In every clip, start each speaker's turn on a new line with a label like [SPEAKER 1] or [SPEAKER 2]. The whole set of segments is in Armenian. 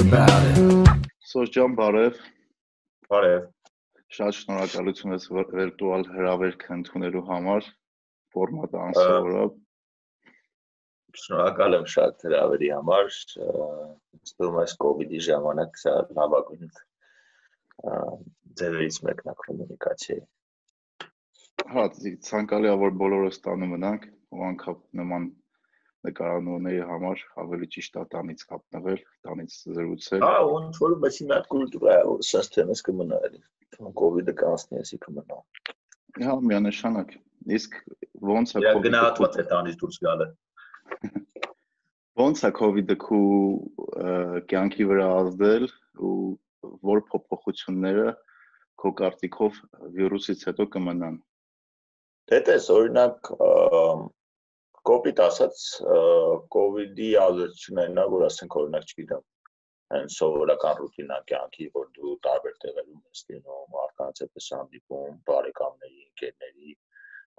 [SPEAKER 1] about it.
[SPEAKER 2] Սորջան բարև,
[SPEAKER 3] Բարև։
[SPEAKER 2] շատ շնորհակալություն ես վիրտուալ հրավերքը ընդունելու համար։ Ֆորմատը անսովոր է։
[SPEAKER 3] Շնորհակալ եմ շատ հրավերի համար։ թվում է COVID-ի ժամանակ սա լավագույն ձևերից մեկն է կոմունիկացիայի։
[SPEAKER 2] Հա, ձի- ցանկալի է որ բոլորը ստանում մնանք, ու անգամ նման նկարանունների համար ավելի ճիշտ է տանից կապնվել, տանից զրուցել։
[SPEAKER 3] Ահա, ոնց որ մեծ մի հատ կուլտուրա է, որ սա ստենս կմնա էլի։ COVID-ը կանցնի, էսի կմնա։
[SPEAKER 2] Հա, միանշանակ։ Իսկ ո՞նց է COVID-ը
[SPEAKER 3] գնահատված է տանից դուրս գալը։
[SPEAKER 2] ո՞նց է COVID-ը քու կյանքի վրա ազդել ու որ փոփոխությունները քո կարծիքով վիրուսից հետո կմնան։
[SPEAKER 3] Դե տես, օրինակ, կոպիտ ասած կոവിഡ്ի ազդեցությունն է որ ասենք օրինակ չգիտեմ այն սովորական ռուտինա կյանքի, որ դու տարբեր տեղերում ես լինում, արկանց հետս հանդիպում, բարեկամների, ընկերների,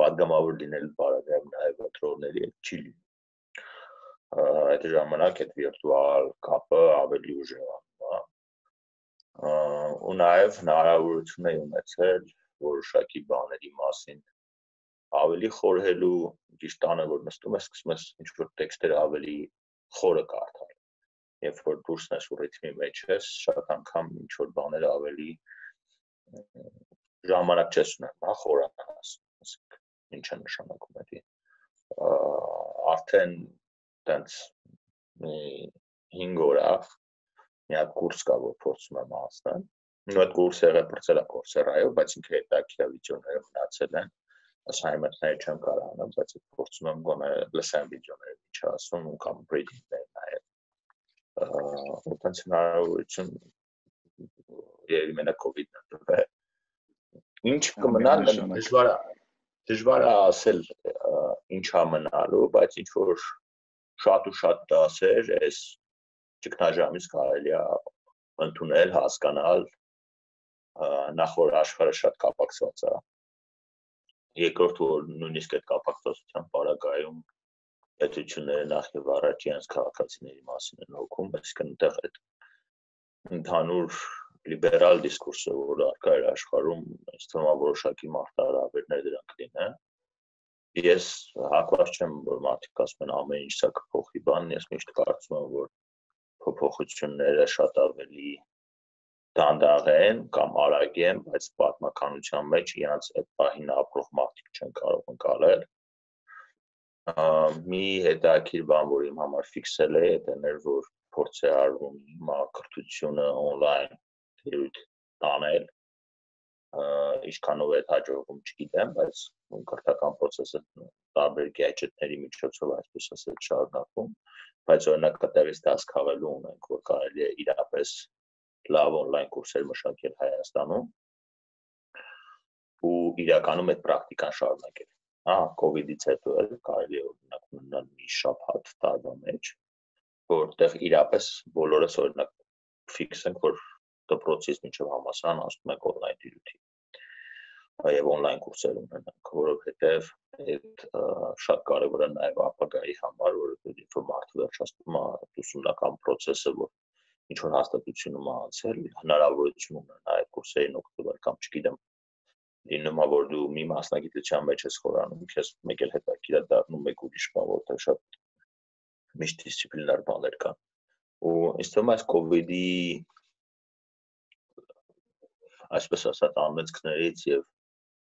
[SPEAKER 3] պատգամավոր լինել բարակայում նաև ընտրողների հետ չի լինում։ Այդ ժամանակ այդ վիրտուալ կապը ավելի ուժեղանում է։ հա։ Ու նաև հնարավորություն է ունեցել որոշակի բաների մասին ավելի խորհելու ճիշտանը որ նստում ես սկսում ես ինչ որ տեքստերը ավելի խորը կարդալ երբ որ դուրսն ես ու ռիթմի մեջ ես շատ անգամ ինչ որ բաները ավելի ժամանակ չես ունենում հա խորանաս ասենք ինչ է նշանակում դա արդեն տենց մի 5 օր է մի հատ կուրս կա որ փորձում եմ անցնել նույն այդ կուրսը ռեպորտել է կորսերայով բայց ինքը հետաքրքիր վիդեոները մնացել են assignment-ներ չեմ կարող անել, բայց փորձում եմ գոնե լսեմ վիդեոները, ինչ ասում ու կամ reading-ներ նայել։ Որտենց հնարավորություն երևի մենակ COVID-ն տվել։ Ինչ կմնա դժվար է դժվար է ասել ա, ինչ է մնալու, բայց ինչ որ շատ ու շատ դասեր էս ճգնաժամից կարելի է ընդունել, հասկանալ ա, նախ որ աշխարհը շատ կապակցված է երկրորդ որ նույնիսկ այդ կապակցության բարակայում պետությունները նախ եւ առաջ իրենց քաղաքացիների մասին են հոգում, այսինքն այնտեղ այդ ընդհանուր լիբերալ դիսկուրսը, որ արկա էր աշխարհում, ինձ թվում է որոշակի մարտահրավերներ դրանք լինեն։ Ես հակված չեմ, որ մարդիկ ասում են ամեն ինչ սա կփոխի բանն, ես միշտ կարծում եմ, որ փոփոխությունները շատ ավելի դանդաղ են կամ արագ են, բայց պատմականության մեջ իրանց այդ պահին ապրող մարդիկ չեն կարող ընկալել։ Մի հետաքրիր բան, որ իմ համար ֆիքսել է, դա էր որ փորձ է արվում հիմա կրթությունը on-line դերույթ տանել։ Ինչքանով է հաջողվում չգիտեմ, բայց կրթական process-ը տարբեր gadget-ների միջոցով այսպես ասած շարունակվում, բայց օրինակ կտեղից դաս քաղելու ունենք, որ կարելի է իրապես լավ on-line կուրսեր մշակել Հայաստանում ու իրականում այդ պրակտիկան շարունակել։ Հա, COVID-ից հետո էլ կարելի է օրինակ ունենալ մի շաբաթ տարվա մեջ, որտեղ իրապես բոլորս օրինակ ֆիքս ենք, որ դպրոցից մինչև համասարան ասում ենք on-line դիրույթի եւ on-line կուրսեր ունենանք, որովհետեւ այդ շատ կարեւոր է նաեւ ապագայի համար, որ մարդը վերջացնում է ուսումնական process-ը, որ ինչ որ հաստատությունում է անցել, հնարավորություն ունենա այդ կուրսերին օգտվել կամ չգիտեմ լինում է որ դու մի մասնագիտության մեջ ես խորանում, քեզ մեկ էլ հետաքրքիր դառնում մեկ ուրիշ բան, որտեղ շատ միշտ դիսցիպլինար բաներ կան։ Ու ինձ թվում է այս COVID-ի այսպես ասած անմեցքներից եւ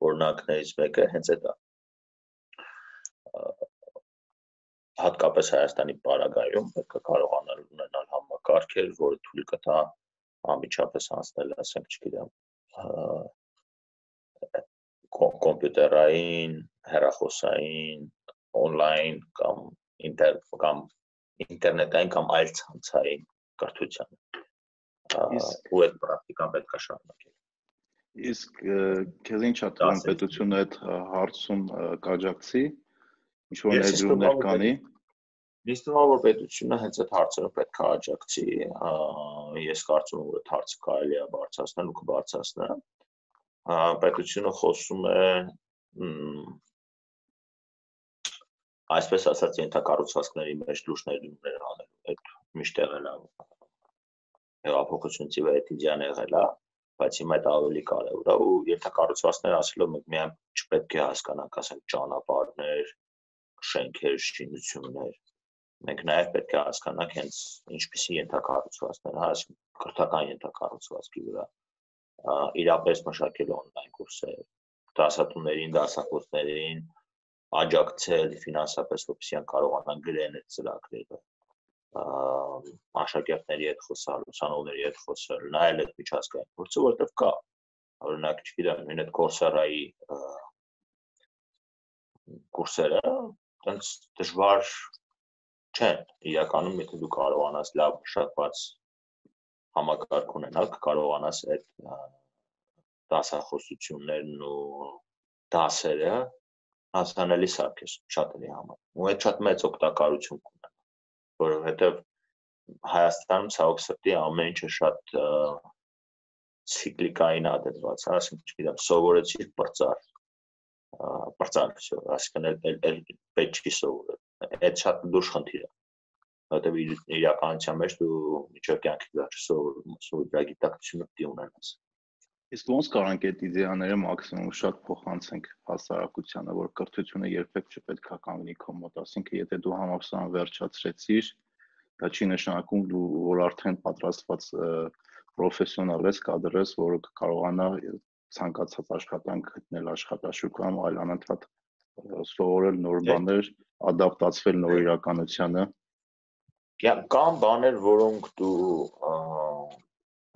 [SPEAKER 3] օրինակներից մեկը հենց այդ է հատկապես Հայաստանի պարագայում պետք է կարողանալ ունենալ համակարգեր, որը թույլ կտա անմիջապես անցնել, ասենք, չգիտեմ, կոմ- կոմպյուտերային, հեռախոսային, on-line կամ ինտեր կամ ինտերնետային կամ այլ ցանցային կրթության։
[SPEAKER 2] Իսկ-
[SPEAKER 3] Ու այդ պրակտիկան պետք է շարունակել։
[SPEAKER 2] Իսկ քեզ ինչ
[SPEAKER 3] Դասեր։
[SPEAKER 2] պետությունը այդ հարցում կաջակցի։ Ինչ որ ներդրումներ
[SPEAKER 3] թվում է, Ինձ թվում է, որ պետությունը հենց այդ հարցերը պետք է աջակցի։ Ես կարծում եմ, որ այդ հարցը կարելի է բարձրացնել ու կբարձրացնել։ Ա, Պետությունը խոսում է այսպես ասած ենթակառուցվածքների մեջ լուրջ ներդրումներ անելու։ Այդ միշտ եղել է հեղափոխությունից վետիդյան եղել է, բայց հիմա այդ ավելի կարևոր է ու ենթակառուցվածքներ ասելով մենք միայն չպետք է հասկանանք, ասենք ճանապարհներ, շենքեր, շինություններ։ Մենք նաև պետք է հասկանանք հենց ինչպիսի ենթակառուցվածքներ, հա, կրթական ենթակառուցվածքի վրա իրապես մշակել on-line կուրսեր, դասատուներին, դասախոսներին աջակցել ֆինանսապես, որպեսզի կարողանան գրեն այդ ծրագրերը աշակերտների հետ խոսալ, ուսանողների հետ խոսալ, նայել այդ միջազգային փորձը, որտեղ կա օրինակ, չգիտեմ, նույն այդ Coursera-ի կուրսերը, այնց դժվար չեն։ Իրականում եթե դու կարողանաս լավ մշակված համակարգ ունենալ, կարողանաս այդ դասախոսություններն ու դասերը հասանելի սարքես շատերի համար։ Ու այդ շատ մեծ օգտակարություն կունենա, որովհետև Հայաստանում ցավոք սրտի ամեն ինչը շատ ցիկլիկային ադետված, ասենք, չգիտեմ, սովորեցիր բրծար, բրծար, այսինքն էլ էլ պետք չի սովորել Այդ շատ դուրս խնդիր է։ Որտեւ իրականության մեջ դու միջով կյանքի վերջ սովորում, սովորի գիտակցությունը պետք է ունենաս։
[SPEAKER 2] Իսկ ոնց կարանք այդ իդեաները մաքսիմում շատ փոխանցենք հասարակությանը, որ կրթությունը երբեք չպետք է կանգնի քո մոտ, ասինքն եթե դու համապսան վերջացրեցիր, դա չի նշանակում դու որ արդեն պատրաստված պրոֆեսիոնալ ես, կադր ես, որը կարողանա ցանկացած աշխատանք գտնել աշխատաշուկայում, այլ անընդհատ սովորել նոր բաներ, ադապտացվել նոր իրականությանը։
[SPEAKER 3] Կան բաներ, որոնք դու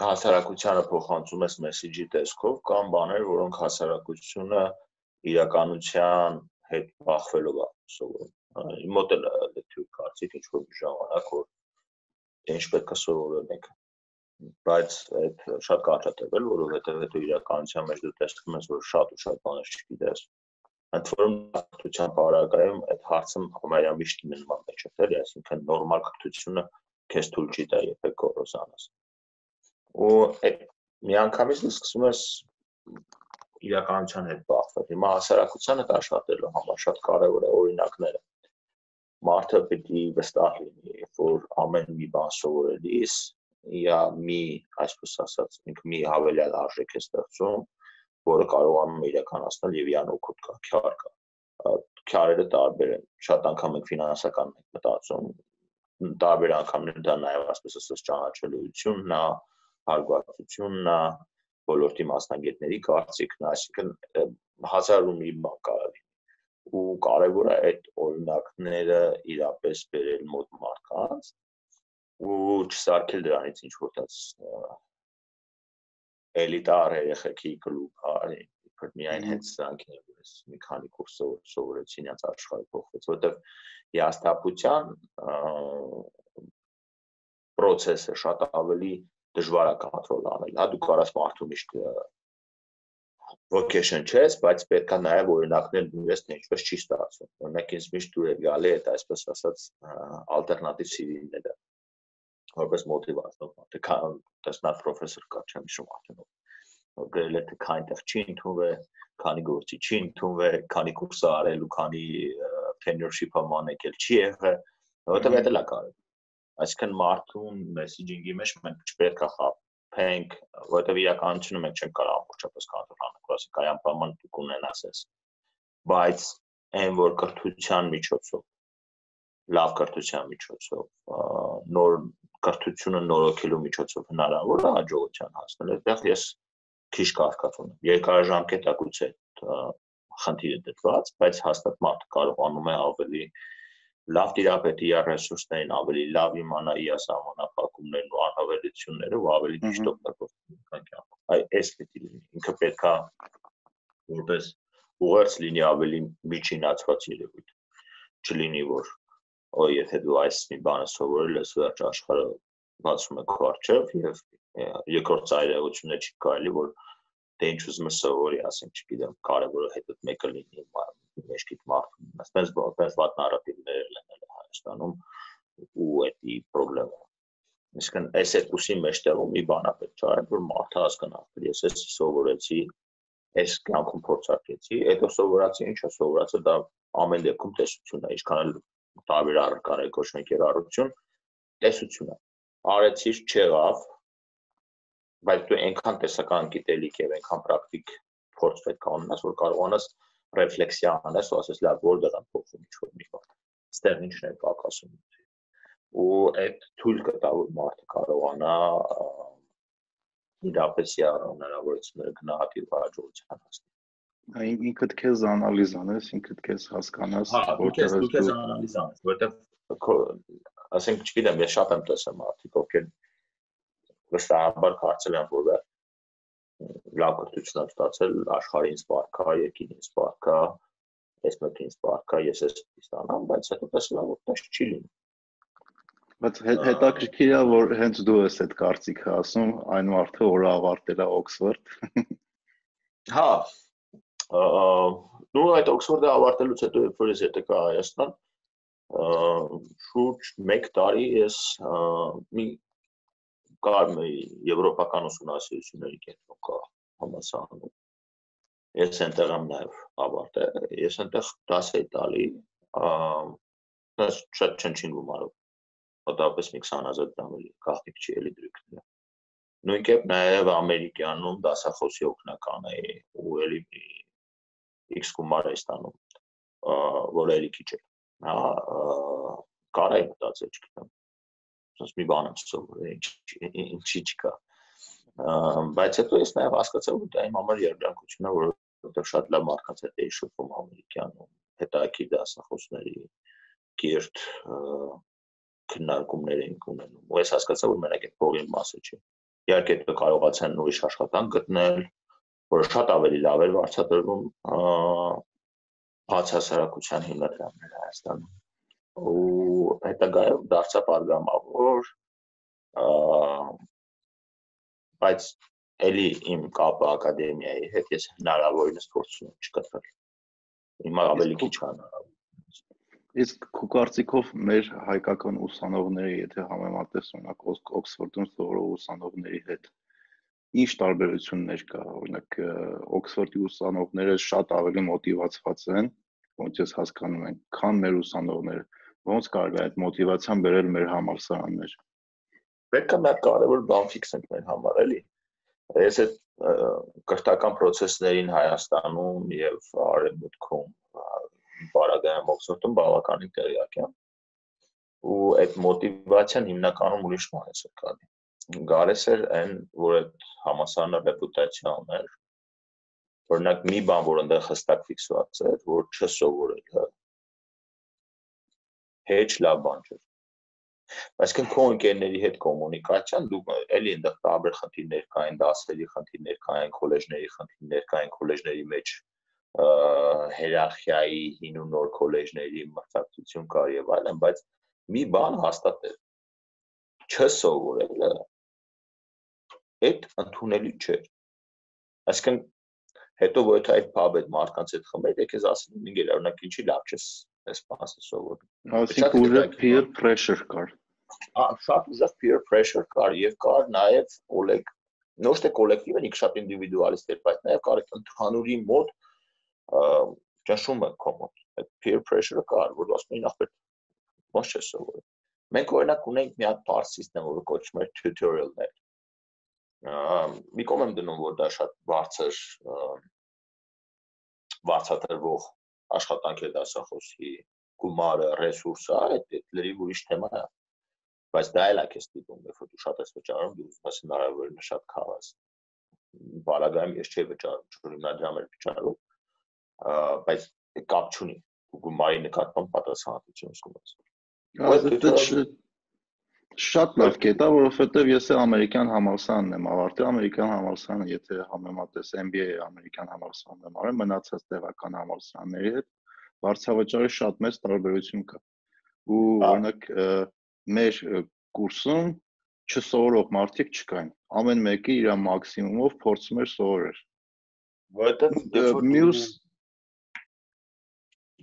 [SPEAKER 3] հասարակությանը փոխանցում ես մեսեջի տեսքով կամ բաներ, որոնք հասարակությունը իրականության հետ բախվելով է սովորում։ Իմ մոտ էլ դեպի կարծիք ինչ որ ժամանակ որ ինչ պետք է սովորել եք բայց այդ շատ կարճ է տևել, որովհետև հետո իրականության մեջ դու տեսնում ես, որ շատ ու շատ բաներ չգիտես։ Ընդ որում կրթության բարակայում այդ հարցը համարյա միշտ մեջ է, էլի, այսինքն նորմալ կրթությունը քեզ թույլ չի տա երբեք կորոզանաս ու այդ միանգամից սկսում ես իրականության հետ բախվել։ Հիմա հասարակությանը աշխատելու համար շատ կարևոր է օրինակները։ Մարդը պիտի վստահ լինի, որ ամեն մի բան սովորելիս իա մի, այսպես ասած, ինքը մի հավելյալ արժեք է ստեղծում, որը կարողանում է իրականացնել եւ իրան օգուտ կա, քյար կա։ Քյարերը տարբեր են։ Շատ անգամ ենք ֆինանսական մտածում, տարբեր անգամներ դա նաեւ այսպես ասած ճանաչելիությունն է, հարգվածությունն է, ոլորտի մասնագետների կարծիքն, այսինքն հազար ու մի բան կարող լինի ու կարևոր է այդ օրինակները իրապես բերել մոտ մարդկանց ու չսարքել դրանից ինչ որ տած էլիտար երեխեքի կլուբ, հա, իբր միայն հենց սրանք են, որ մի քանի կուրս սովորեցի, ինձ աշխարհը փոխվեց, որովհետև հիաստապության process-ը շատ ավելի դժվար է կոնտրոլ անել։ Հա դու կարաս մարդու միշտ vocation չես, բայց պետք է նաև օրինակներ դուրս թե ինչպես չի ստացվում։ Օրինակ ինձ միշտ դուր է գալի այդ այսպես ասած ալտերնատիվ CV-ները որպես մոտիվացնող մոտ կան տեսնած պրոֆեսոր կա չեմ հիշում արդեն որ գրել է թե քանի տեղ չի ընդունվել, քանի գործի չի ընդունվել, քանի կուրս արել ու քանի tenureship-ը մանեկել չի եղել, որովհետև դա էլ է կարևոր այսինքն մարդուն մեսեջինգի մեջ մենք չպետք է խափենք, որովհետև իրականությունը մենք չենք կարող ամբողջապես կանտրոլ անել, ասենք այ անպայման դու կունենաս ես։ Բայց այն որ կրթության միջոցով լավ կրթության միջոցով նոր կրթությունը նորոգելու միջոցով հնարավոր է հաջողության հասնել, այդտեղ ես քիչ կարկած ունեմ։ Երկարաժամկետակույց է խնդիրը դրված, բայց հաստատ մարդը կարողանում է ավելի լավ տիրապետի իր ռեսուրսներին ավելի լավ իմանա իր սահմանափակումներն ու անհավելությունները ու ավելի ճիշտ օգտագործել կյանքում։ Այ այս պետք է լինի։ Ինքը պետքա որպես ուղերձ լինի ավելի միջինացված երևույթ։ Չլինի որ օ եթե դու այս մի բանը սովորել ես վերջ աշխարհը բացում է քո առջև եւ երկրորդ ծայրեղությունը չի կարելի որ դե ինչ ուզում ես սովորի, ասենք, չգիտեմ, կարևորը հետդ մեկը լինի մեջքիդ մարդու։ Այսպես որպես վատ նարատիվներ լինել է Հայաստանում ու էդի խնդրեմը։ Իսկն այս երկուսի մեջտեղում մի բան է պետք է որ մարդը հասկանա, որ ես էս սովորեցի, այս կյանքում փորձարկեցի, հետո սովորացի ինչա սովորացը դա ամեն դեպքում տեսություն է, ինչքան էլ տարբեր առկար է կոչվում կերարություն, տեսություն է։ Արեցիր չեղավ, բայց դու այնքան տեսական գիտելիք եւ այնքան պրակտիկ փորձ պետք է ունենաս, որ կարողանաս ռեֆլեքսիա անես ու ասես լավ որ դրան փոխում ինչ որ մի բան։ Ստեղ ինչն է պակասում։ Ու այդ թույլ կտա որ մարդը կարողանա իրապես հնարավորությունները գնահատի հաջողության հասնել
[SPEAKER 2] ինքդ քեզ անալիզ անես, ինքդ քեզ հասկանաս,
[SPEAKER 3] որտեղ դու քեզ անալիզ անես, որտեղ ասենք, չգիտեմ, ես շատ եմ տեսել մարդիկ, ովքեր վստահաբար կարծել են, որ լավ կրթություն եմ ստացել, աշխարհի ինձ բարքա, երկին ինձ բարքա, ես մեկին բարքա, ես ես ստանամ, բայց հետո տեսել եմ, որ դա չի լինում։
[SPEAKER 2] Բայց հետաքրքիր է, որ հենց դու ես այդ կարծիքը ասում, այն մարդը, որը ավարտել է Օքսֆորդ։
[SPEAKER 3] Հա, նու այդ Օքսֆորդը ավարտելուց հետո երբ որ ես եկա Հայաստան, շուրջ 1 տարի ես մի կար մի եվրոպական ուսումնասիրությունների կենտրոն կա համասարանում։ Ես այնտեղ եմ նաև ավարտել, ես այնտեղ դաս էի տալի, դաս շատ չնչին գումարով։ Մոտավորապես մի 20000 դրամ էլի, գաղտնիք չի էլի դրույքները։ Նույն կերպ նաև ամերիկյանում դասախոսի օգնական էի ու էլի X գումար է ստանում, որ էլի քիչ է։ Հա կարա է մտածել, չգիտեմ։ Ոնց մի բան եմ սովորել, ինչի չկա։ Բայց հետո ես նաև հասկացա, որ դա իմ համար երբանկություն է, որովհետև շատ լավ մարդկանց հետ էի շփվում ամերիկյանում, հետաքրքիր դասախոսների կիրթ քննարկումներ էինք ունենում։ Ու ես հասկացա, որ մենակ այդ փողի մասը չի։ Իհարկե դու կարողացան ուրիշ աշխատանք գտնել, որը շատ ավելի լավ էր վարձատրվում բացահասարակության հիմնադրամները Հայաստանում ու հետագայում դարձավ արգամավոր բայց ելի իմ կապը ակադեմիայի հետ ես հնարավորինս փորձում չկտրել հիմա ավելի քիչ հնարավոր
[SPEAKER 2] Իսկ քո կարծիքով մեր հայկական ուսանողների, եթե համեմատես օրինակ Օքսֆորդում սովորող ուսանողների հետ, ինչ տարբերություններ կա օրինակ օքսֆորդի ուսանողները շատ ավելի մոտիվացված են ոնց ես հասկանում եմ քան մեր ուսանողները ոնց կարելի է այդ մոտիվացիան բերել մեր համալսարաններ
[SPEAKER 3] պետք է մեր կարևոր բան ֆիքսենք մեր համար էլի ես այդ կրթական process-ներին Հայաստանում եւ Արևմուտքում բարագայում Օքսֆորդում բավականին տեղյակ եմ ու այդ մոտիվացիան հիմնականում ուրիշ բան է սրկալի գարես էր այն, որ այդ համասարանը ռեպուտացիա ուներ։ Օրինակ մի բան, որ այնտեղ հստակ ֆիքսված էր, որ չսովորել է։ Հեչ լավ բան չէ։ Այսինքն քո ընկերների հետ կոմունիկացիան դու էլի այնտեղ տարբեր խնդիրներ կային, դասերի խնդիրներ կային, քոլեջների խնդիրներ կային, քոլեջների մեջ հիերարխիայի հին ու նոր քոլեջների մրցակցություն կար եւ այլն, բայց մի բան հաստատ է չսովորելը այդ ընդունելի չէ։ Այսինքն հետո որ այդ pub այդ մարդկանց հետ խմել, եկես ասում ինգեր օրինակ ինչի լավ չես այս բանը սովորում։
[SPEAKER 2] Այսինքն ուժը peer pressure կար։
[SPEAKER 3] Ա շատ ուժեղ peer pressure կար եւ կար նաեւ օլեգ ոչ թե կոլեկտիվ են, շատ ինդիվիդուալիստ էր, բայց նաեւ կար ընդհանուրի մոտ ճնշումը կոմոդ։ Այդ peer pressure-ը կար, որ ասում էին ախպետ ոչ չէ սովորում։ Մենք օրինակ ունենք մի հատ parse system, որը կոչվում է tutorial-ներ մի կողմ եմ դնում, որ դա շատ բարձր բարձրատրվող աշխատանք է դասախոսի գումարը, ռեսուրսը, այդ լրիվ ուրիշ թեմա է։ Բայց դա էլ է քեզ դիտում, երբ որ դու շատ ես վճարում, դու ուզում ես հնարավորինս շատ խաղաս։ Բարագայում ես չէ վճարում, չորիմնադրամ եմ վճարում, բայց կապ չունի գումարի նկատմամբ պատասխանատվություն զգում ես։
[SPEAKER 2] Այդ Շատ լավ կետ է, որովհետև ես ամերիկյան համալսարանն եմ ավարտել, ամերիկյան համալսարանը, եթե համեմատես MBA-ը ամերիկյան համալսարանն եմ արել, մնացած տեղական համալսարանների հետ վարձավճարի շատ մեծ տարբերություն կա։ Ու օրինակ մեր կուրսում չսովորող մարդիկ չկային։ Ամեն մեկը իր մաքսիմումով փորձում էր սովորել։
[SPEAKER 3] Որովհետև մյուս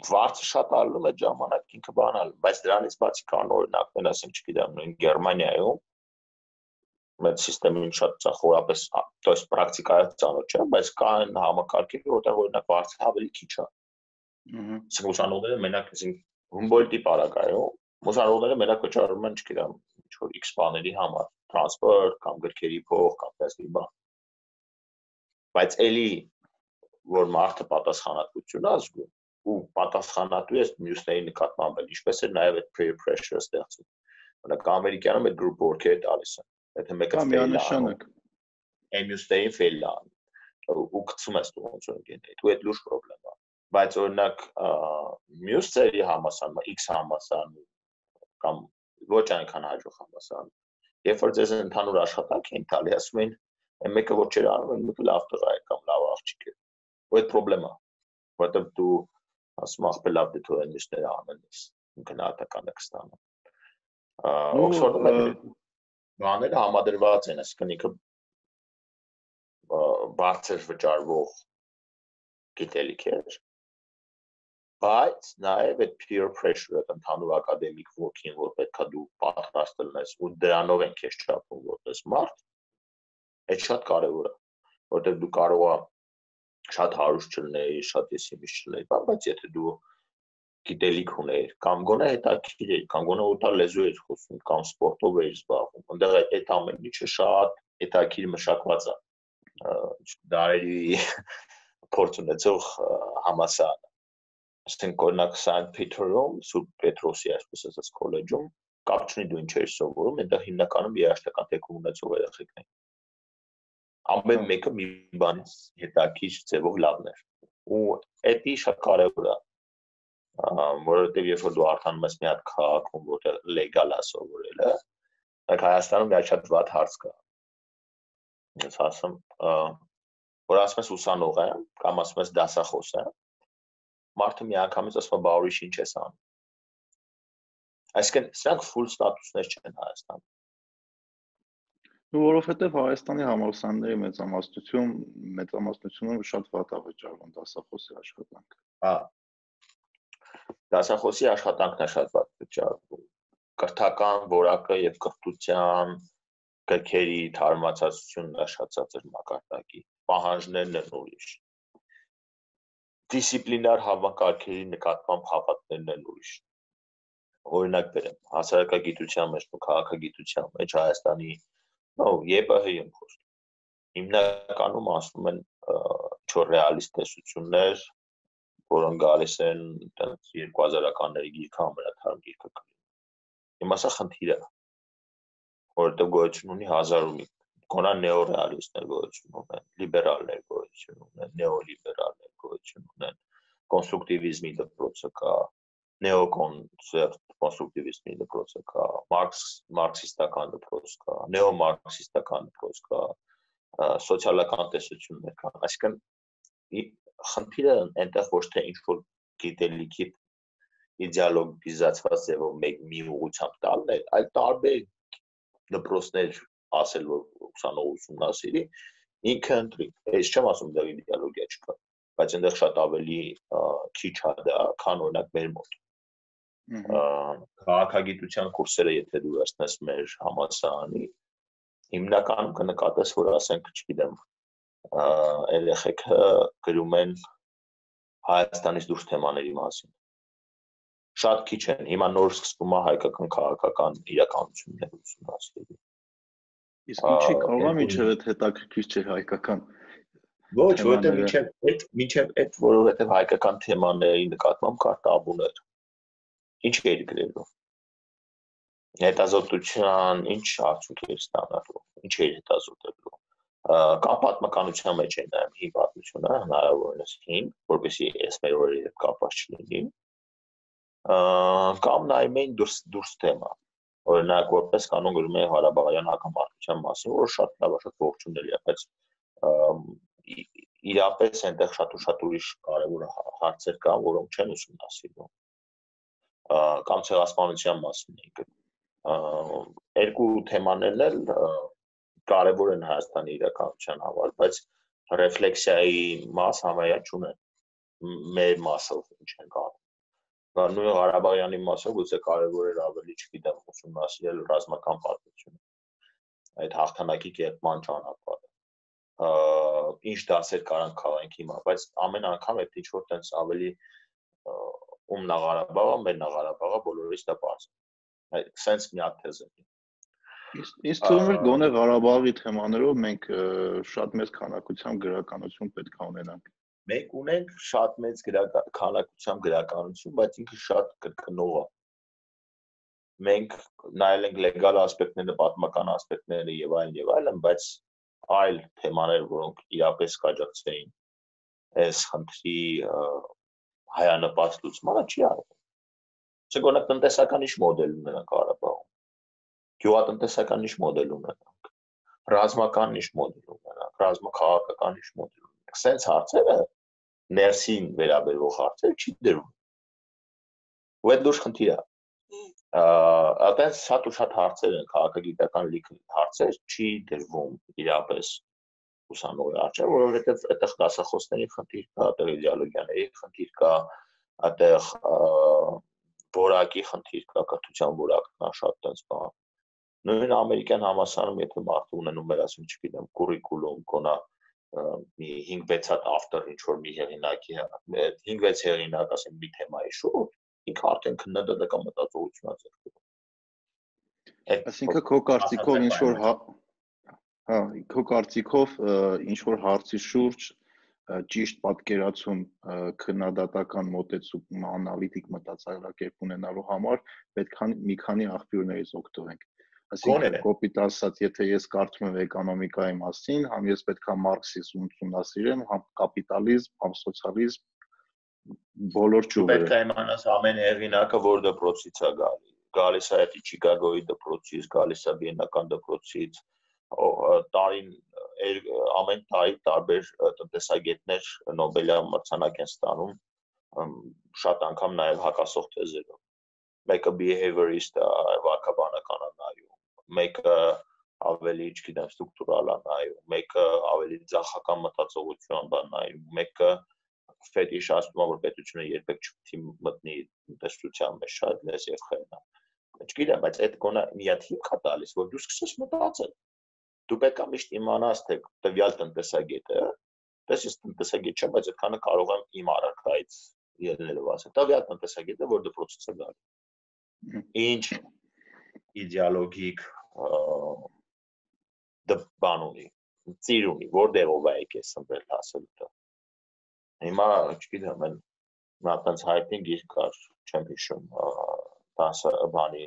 [SPEAKER 3] վարձը շատ ալնում այդ ժամանակ ինքը բանալ, բայց դրանից բացի կան օրինակներ, ասենք, չգիտեմ, նույն Գերմանիայում մեծ համակարգին շատ ծախորապես, то есть պրակտիկայով ծանոթ չեմ, բայց կան համակարգեր, որտեղ օրինակ վարձը ավելի քիչ է։ Ահա։ Սուշանողները մենակ ասենք Humboldt-ի պարագայում, մուսանողները մենակ վճարում են, չգիտեմ, ինչ որ X բաների համար, տրանսպորտ կամ գրքերի փող կամ տեսքի բան բայց ելի որ մարդը պատասխանատվություն ազգում ու պատասխանատու է մյուսների նկատմամբ ինչպես է նաև այդ peer pressure ստեղծում օրինակ ամերիկանում այդ group work-ը տալիս են եթե մեկը
[SPEAKER 2] միանշանակ
[SPEAKER 3] այն մյուսներին fail ան ու գցում ես դու ոնց գնի դու այդ լուրջ խնդրեմ բայց օրինակ մյուս ծերի համասան X համասան կամ ոչ այնքան հաջող համասան երբ որ ձեզ ընդհանուր աշխատանք են տալի ասում են այն մեկը որ չեր անում այն մեկը լավ տղա է կամ լավ աղջիկ է ու այդ խնդրեմա որտեղ դու ասում ախպե լավ դու այն միշտերը անելես գնահատականը կստանա օքսֆորդը բաները համադրված են այսինքն ինքը բարձր վճարվող գիտելիք է բայց նաև այդ peer pressure-ը ընդհանուր ակադեմիկ work-ին որ պետքա դու պատրաստ լինես ու դրանով են քեզ չափում որպես մարդ այդ շատ կարևոր է որտեղ դու կարող ես շատ հարուստ չլինեի, շատ եսիմից չլինեի, բայց եթե դու գիտելիք ուներ կամ գոնե հետաքրիր էր, կամ գոնե օտար լեզու էր խոսում, կամ սպորտով էր զբաղվում, այնտեղ այդ ամեն ինչը շատ հետաքրիր մշակված է դարերի փորձ ունեցող համասարանը ասենք օրինակ Սանտ Պետրոում, Սուրբ Պետրոսի այսպես ասած քոլեջում կապ չունի դու ինչ ես սովորում, այնտեղ հիմնականում երաշտական թեկում ունեցող երեխեքն են ամեն մեկը մի բանից հետաքրքիր ձևով լավն էր ու դա շատ կարևոր է որովհետև երբ որ դու արդանում ես մի հատ քաղաքում որտեղ լեգալ է սովորելը այդ Հայաստանում մի շատ վատ հարց կա ես ասում որ ասում ես ուսանող եմ կամ ասում ես դասախոս եմ մարդը մի անգամից ասում է բա ուրիշ ինչ ես անում այսինքն սրանք full ստատուսներ չեն Հայաստանում
[SPEAKER 2] ու որովհետև Հայաստանի համալսարանների մեծամասնություն մեծամասնությունը շատ վատ է վճարվում դասախոսի աշխատանքը։
[SPEAKER 3] Հա։ Դասախոսի աշխատանքն է շատ վատ վճարվում։ Կրթական որակը եւ կրթության գրքերի թարմացածությունն է շատ ցածր մակարդակի։ Պահանջներն են ուրիշ։ Դիսցիպլինար համակարգերի նկատմամբ հավատներն են ուրիշ օրինակ բերեմ հասարակագիտության մեջ ու քաղաքագիտության մեջ Հայաստանի Նո, ԵՊՀ-ի եմ խոսում։ Հիմնականում ասում են ինչ-որ ռեալիստ տեսություններ, որոնք գալիս են տենց 2000-ականների գիրքը ամենաթարմ գիրքը կլինի։ Հիմա սա խնդիր է, որովհետև գոյություն ունի հազար ու մի կոնա նեոռեալիստներ գոյություն ունեն, լիբերալներ գոյություն ունեն, նեոլիբերալներ գոյություն ունեն, կոնստրուկտիվիզմի դպրոցը կա, նեոկոնսերտ կոնստրուկտիվիզմի դպրոցը կա, մարքս մարքսիստական դպրոց կա, նեոմարքսիստական դպրոց կա, սոցիալական տեսություններ կան։ Այսինքն խնդիրը այնտեղ ոչ թե ինչ որ գիտելիքի իդեալոգիզացված ձևով մեկ մի ուղությամբ տալն է, այլ տարբեր դպրոցներ ասել որ ուսանող ուսումնասիրի ինքը ընտրի։ Ես չեմ ասում դա իդեալոգիա չկա, բայց այնտեղ շատ ավելի քիչ է դա, քան օրինակ մեր մոտ քաղաքագիտության կուրսերը եթե դու վերցնես մեր համալսարանի հիմնականում կնկատես որ ասենք չգիտեմ երեխեքը գրում են Հայաստանից դուրս թեմաների մասին շատ քիչ են հիմա նոր սկսվում է հայկական քաղաքական իրականությունները ուսումնասիրել
[SPEAKER 2] իսկ ինչի կարող է միջև այդ հետաքրքիր չէ հայկական
[SPEAKER 3] ոչ որովհետև միջև այդ միջև այդ որովհետև հայկական թեմաների նկատմամբ կար տաբուներ ինչ էիր գրելու հետազոտության ինչ արդյունք էր ստանալու ինչ էր հետազոտելու կամ պատմականության մեջ է նայում հին պատմությունը հնարավորինս հին որովհետեւ ես մեր օրերի հետ կապված չլինի կամ նայում էին դուրս դուրս թեմա օրինակ որպես կանոն գրում է Ղարաբաղյան հակամարտության մասին որ շատ լավ շատ ողջունելի է բայց իրապես այնտեղ շատ ու շատ ուրիշ կարևոր հարցեր կան որոնք չեն ուսումնասիրվում կամ ցեղասպանության մասին ենք երկու թեմաներն էլ կարևոր են Հայաստանի իրականության համար, բայց ռեֆլեքսիայի մաս համայա չունեն մեր մասով ինչ են կան։ Բան նույն Ղարաբաղյանի մասով գուցե կարևոր էր ավելի, չգիտեմ, ուսումնասիրել ռազմական պատմությունը։ Այդ հաղթանակի կերտման ճանապարհը ինչ դասեր կարան քաղենք հիմա, բայց ամեն անգամ այդ ինչ որ տենց ավելի ում Նաղարաբաղը, մեր Նաղարաբաղը բոլորից դա բաց։ Այդ sense մի հատ թեզ է։
[SPEAKER 2] Իսկ թվում է գոնե Ղարաբաղի թեմաներով մենք շատ մեծ քանակությամբ գրականություն պետք է ունենանք։
[SPEAKER 3] Մենք ունենք շատ մեծ քանակությամբ գրականություն, բայց ինքը շատ կրկնող է։ Մենք նայել ենք լեգալ ասպեկտները, պատմական ասպեկտները եւ այլն եւ այլն, բայց այլ թեմաներ, որոնք իրապես կաջակցեին այս խնդրի հայանպաստ լուծմանը չի արվում։ Չգոնե տնտեսական ինչ մոդել ունենանք Ղարաբաղում գյուղատնտեսական ինչ մոդել ունենանք, ռազմական ինչ մոդել ունենանք, ռազմաքաղաքական ինչ մոդել ունենանք։ Սենց հարցերը ներսին վերաբերող հարցեր չի դրում։ Ու այդ լուրջ խնդիր է։ Այդպես շատ ու շատ հարցեր են քաղաքագիտական լիք հարցեր չի դրվում իրապես ուսանողի արժե, որովհետև այդտեղ դասախոսների խնդիր կա, այդտեղ իդեոլոգիաների խնդիր կա, այդտեղ որակի խնդիր կա, կրթության որակն է շատ տենց բան նույն ամերիկյան համասարում եթե մարդը ունենում էր ասում չգիտեմ կուրիկուլում կոնա մի 5-6 հատ ավտոր ինչ որ մի հեղինակի 5-6 հեղինակ ասեմ մի թեմայի շուրջ ինքը արդեն քննադատական մտածողություն է
[SPEAKER 2] ձեռքում այսինքն քո կարծիքով ինչ որ հա քո կարծիքով ինչ որ հարցի շուրջ ճիշտ պատկերացում քննադատական մոտեցում անալիտիկ մտածելակերպ ունենալու համար պետք է մի քանի աղբյուրներից օգտվենք Այսինքն կոպիտ ասած, եթե ես կարդում եմ էկոնոմիկայի մասին, համ ես պետքա մարքսիզմ ուսումնասիրեմ, համ կապիտալիզմ, համ սոցիալիզմ բոլոր ճյուղերը։
[SPEAKER 3] Պետք է իմանաս ամեն հեղինակը որ դպրոցից է գալի։ Գալիս է Չիկագոյի դպրոցից, գալիս է Վիեննական դպրոցից, տարին ամեն տարի տարբեր տնտեսագետներ Նոբելյան մրցանակ են ստանում շատ անգամ նաև հակասող թեզերով մեկը behaviorist է, վարքաբանական է նայում, մեկը ավելի, չգիտեմ, ստրուկտուրալ է նայում, մեկը ավելի ցախական մտածողություն բան նայում, մեկը ֆետիշ ասում է, որ պետությունը երբեք չպետք է մտնի տեսության մեջ շատ լես եւ խելնա։ Չգիտեմ, բայց այդ կոնա մի հատ հիմք է տալիս, որ դու սկսես մտածել։ Դու պետք է միշտ իմանաս, թե տվյալ տնտեսագետը, տեսես տնտեսագետ չէ, բայց այդքանը կարող եմ իմ առարկայից ելնելով ասել։ Տվյալ տնտեսագետը, որ դպրոցից է գալի։ Ինչ իդեալոգիկ բան ունի, ծիր ունի, որտեղով է եկես սմբել հասել դա։ Հիմա, չգիտեմ, են նա տենց հայտնի գիրք կար, չեմ հիշում, տասը բանի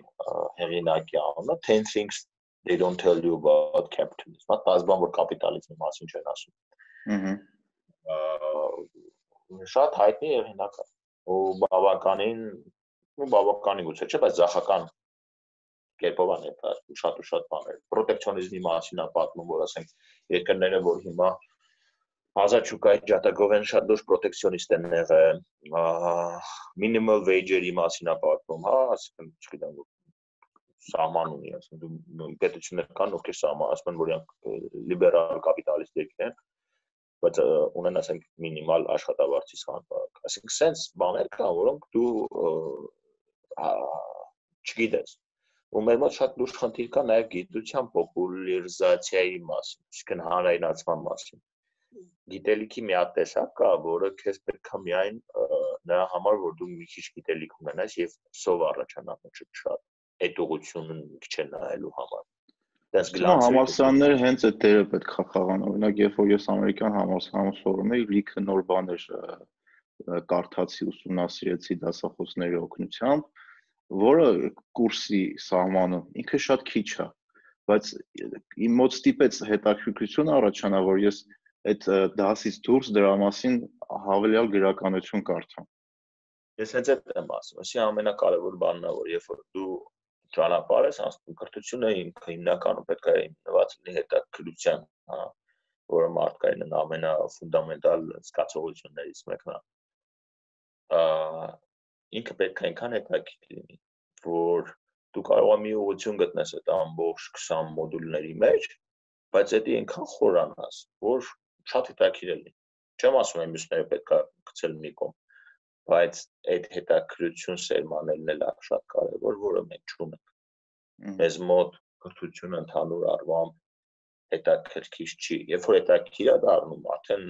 [SPEAKER 3] հեղինակի անունը 10 things they don't tell you about capitalism։ Հա, տաս բան որ կապիտալիզմի մասին չեն ասում։ Ահա շատ հայտնի հեղինակ է ու բավականին ու բավականին գուցե չէ, բայց զախական կերպով է ներկայացնում շատ ու շատ բաներ։ Պրոտեկցիոնիզմի մասին է պատմում, որ ասենք երկրները, որ հիմա ազատ շուկայի ջատագով են շատ լուրջ պրոտեկցիոնիստ են եղել, minimal wage-երի մասին է պատմում, հա, ասենք, չգիտեմ, սահման ունի, ասենք դու պետություններ կան, ովքեր սահման, ասում են, որ իրանք լիբերալ կապիտալիստ երկրներ են, բայց ունեն ասենք մինիմալ աշխատավարձի սահմանակ։ Ասենք sense բաներ կան, որոնք դու չգիտես ու մեր մոտ շատ լուրջ խնդիր կա նաև գիտության պոպուլարիզացիայի մասին, այսինքն հանրայնացման մասին։ Գիտելիքի մի հատ տեսակ կա, որը քեզ պետքա միայն նրա համար, որ դու մի քիչ գիտելիք ունենաս եւ սով առաջանա շատ այդ ուղությունն մի քիչ նայելու համար։
[SPEAKER 2] Դες գլանց համալսարանները հենց այդ դերը պետք է խաղան։ Օրինակ, երբ որ ես ամերիկյան համալսարանում սովորում էի, լիքը նոր բաներ կարդացի, ուսումնասիրեցի դասախոսների օգնությամբ, որը կուրսի սահմանը ինքը շատ քիչ է բայց իմ մոտ ստիպեց հետաքրքրություն առաջանա որ ես այդ դասից դուրս դրա մասին հավելյալ գրականություն կարդամ
[SPEAKER 3] ես հենց այդ եմ ասում ասի ամենակարևոր բանն է որ երբ որ դու ճանապարհ ես անցնում կրթությունը ինքը հիմնականում պետք է հիմնված լինի հետաքրքրության հա որը մարդկային ամենաֆունդամենտալ զգացողություններից մեկն է ինքը պետք է այնքան հետաքրքիր լինի, որ դու կարող ես մի ուղղություն գտնես այդ ամբողջ 20 մոդուլների մեջ, բայց դա այնքան խորանաս, որ շատ հետաքրքիր լինի։ Չեմ ասում եմ մյուսները պետք է գցել մի կողմ, բայց այդ հետաքրություն սերմանելն էլ է շատ կարևոր, որը մենք չունենք։ Մեզ մոտ կրթությունը ընդհանուր առմամբ հետաքրքիր չի։ Երբ որ հետաքրքիր է դառնում, արդեն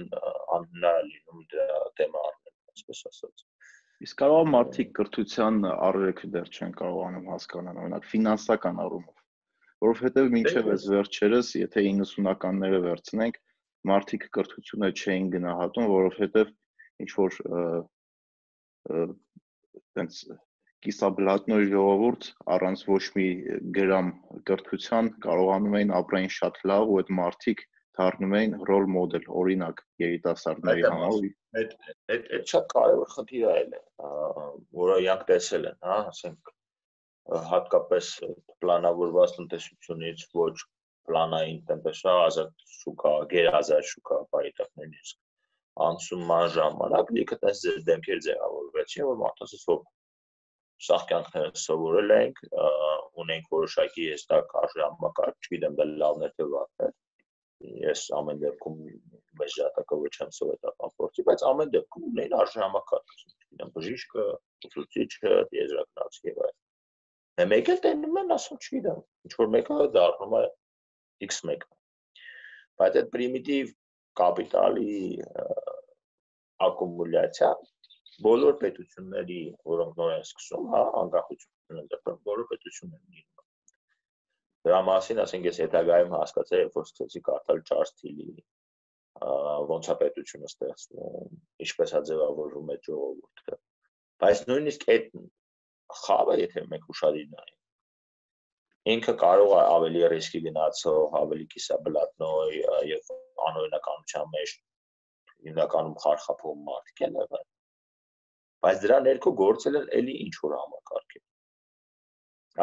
[SPEAKER 3] անհնար է լինում դրա թեմա առնել, այսպես ասած։
[SPEAKER 2] Իսկ կարող մարդիկ կրթության առերեքը դեռ չեն կարողանում հասկանալ, օրինակ ֆինանսական առումով, որովհետև մինչև այս վերջերս, եթե 90-ականները վերցնենք, մարդիկ կրթությունը չէին գնահատում, որովհետև ինչ որ այնց կիսաբլատնոյ ժողովուրդ առանց ոչ մի գրամ կրթության կարողանում էին ապրային շատ լավ ու այդ մարդիկ դառնում էին ռոլ մոդել, օրինակ երիտասարդների համար։
[SPEAKER 3] Այդ այդ այդ շատ կարևոր խնդիր է, որը իրանք տեսել են, հա, ասենք հատկապես պլանավորված տնտեսությունից ոչ պլանային տնտեսա ազատ շուկա, գերազատ շուկա բարիտակներն իսկ անցումման ժամանակ լիքը տես դեմքեր ձևավորվեցին, որ մարդասը սով սաղ կյանքները սովորել ենք, ունենք որոշակի հստակ արժանապատվակ, չգիտեմ դա լավն է թե վատն է։ Ես ամեն դեպքում մեծ ժատակը ոչ եմ սովետական փորձի, բայց ամեն դեպքում ունեն արժանապատվակ, չգիտեմ, բժիշկը, ուսուցիչը, եզրակացի եւ այլն։ Դե մեկ էլ տենում են, ասում չգիտեմ, ինչ որ մեկը դառնում է x1։ Բայց այդ պրիմիտիվ կապիտալի ակումուլյացիա բոլոր պետությունների, որոնք նոր են սկսում, հա, անկախություն են դեպքում բոլոր պետություններն իրում։ Դրա մասին, ասենք, ես հետագայում հասկացա, երբ որ սկսեցի կարդալ Չարլզ Թիլի ոնց է պետությունը ստեղծվում, ինչպես է ձևավորվում այդ ժողովուրդը։ Բայց նույնիսկ այդ խավը, եթե մենք ուշադիր նայենք, ինքը կարող է ավելի ռիսկի գնացող, ավելի կիսաբլատնոյ եւ անօրինականության մեջ հիմնականում խարխափող մարդիկ են եղել։ Բայց դրա ներքո գործել են էլի ինչ որ համակարգ է։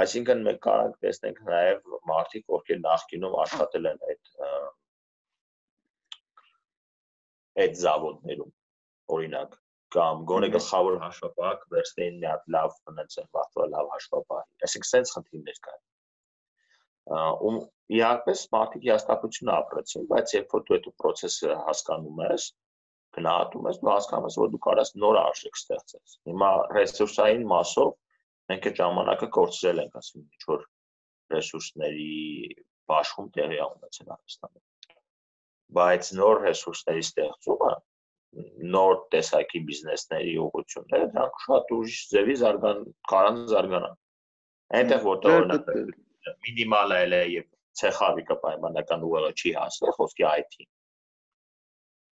[SPEAKER 3] Այսինքն մենք կարող տեսնենք նաև մարդիկ, ովքեր նախկինում աշխատել են այդ այդ զավոդներում, օրինակ, կամ գոնե գլխավոր հաշվապահ վերստեին մի հատ լավ հնացել, վաղվա լավ հաշվապահ։ Այսինքն սենց խնդիրներ կան ում իհարկե մարդիկ հաստատություն ապրեցին, բայց երբ որ դու այդ process-ը հասկանում ես, գնահատում ես, դու հասկանում ես, որ դու կարաս նոր արժեք ստեղծես։ Հիմա ռեսուրսային մասով մենք այդ ժամանակը կորցրել ենք, ասում ինչ որ ռեսուրսների բաշխում տեղի ունեցել Հայաստանում։ Բայց նոր ռեսուրսների ստեղծումը նոր տեսակի բիզնեսների ուղղությունները դրանք շատ ուրիշ ձևի զարգան կարան զարգանան։ Այնտեղ որտեղ օրինակ մինիմալ է եւ ցեխավիկը պայմանական ուղղը չի հասնել խոսքի IT։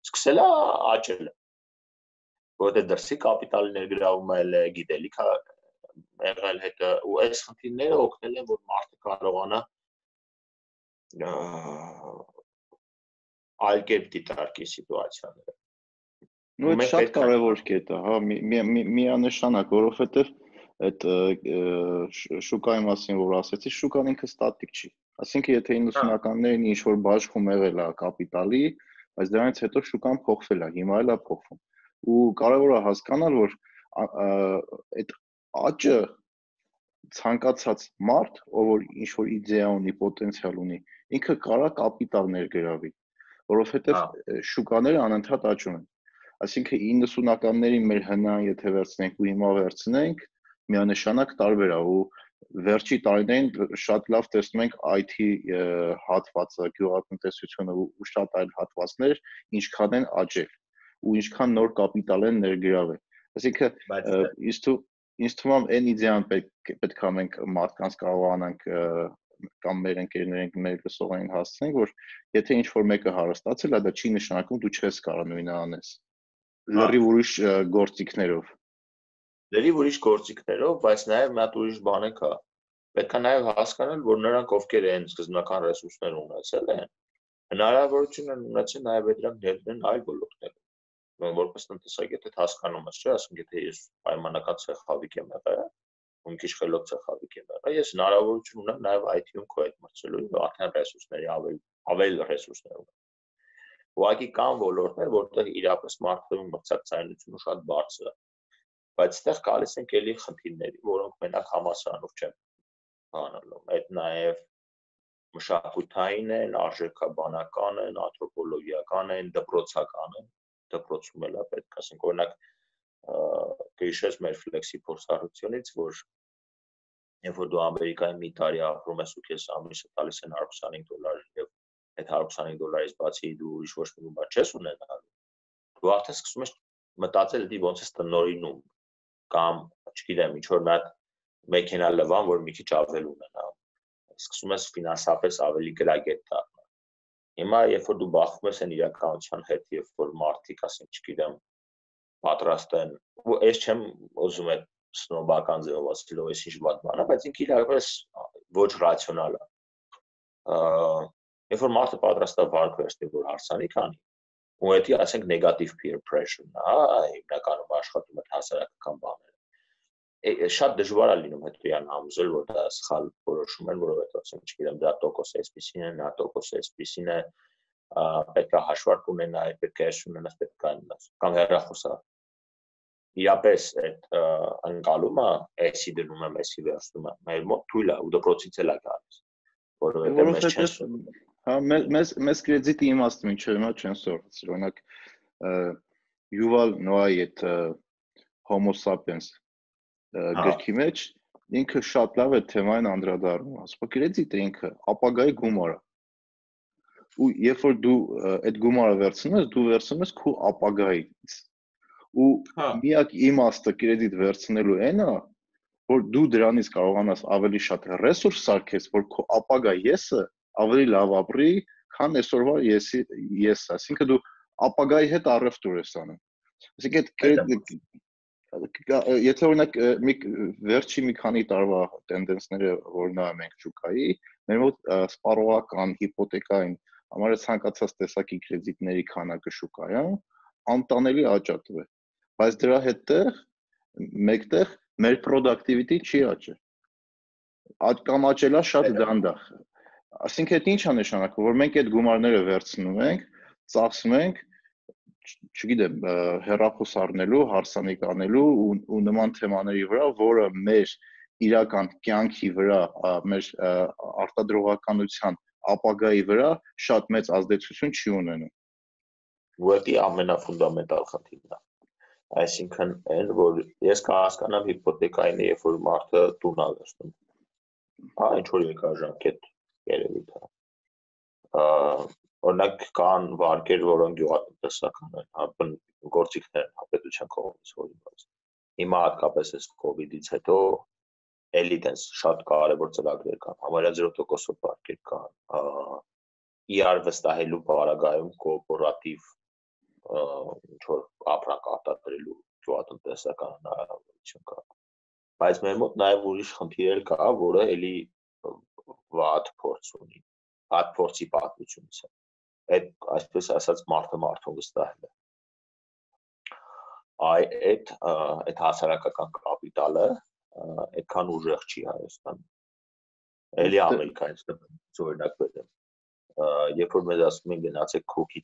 [SPEAKER 3] Սկսել է աճել։ Որտե դրսի կապիտալի ներգրավումը էլ է, գիտելիք եղել հետը ու այս խնդիրները օգնել են որ մարդը կարողանա այլ կերպ դիտարկի սիտուացիաները։
[SPEAKER 2] Ու այդ շատ կարևոր կետ է, հա, միանշանակ, որովհետև այդ շուկայի մասին որ ասեցի, շուկան ինքը ստատիկ չի։ Այսինքն եթե 90-ականներին ինչ որ բաշխում եղել է կապիտալի, բայց դրանից հետո շուկան փոխվել է, հիմա էլ է փոխվում։ Ու կարևոր է հասկանալ, որ այդ աճը ցանկացած մարդ, ով որ ինչ որ իդեա ունի, պոտենցիալ ունի, ինքը կարա կապիտալ ներգրավի, որովհետև շուկաները անընդհատ աճում են։ Այսինքն 90-ականների մեր հնան, եթե վերցնենք ու հիմա վերցնենք, միանշանակ տարբեր է ու վերջի տարիներին շատ լավ տեսնում ենք IT հատվածը, գյուղատնտեսությունը ու շատ այլ հատվածներ ինչքան են աճել ու ինչքան նոր կապիտալ են ներգրավել։ Այսինքն թվում ինձ թվում է այն իդեան պետք պետք է մենք մարդկանց կարողանանք կամ մեր ընկերներին մեր լսողային հասցնենք, որ եթե ինչ որ մեկը հարստացել է, դա չի նշանակում դու չես կարող նույնը անես։ Լրիվ ուրիշ գործիքներով
[SPEAKER 3] լրիվ ուրիշ գործիքներով, բայց նաև մի հատ ուրիշ բան է կա։ Պետք է նաև հասկանալ, որ նրանք ովքեր են սկզբնական ռեսուրսներ ունեցել են, հնարավորություն են ունեցել նաև դրանք ներդրեն այլ ոլորտներում։ որպես տնտեսագետ այդ հասկանում ես, չէ՞, ասենք եթե ես պայմանական ցեխավիկ եմ եղել, ու քիչ խելոք ցեխավիկ եմ եղել, ես հնարավորություն ունեմ նաև IT-ում քո հետ մրցելու, արդեն ռեսուրսների ավելի ավելի ռեսուրսներ ունեմ։ Ուղղակի կան ոլորտներ, որտեղ իրապես մարդու մրցակցայնությունը շատ բարձր է բայց այդտեղ գալիս ենք էլի խնդիրների, որոնք մենակ համասարանով չեն հանալում։ Այդ նաև մշակութային են, արժեքաբանական են, անթրոպոլոգիական են, դպրոցական են։ Դպրոցում էլ է պետք ասենք օրինակ գիշես մեր ֆլեքսի փորձառությունից, որ երբ որ դու Ամերիկայի մի տարի ապրում ես ու քեզ ամիսը տալիս են 125 դոլար եւ այդ 125 դոլարից բացի դու ուրիշ ոչ մի բան չես ունենալու։ Դու արդեն սկսում ես մտածել դի ոնց ես տնորինում կամ չգիտեմ ինչ որ մի հատ մեքենա լվան, որ մի քիչ ավել ունենա։ սկսում ես ֆինանսապես ավելի գրագետ դառնալ։ Հիմա երբ որ դու բախվում ես այն իրականության հետ, երբ որ մարդիկ, ասենք, չգիտեմ, պատրաստ են, ու ես չեմ ուզում այդ սնոբական ձևով ասելով այս ինչ բան բանա, բայց ինքը իրապես ոչ ռացիոնալ է։ Երբ որ մարդը պատրաստ է վարկ վերցնի, որ հարցանի քանի, ու դա ասենք նեգատիվ peer pressure-ն է, հիմնականում աշխատում է հասարակական բաները։ Շատ դժվար է լինում հետո յան համոզել, որ դա սխալ որոշում են, որովհետեւ ասենք, չգիտեմ, դա տոկոսը այսպեսին է, նա տոկոսը այսպեսին է, պետք է հաշվարկ ունենա, պետք է ունենաս, պետք է ունենաս, կամ հեռախոսա իրապես այդ անցալումը էսի դնում եմ, էսի վերցնում եմ։ Մեր մոտ թույլ է ու դպրոցից էլ է գալիս։
[SPEAKER 2] Որովհետև մեզ չեն հա մեզ մեզ կրեդիտի իմաստը ինչու հիմա չեն սորացրել։ Օրինակ Yuval Noah-ի այդ Homo sapiens գրքի մեջ ինքը շատ լավ է թեմային անդրադառնում։ Ասում կրեդիտը ինքը ապագայի գումարը ու երբ որ դու այդ գումարը վերցնում ես, դու վերցնում ես քո ապագայից ու հա։ միակ իմաստը կրեդիտ վերցնելու այնա որ դու դրանից կարողանաս ավելի շատ ռեսուրս սարքես որ քո ապագա եսը ավելի լավ ապրի քան այսօրվա եսի ես ասինքն դու ապագայի հետ առևտուր ես անում այսինքն այդ եթե օրինակ մի վերջի մի քանի տարվա տենդենսները որ նայում ենք շուկայի մեր մոտ սպառողական հիպոթեկային համար ցանկացած տեսակի կրեդիտների քանակը շուկայում անտանելի աճատվ է բայց դրա հետտեղ մեկտեղ մեր productivity չի աճել աճ կամ աճելա շատ դանդաղ ասինքն դա ի՞նչ է նշանակում որ մենք այդ գումարները վերցնում ենք ծախսում ենք չգիտեմ հերախոս առնելու, հարսանիք անելու ու, ու նման թեմաների վրա, որը մեր իրական կյանքի վրա, մեր արտադրողականության ապագայի վրա շատ մեծ ազդեցություն չի ունենում։
[SPEAKER 3] Ուղղակի ամենաֆունդամենտալ խնդիրն է այսինքն այն որ ես կհասկանամ հիպոթեկային երբ որ մարդը տուն ավերնում հա ինչ որ երկարաժամկետ երևույթ է օրինակ կան վարկեր որոնք գյուղատնտեսական են հա գործիքներ են հապետության կողմից հորինված հիմա հատկապես այս կոവിഡ്ից հետո էլի տես շատ կարևոր ծրագրեր կան համարյա 0%-ով վարկեր կան իրար վստահելու բարագայում կոոպերատիվ ինչ որ ապրանք արտադրելու գյուղատնտեսական հնարավորություն կա։ Բայց մեր մոտ նաև ուրիշ խնդիր կա, որը էլի վատ փորձ ունի։ Վատ փորձի պատմությունից է։ Այդ այսպես ասած մարդը մարդուն վստահել է։ Այ այդ այդ հասարակական կապիտալը այդքան ուժեղ չի Հայաստանում։ Էլի Ամերիկայից օրինակ բերեմ երբ որ մեզ ասում են գնացեք քոքի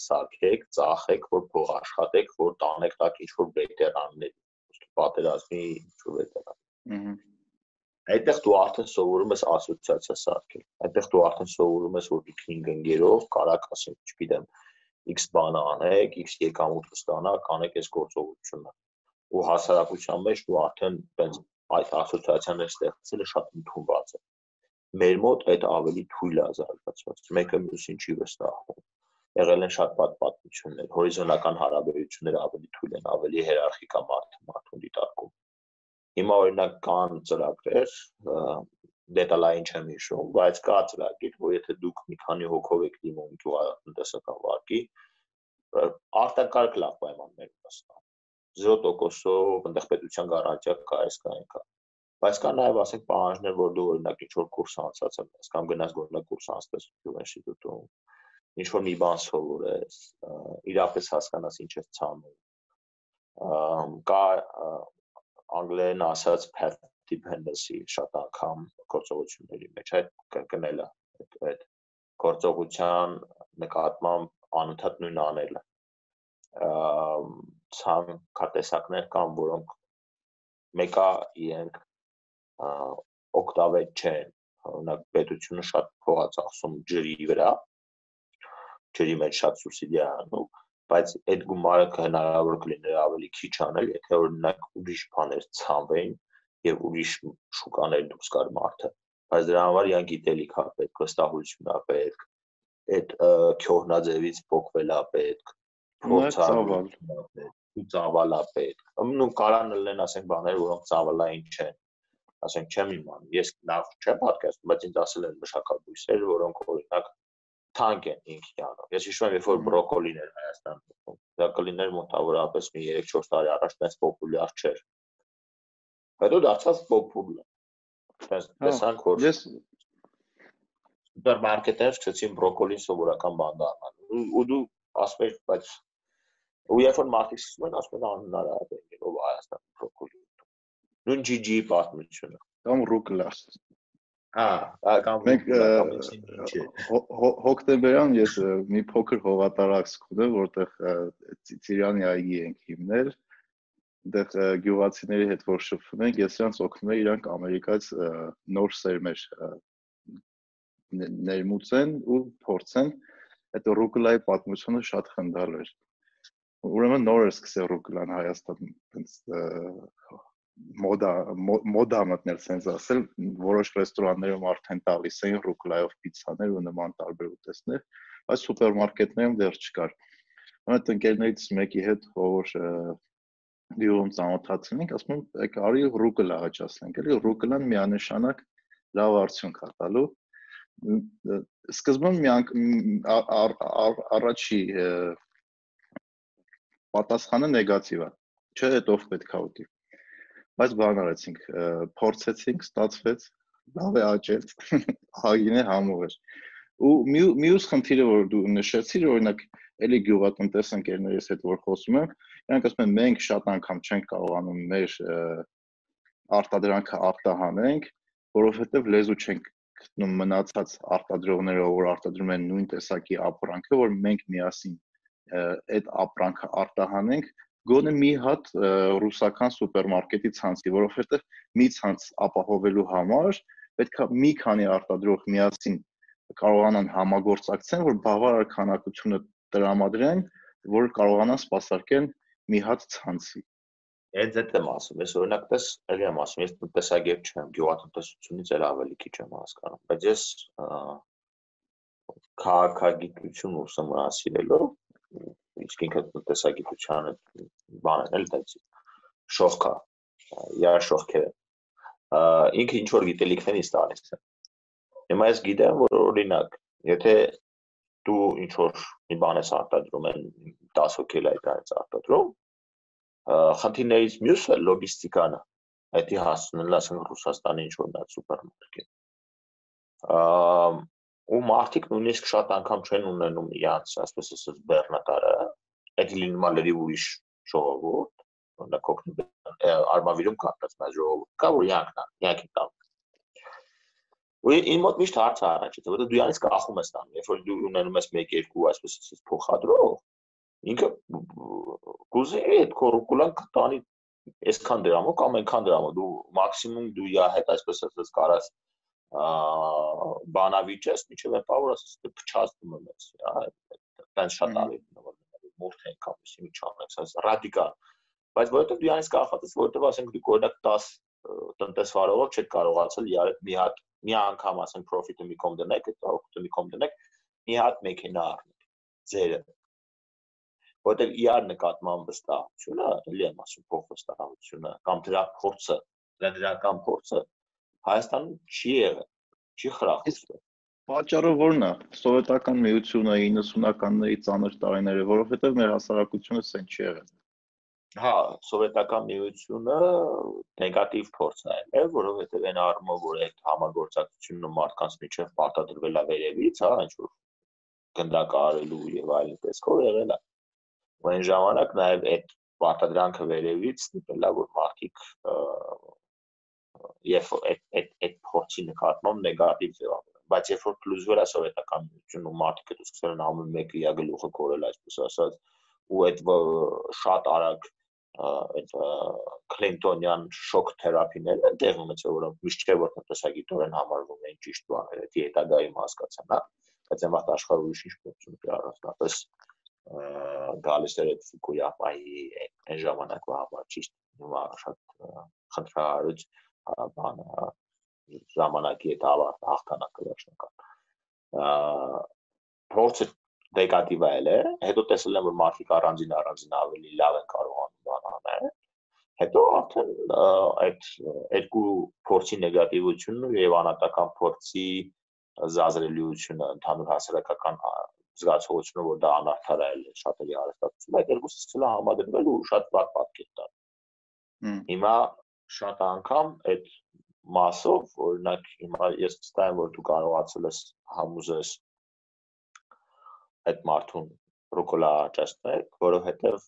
[SPEAKER 3] սարքեք, ծախեք, որ փող աշխատեք, որ տանեք տակ ինչ որ վետերաններ, պատերազմի ինչ որ վետերաններ։ Այդտեղ դու արդեն սովորում ես ասոցիացիա սարքել։ Այդտեղ դու արդեն սովորում ես, որ իքնին գնգերով կարակ ասենք, չգիտեմ, X բան անեք, X եկամուտ կստանաք, անեք այս գործողությունը։ Ու հասարակության մեջ դու արդեն այնպես այդ ասոցիացիաները ստեղծելը շատ ընդունված է մեր մոտ այդ ավելի թույլ է զարգացված մեկը մյուսին չի վստահում եղել են շատ պատ պատմություններ հորիզոնական հարաբերությունները ավելի թույլ են ավելի հիերարխիկա մարդ մարդուն դիտարկում հիմա օրինակ կան ծրագրեր դետալային չեմ հիշում բայց կա ծրագիր որ եթե դուք մի քանի հոգով եք դիմում գյուղատնտեսական վարկի արտակարգ լավ պայմաններ ունեցան 0%-ով այնտեղ պետության գարանտիա կա, այս կա, այն կա բայց կա նաև ասենք պահանջներ, որ դու օրինակ ինչ որ կուրս անցած ես կամ գնաս օրինակ կուրս անցնես ինստիտուտում, ինչ որ մի բան սովորես, իրապես հասկանաս ինչ ես ցանում։ Կա անգլերեն ասած path dependency շատ անգամ գործողությունների մեջ այդ կրկնելը այդ այդ գործողության նկատմամբ անընդհատ նույն անելը ցանկատեսակներ կան որոնք մեկը իրենք օկտավետ չեն օրինակ պետությունը շատ փող է ծախսում ջրի վրա ջրի մեջ շատ սուբսիդիա անում բայց այդ գումարը հնարավոր կլիներ ավելի քիչ անել եթե օրինակ ուրիշ բաներ ցանվեին եւ ուրիշ շուկաներ դուրս գար մարդը բայց դրա համար իրան գիտելիք է պետք վստահություն է պետք այդ քյոհնաձևից փոխվելա պետք
[SPEAKER 2] փորձալ
[SPEAKER 3] ու ծավալա պետք նու կարան լինեն ասենք բաներ որոնք ծավալային չեն ասենք չեմ իմանում ես լավ չեմ պատկերացնում բայց ինձ ասել են մշակաբույսեր որոնք օրինակ թանկ են ինքնիանով ես հիշում եմ երբ որ բրոկոլին էր Հայաստանում դա կլիներ մոտավորապես մի 3-4 տարի առաջ դες պոպուլյար չէր հետո դարձավ պոպուլյար տեսանք որ ես սուպերմարկետներ սկսեցին բրոկոլին սովորական բան դառնալ ու դու ասում ես բայց ու երբ որ մարդիկ սկսում են ասում են անհնար է ով Հայաստան բրոկոլի նույն GG պատմությունը
[SPEAKER 2] կամ ռուկլա
[SPEAKER 3] Հա, կամ
[SPEAKER 2] մենք հոկտեմբերյան ես մի փոքր հողատարակ սկուտեմ, որտեղ Ծիրանի այգի ենք հիմնել։ Այնտեղ գյուղացիների հետ որ շփվում ենք, ես նրանց օգնում եմ իրանք ամերիկայից նոր սերմեր ներմուծեն ու փորձեն։ Այդ ռուկլայի պատմությունը շատ խնդալ էր։ Ուրեմն նոր է սկսել ռուկլան Հայաստանում, այնց մոդա մոդա մտնել sense ասել որոշ ռեստորաններում արդեն տալիս էին ռուկլայով պիցցաներ ու նման տարբեր ուտեստներ բայց սուպերմարկետներում դեռ չկար այդ ընկերներից մեկի հետ որ դիում ծանոթացնենք ասում եմ եք արի ռուկլա աճացնենք էլի ռուկլան միանշանակ լավ արդյունք է տալու սկզբում մի առաջի պատասխանը նեգատիվ է չէ հետո պետք է ուտի բայց բան արեցինք, փորձեցինք, ստացվեց, լավ է աճեց, հագինը համով էր։ Ու մյուս խնդիրը, որ դու նշեցիր, օրինակ, էլի գյուղատնտես ընկերներիս հետ որ խոսում եմ, նրանք ասում են մենք շատ անգամ չենք կարողանում մեր արտադրանքը արտահանենք, որովհետև լեզու չենք գտնում մնացած արտադրողները, որ արտադրում են նույն տեսակի ապրանքը, որ մենք միասին այդ ապրանքը արտահանենք գոնե մի հատ ռուսական սուպերմարկետի ցանցի, որովհետև մի ցանց ապահովելու համար պետքա մի քանի արտադրող միասին կարողանան համագործակցեն, որ բավարար քանակությունը տրամադրեն, որ կարողանան սպասարկեն մի հատ ցանցի։
[SPEAKER 3] Այդ այդ եմ ասում, ես օրինակ պես էլի եմ ասում, ես տնտեսագետ չեմ, գյուղատնտեսությունից էլ ավելի քիչ եմ հասկանում, բայց ես քաղաքագիտություն ուսումնասիրելով իսկ ինքը տնտեսագիտության բանն էլ դա շողքա յար շողքերը ինքը ինչ որ գիտելիքներ ինձ տալիս է հիմա ես գիտեմ որ օրինակ եթե դու ինչ որ մի բան ես արտադրում են 10 հոգի լայ դրանից արտադրում խնդիրներից մյուսը լոգիստիկան է այդի հասցնել ասենք Ռուսաստանի ինչ որ դա սուպերմարկետ ու մարդիկ նույնիսկ շատ անգամ չեն ունենում իրանց, ասես ասես բեռնակարը, այդ լինում է լրիվ ուրիշ ժողովուրդ, օրինակ օգնում արմավիրում կարտած մեր ժողովուրդ, կա որ յանքն է, յանքի տամ։ Ու իմ մոտ միշտ հարց է առաջից, որովհետեւ դու յանից կախում ես տանում, երբ որ դու ունենում ես 1-2 այսպես ասես փոխադրող, ինքը կուզի այդ կորուկուլան կտանի այսքան դրամով կամ այնքան դրամով դու մաքսիմում դու իա հետ այսպես ասած կարաս բանավիճես, միջև եպավոր ասես փչացնում եմ ես, հա, տենց շատ ավելի նոր մորթ են կապիսի մի չանես, այս ռադիկալ։ Բայց որովհետև դու այնպես կախված ես, որովհետև ասենք դու օրինակ 10 տնտեսվարողով չեք կարողացել իար մի հատ մի անգամ ասենք profit-ը մի կոմ դնեք, օգուտը մի կոմ դնեք, մի հատ մեքենա առնեք։ Ձերը որտեղ իար նկատմամբ վստահությունը, էլի եմ ասում փոխվստահությունը կամ դրա փորձը, դրա դրական փորձը Հայաստանում չի եղել, չի խրախուսվել։
[SPEAKER 2] Պատճառը ո՞րն է։ Սովետական միությունը 90-ականների ծանր տարիները, որովհետև մեր հասարակությունը սեն չի եղել։
[SPEAKER 3] Հա, սովետական միությունը նեգատիվ փորձ է եղել, որովհետև այն առումով, որ այդ համագործակցությունը մարդկանց միջև պարտադրվել է վերևից, հա, ինչ որ գնդակարելու եւ այլն տեսքով եղել է։ այն ժամանակ նաեւ այդ պարտադրանքը վերևից ստիպել է, որ մարդիկ երբ այդ այդ այդ փորձի նկատմամբ նեգատիվ ձևավորել բայց երբ որ փլուզվել է սովետական միությունը ու մարդիկ այդ սկսել են ամեն մեկը իր գլուխը կորել այսպես ասած ու այդ շատ արագ այդ կլինտոնյան շոկ թերապիները դեղ ունեցել որոնք միշտ չէ որ տնտեսագիտորեն համարվում են ճիշտ բաներ դա հետագայում հասկացան հա բայց այն վաղ աշխարհ ուրիշ ինչ փոխություն կա առանձնապես գալիս էր այդ Ֆուկույամայի այն ժամանակվա համար ճիշտ հիմա շատ խնդրահարույց բանը ժամանակի հետ ավարտ հաղթանակը վերջնական փորձը նեգատիվ է էլ է հետո տեսել եմ որ մարդիկ առանձին առանձին ավելի լավ են կարողանում բան անել հետո արդեն այդ երկու փորձի նեգատիվությունը եւ անատական փորձի զազրելիությունը ընդհանուր հասարակական զգացողությունը որ դա անարդարայել է շատերի հարստացում այդ երկուսը սկսել է համադրվել ու շատ վատ պատկեր տալ հիմա շատ անգամ այդ մասով օրինակ հիմա ես ցտայեմ որ դու կարողացել ես համուզես այդ մարդուն ռուկոլա աճացնել որովհետեւ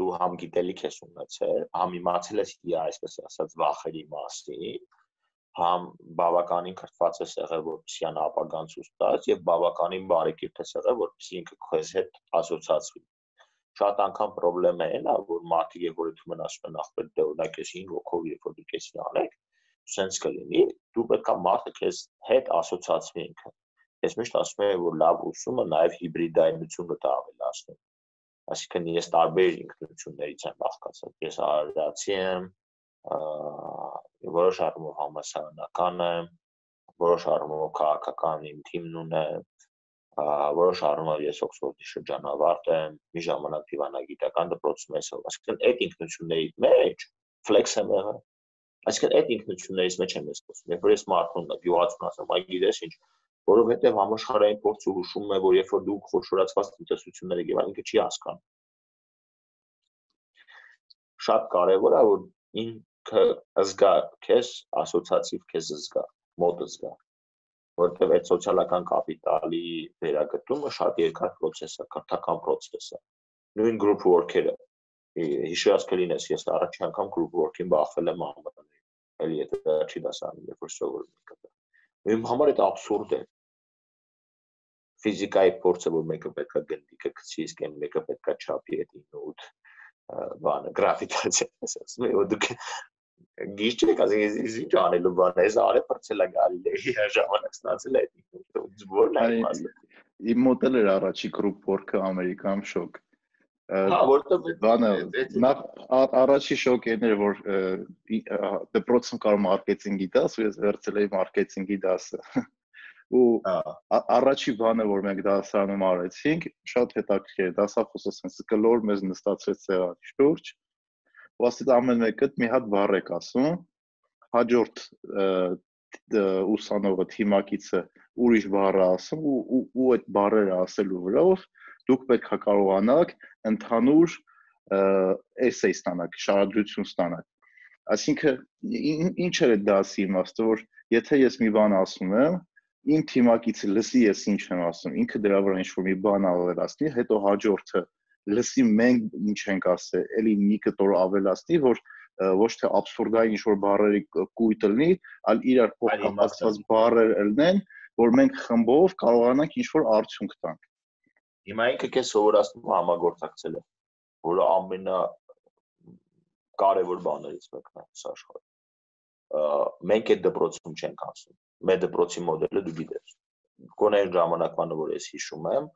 [SPEAKER 3] դու համ գիտելիք ես ունեցել համ իմացել ես իր այսպես ասած վախերի մասին համ բավականին քրտված է եղել որպեսզի ան ապագան ցույց տաս եւ բավականին բարեկիրթ է եղել որպեսզի ինքը քեզ հետ ասոցացվի շատ անգամ խնդրեմը է նա որ մարդիկ երբ որ դու մնաս են ախպետ դե օրինակ ես 5 հոգով երբ որ դու կեսի անեք սենց կլինի դու պետք է մարդը քեզ հետ ասոցացվի ինքը ես միշտ ասում եմ որ լավ ուսումը նաեւ հիբրիդայնությունը դա ավելացնում այսինքն ես տարբեր ինքնություններից եմ բաղկացած ես արարացի եմ որոշ առումով համասարանական է, որոշ առումով քաղաքական իմ թիմն ունե, որոշ առումով ես Օքսֆորդի շրջանավարտ եմ, մի ժամանակ դիվանագիտական դպրոցում եմ, այսինքն այդ ինքնությունների մեջ ֆլեքս եմ եղել։ Այսինքն այդ ինքնություններից մեջ եմ ես խոսում։ Երբ որ ես մարդուն գյուղացուն ասեմ, այ գիտես ինչ, որովհետև համաշխարհային փորձը հուշում է, որ երբ որ դու խոշորացված տնտեսություններ եք եւ ինքը չի հասկանում։ Շատ կարեւոր է որ ին զգա քեզ ասոցիատիվ քեզ զգա մոտ զգա որտեղ այդ սոցիալական կապիտալի վերագտումը շատ երկար process է, քրթական process է։ Նույն group work-երը հիշած կլինես, ես առաջի անգամ group work-ին բախվել եմ ԱՄՆ-ում։ Էլի եթե չի դասանում, երբ որ սովորում եմ կտա։ Իմ համար այդ աբսուրդ է։ Ֆիզիկայի փորձը, որ մեկը պետքա գնդիկը գցի, իսկ մեկը պետքա չափի այդ ինուտ բանը գրաֆիկացիա, ասում եմ, դուք գիշ չեք ասի ես ինչ անելու բան է, ես արել բրցել է գալի է ժամանակ ստացել է այդ որն է իմաստը։
[SPEAKER 2] Իմ մոդել էր առաջի group work-ը Ամերիկայում շոկ։
[SPEAKER 3] Հա, որտեղ
[SPEAKER 2] բանը նախ առաջի շոկն էր որ դպրոցում կար մարքեթինգի դաս, ու ես վերցել էի մարքեթինգի դասը ու առաջի բանը որ մենք դասանում արեցինք շատ հետաքրքիր է դասախոսը sense կլոր մեզ նստացրեց սեղանի շուրջ ու ասեց ամեն մեկը մի հատ բառ եք ասում հաջորդ ուսանողը թիմակիցը ուրիշ բառ ասում ու ու, այդ բառերը ասելու վրայով դուք պետք է կարողանաք ընդհանուր էսեյ ստանաք, շարադրություն ստանաք։ Այսինքն ինչ էր դա ասի իմաստը, որ եթե ես մի բան ասում եմ, իմ թիմակիցը լսի ես ինչ եմ ասում, ինքը դրա վրա ինչ-որ մի բան ավելացնի, հետո հաջորդը լսի մենք ինչ ենք ասել, էլի մի կտոր ավելացնի, որ ոչ թե абսուրդային ինչ-որ բառերի կույտ լինի, այլ իրար փոխկապակցված բառեր լինեն, որ մենք խմբով կարողանանք ինչ-որ արդյունք տանք։
[SPEAKER 3] Հիմա ինքը քեզ սովորացնում համագործակցելը, որը ամենա կարևոր բաներից մեկն է աշխարհում։ Մենք այդ դպրոցում չենք ասում մեր դպրոցի մոդելը դու գիտես։ Գոնե ժամանակվանը, որ ես հիշում եմ,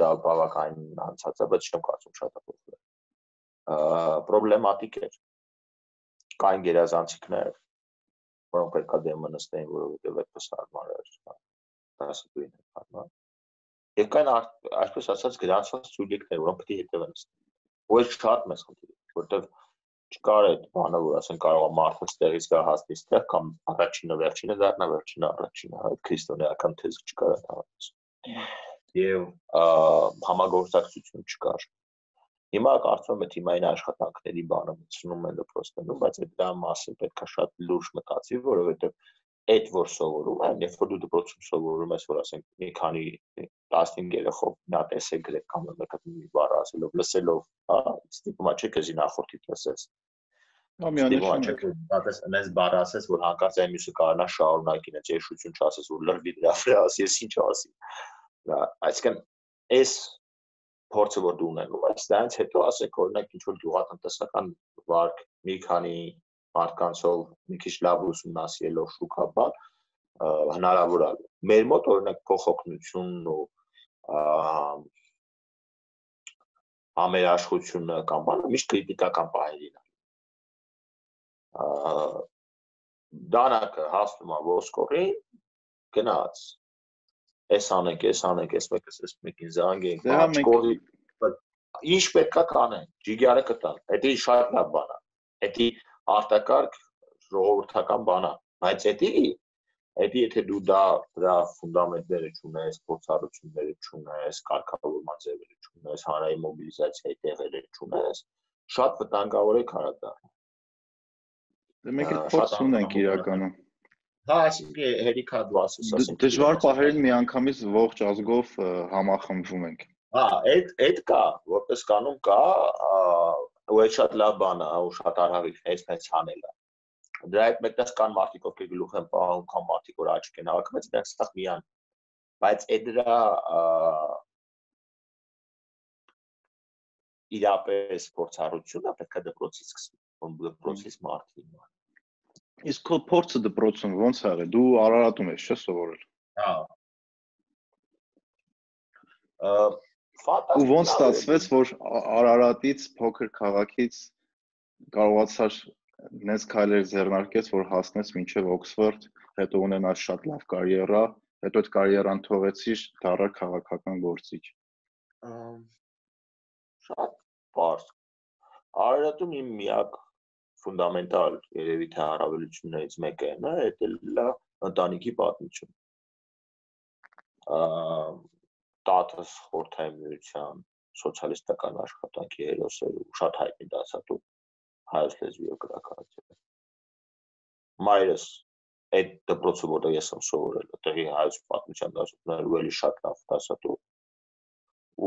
[SPEAKER 3] դա բավականին անցած է, բայց չեմ կարծում շատ է փոխվել։ Պրոբլեմատիկ էր։ Կային գերազանցիկներ, որոնք պետք է դեմը նստեին, որովհետև այդպես հարմար էր։ Դասատուին էր հարմար։ Եվ կային այսպես ասած գրանցված ցույցեր, որոնք պետք է հետևեն։ այդ շատ մեծ խնդիր որովհետև չկար այդ բանը, որ ասեն կարող է մարդը ստեղից գա հասնի ստեղ կամ առաջինը վերջինը դառնա, վերջինը առաջինը, այդ քրիստոնեական թեզ չկար այդպես։ Եվ համագործակցություն չկար։ Հիմա կարծում եմ թիմային աշխատանքների բանը մտցնում են դպրոցներում, բայց այդ դրա մասին պետք է շատ լուրջ մտածի, որովհետև այդ որ սովորում են, երբ որ դու դպրոցում սովորում ես, որ ասենք մի քանի 15 երեխով նա տեսեք գրեք կամ մեկը մի բառ ասելով, լսելով, հա, ստիպումա չէ քեզի նախորդի չէ դատես այնպես բառ ասես, որ հանկարծ այն մյուսը կարողանա շարունակին, այդ եշություն չասես, որ լրվի դրա վրա ասի, ես ինչ ասի։ Այսինքն այս փորձը որ դու ունենում ես, դրանից հետո ասեք օրինակ ինչ որ գյուղատնտեսական վարկ մի քանի մարդկանցով մի քիչ լավ ուսումնասիրելով շուկաբան հնարավոր է։ Մեր մոտ օրինակ փոխօգնությունն ու ամերաշխությունը կամ բանը միշտ քրիտիկական պահերին է։ Դանակը հասնում է ոսկորին գնաց էս անենք, էս անենք, էս մեկը էս մեկին զանգենք,
[SPEAKER 2] կողի
[SPEAKER 3] ինչ պետքա կանեն, ջիգարը կտան։ Դա շատ լավ բան է Էդի արտակարգ ժողովրդական բան է, բայց էդի Էդի եթե դու դա դրա ֆունդամենտները չունես, փորձառությունները չունես, կարգավորման ձևերը չունես, հանրային մոբիլիզացիայի տեղերը չունես, շատ վտանգավոր է քարակտառը։
[SPEAKER 2] Դե մենք էլ փորձ ունենք իրականում։
[SPEAKER 3] Հա, այսինքն հերիքա դու ասես,
[SPEAKER 2] ասենք։ Դժվար պահերին միանգամից ողջ ազգով համախմբվում ենք։
[SPEAKER 3] Հա, այդ այդ կա, որպես կանոն կա, ու այդ շատ լավ բան է, ու շատ արհավիք է, այսպես անելը դրա հետ մեկտեղ կան մարդիկ, ովքեր գլուխ են պահում, կամ մարդիկ, որ աչք են հավաքում, բայց դրանք ստեղ միան։ Բայց այդ դրա իրապես փորձառությունը պետք է դպրոցից սկսվի, դպրոցից մարդին։
[SPEAKER 2] Իսկ քո փորձը դպրոցում ո՞նց ա եղել։ Դու Արարատում ես, չէ՞ սովորել։
[SPEAKER 3] Հա։
[SPEAKER 2] Ու ո՞նց ստացվեց, որ Արարատից փոքր քաղաքից կարողացար նենց քայլեր ձեռնարկեց, որ հասնես մինչև Օքսֆորդ, հետո ունենաս շատ լավ կարիերա, հետո այդ կարիերան թողեցիր դառար քաղաքական գործիչ։
[SPEAKER 3] Շատ բարձ։ Արարատում իմ միակ ֆունդամենտալ երևի թե հարաբերություններից մեկը է, նա դա ընտանիքի պատմություն։ Տատս խորթային միության սոցիալիստական աշխատանքի հերոսը շատ հայտնի դասատու հայոց լեզվի գրականություն։ Մայրս այդ դպրոցը, որտեղ ես եմ սովորել, այդտեղի հայոց պատմության դասություններ ու էլի շատ լավ դասատու։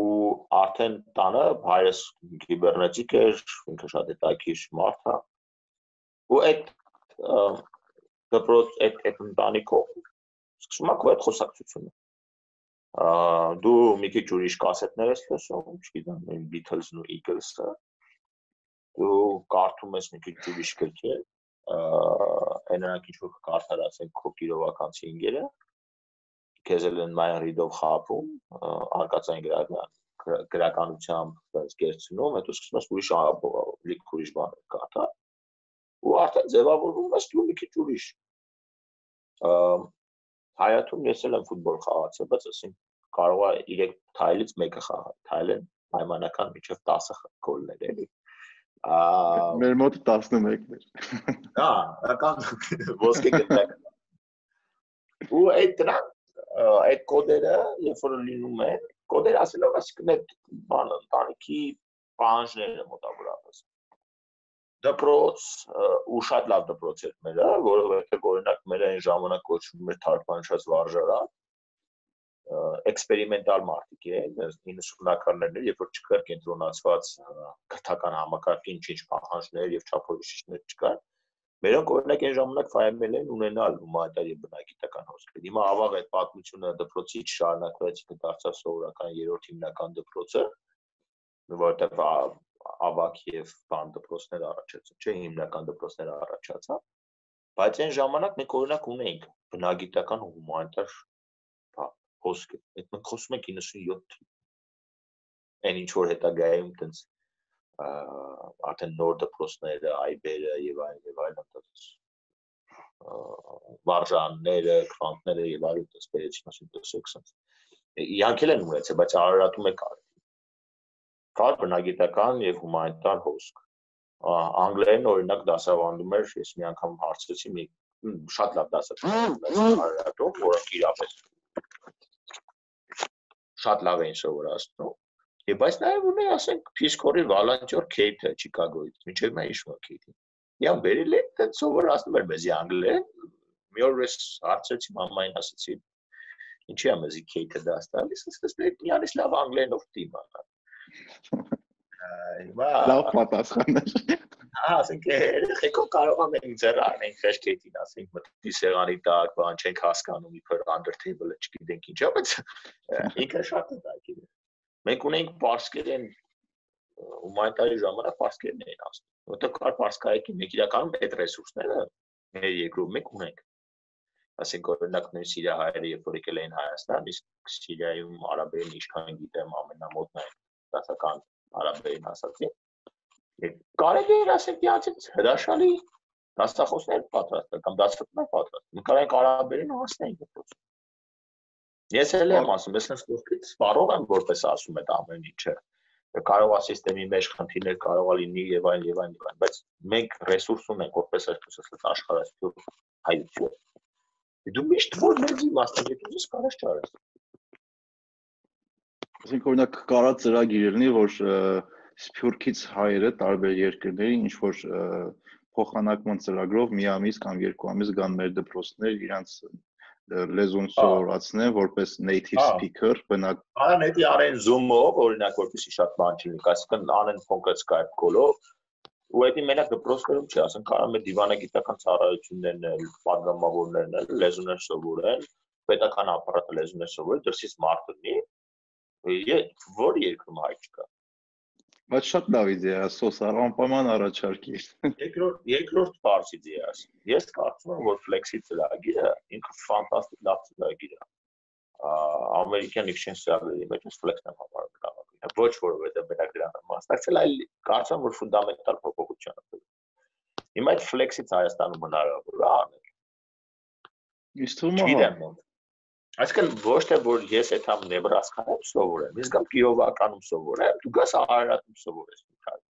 [SPEAKER 3] Ու արդեն տանը հայրս կիբերնետիկ էր, ինքը շատ հետաքրքիր մարդ է։ Ու այդ դպրոց այդ այդ ընտանիքով սկսում եք այդ խոսակցությունը դու մի քիչ ուրիշ կասետներ ես լսում, չգիտեմ, Beatles-ն ու Eagles-ը, դու կարդում ես մի քիչ ուրիշ գրքեր, այն նրանք ինչ որ կարդար ասեն քո գիրովականցի ինգերը, քեզ էլ են մայն ռիդով խափում, արկածային գրականությամբ գերցնում, հետո սկսում ես ուրիշ լիք ուրիշ բաներ կարդալ ու արդեն ձևավորվում ես դու մի քիչ ուրիշ հայաթում ես էլ եմ ֆուտբոլ խաղացել, բայց ասին կարող է 3 թայլից մեկը խաղալ։ Թայլը պայմանական միջև 10 գոլներ էլի
[SPEAKER 2] մեր մոտ 11-ներ։
[SPEAKER 3] Հա, ական ոսկե գտնակ։ Ու այդ դրան այդ կոդերը, երբ որ լինում են, կոդեր ասելով ասիկն այդ բանը ընտանիքի պահանջները մոտավորապես դպրոց ու շատ լավ դպրոց էր մերը, որովհետեւ օրինակ մեր այն ժամանակ կոչվում էր թարգմանչած վարժարան, էքսպերիմենտալ մարդիկ են 90-ականներն երբ որ չկար կենտրոնացված քրթական համակարգի ինչ-ինչ պահանջներ եւ չափորոշիչներ չկար մերոնք օրինակ այն ժամանակ ֆայմել են ունենալ հումանիտար եւ բնագիտական հոսքեր հիմա ավաղ այդ պատմությունը դպրոցից շարունակվեց ինքը դարձավ սովորական երրորդ հիմնական դպրոցը որտեղ ավակ եւ բան դպրոցներ առաջացան չէ հիմնական դպրոցներ առաջացան բայց այն ժամանակ մենք օրինակ ունեինք բնագիտական ու հումանիտար խոսքը։ Այդ մենք խոսում ենք 97 այն ինչ որ հետագայում տենց արդեն նոր դպրոցները, այբերը եւ այլն եւ այլն տենց վարժանները, քվանտները եւ այլն տենց բերեցին, ասում տեսեք sense։ Իհարկե են ունեցել, բայց Արարատում է կար։ Կար բնագիտական եւ հումանիտար հոսք։ Անգլերեն օրինակ դասավանդում էր, ես մի անգամ հարցրեցի մի շատ լավ Արարատում, որը իրապես շատ լավ էին սովորացնում։ Եվ բայց նաև ունի, ասենք, Փիսկորի վալանտյոր Քեյթը Չիկագոյից, ինչեւ նա հիշում Քեյթին։ Իան բերել է, դա սովորացնում էր մեզի անգլերեն։ Մի օր ես հարցրեցի մամային, ասեցի, ինչի է մեզի Քեյթը դա ստալիս, ասես դե միանից լավ անգլերենով տիմանա։
[SPEAKER 2] Հիմա լավ պատասխան էր։
[SPEAKER 3] Հա, ասենք երեխեքով կարող մենք ձեռ առնենք խեշքետին, ասենք մտքի սեղանի տակ, բան չենք հասկանում, իբր under table-ը չգիտենք ինչա, բայց ինքը շատ է դա։ Մենք ունենք պարսկերեն հումանիտարի ժամանակ պարսկերն էին ասում։ Որտեղ կար պարսկայքի մեկ իրականում այդ ռեսուրսները մեր երկրում մենք ունենք։ Ասենք օրինակ նույն Սիրիա հայերը երբ որ եկել էին Հայաստան, իսկ Սիրիայում արաբերեն ինչքան գիտեմ ամենամոտն այն դասական արաբերեն ասացին կարելի է ասել դիացից հրաշալի դասախոսներ պատրաստել կամ դասատուներ պատրաստել։ Նկարային կարաբերին հասնեին դպրոց։ Ես էլ եմ ասում, ես այս կողքից սպառող եմ, որպես ասում այդ ամեն ինչը։ կարող է համակարգի մեջ խնդիրներ կարող է լինի եւ այլ եւ այլ եւ այլ, բայց մենք ռեսուրս ունենք որպես այսպես ասած աշխարհասփյուր հայություն։ Դու միշտ որ մեծ մասնագետ ես կարաս չարես։
[SPEAKER 2] Ասենք օրինակ կարա ծրագիր լինի, որ Սփյուռքից հայերը տարբեր երկրների ինչ որ փոխանակման ծրագրով մի ամիս կամ երկու ամիս գան մեր դպրոցներ, իրանց լեզուն սովորացնեն որպես native speaker բնակ։
[SPEAKER 3] Ան դա արեն Zoom-ով, օրինակ, որպեսի շատ բան չլինի, այսինքն անեն կոնկրետ Skype call-ով, ու այդ մենակ դպրոցներում չի, ասենք կարող է դիվանագիտական ծառայություններն էլ, падգամավորներն էլ, լեզուներ սովորել, պետական ապարատը լեզուներ սովորել, դրսից մարդ լինի, որ երկրում հայ չկա։
[SPEAKER 2] Բայց շատ լավ իդեա, սոսար անպայման առաջարկի։
[SPEAKER 3] Երկրորդ երկրորդ բարձ իդեա։ Ես կարծում եմ, որ Flex-ի ծրագիրը ինքը ֆանտաստիկ լավ ծրագիր է։ American Exchange ծրագրերի մեջ Flex-ն եմ համարում լավագույնը։ Ոչ որովհետեւ մենակ դրան եմ մասնակցել, այլ կարծում որ ֆունդամենտալ փոփոխություն է։ Հիմա այդ Flex-ից Հայաստանում հնարավոր է անել։
[SPEAKER 2] Իսկ թվում է
[SPEAKER 3] Այսինքն ոչ թե որ ես այդ համ Նեբրասկայում սովորեմ, ես գամ Կիովականում սովորեմ, դու գաս Արարատում սովորես մի քանի։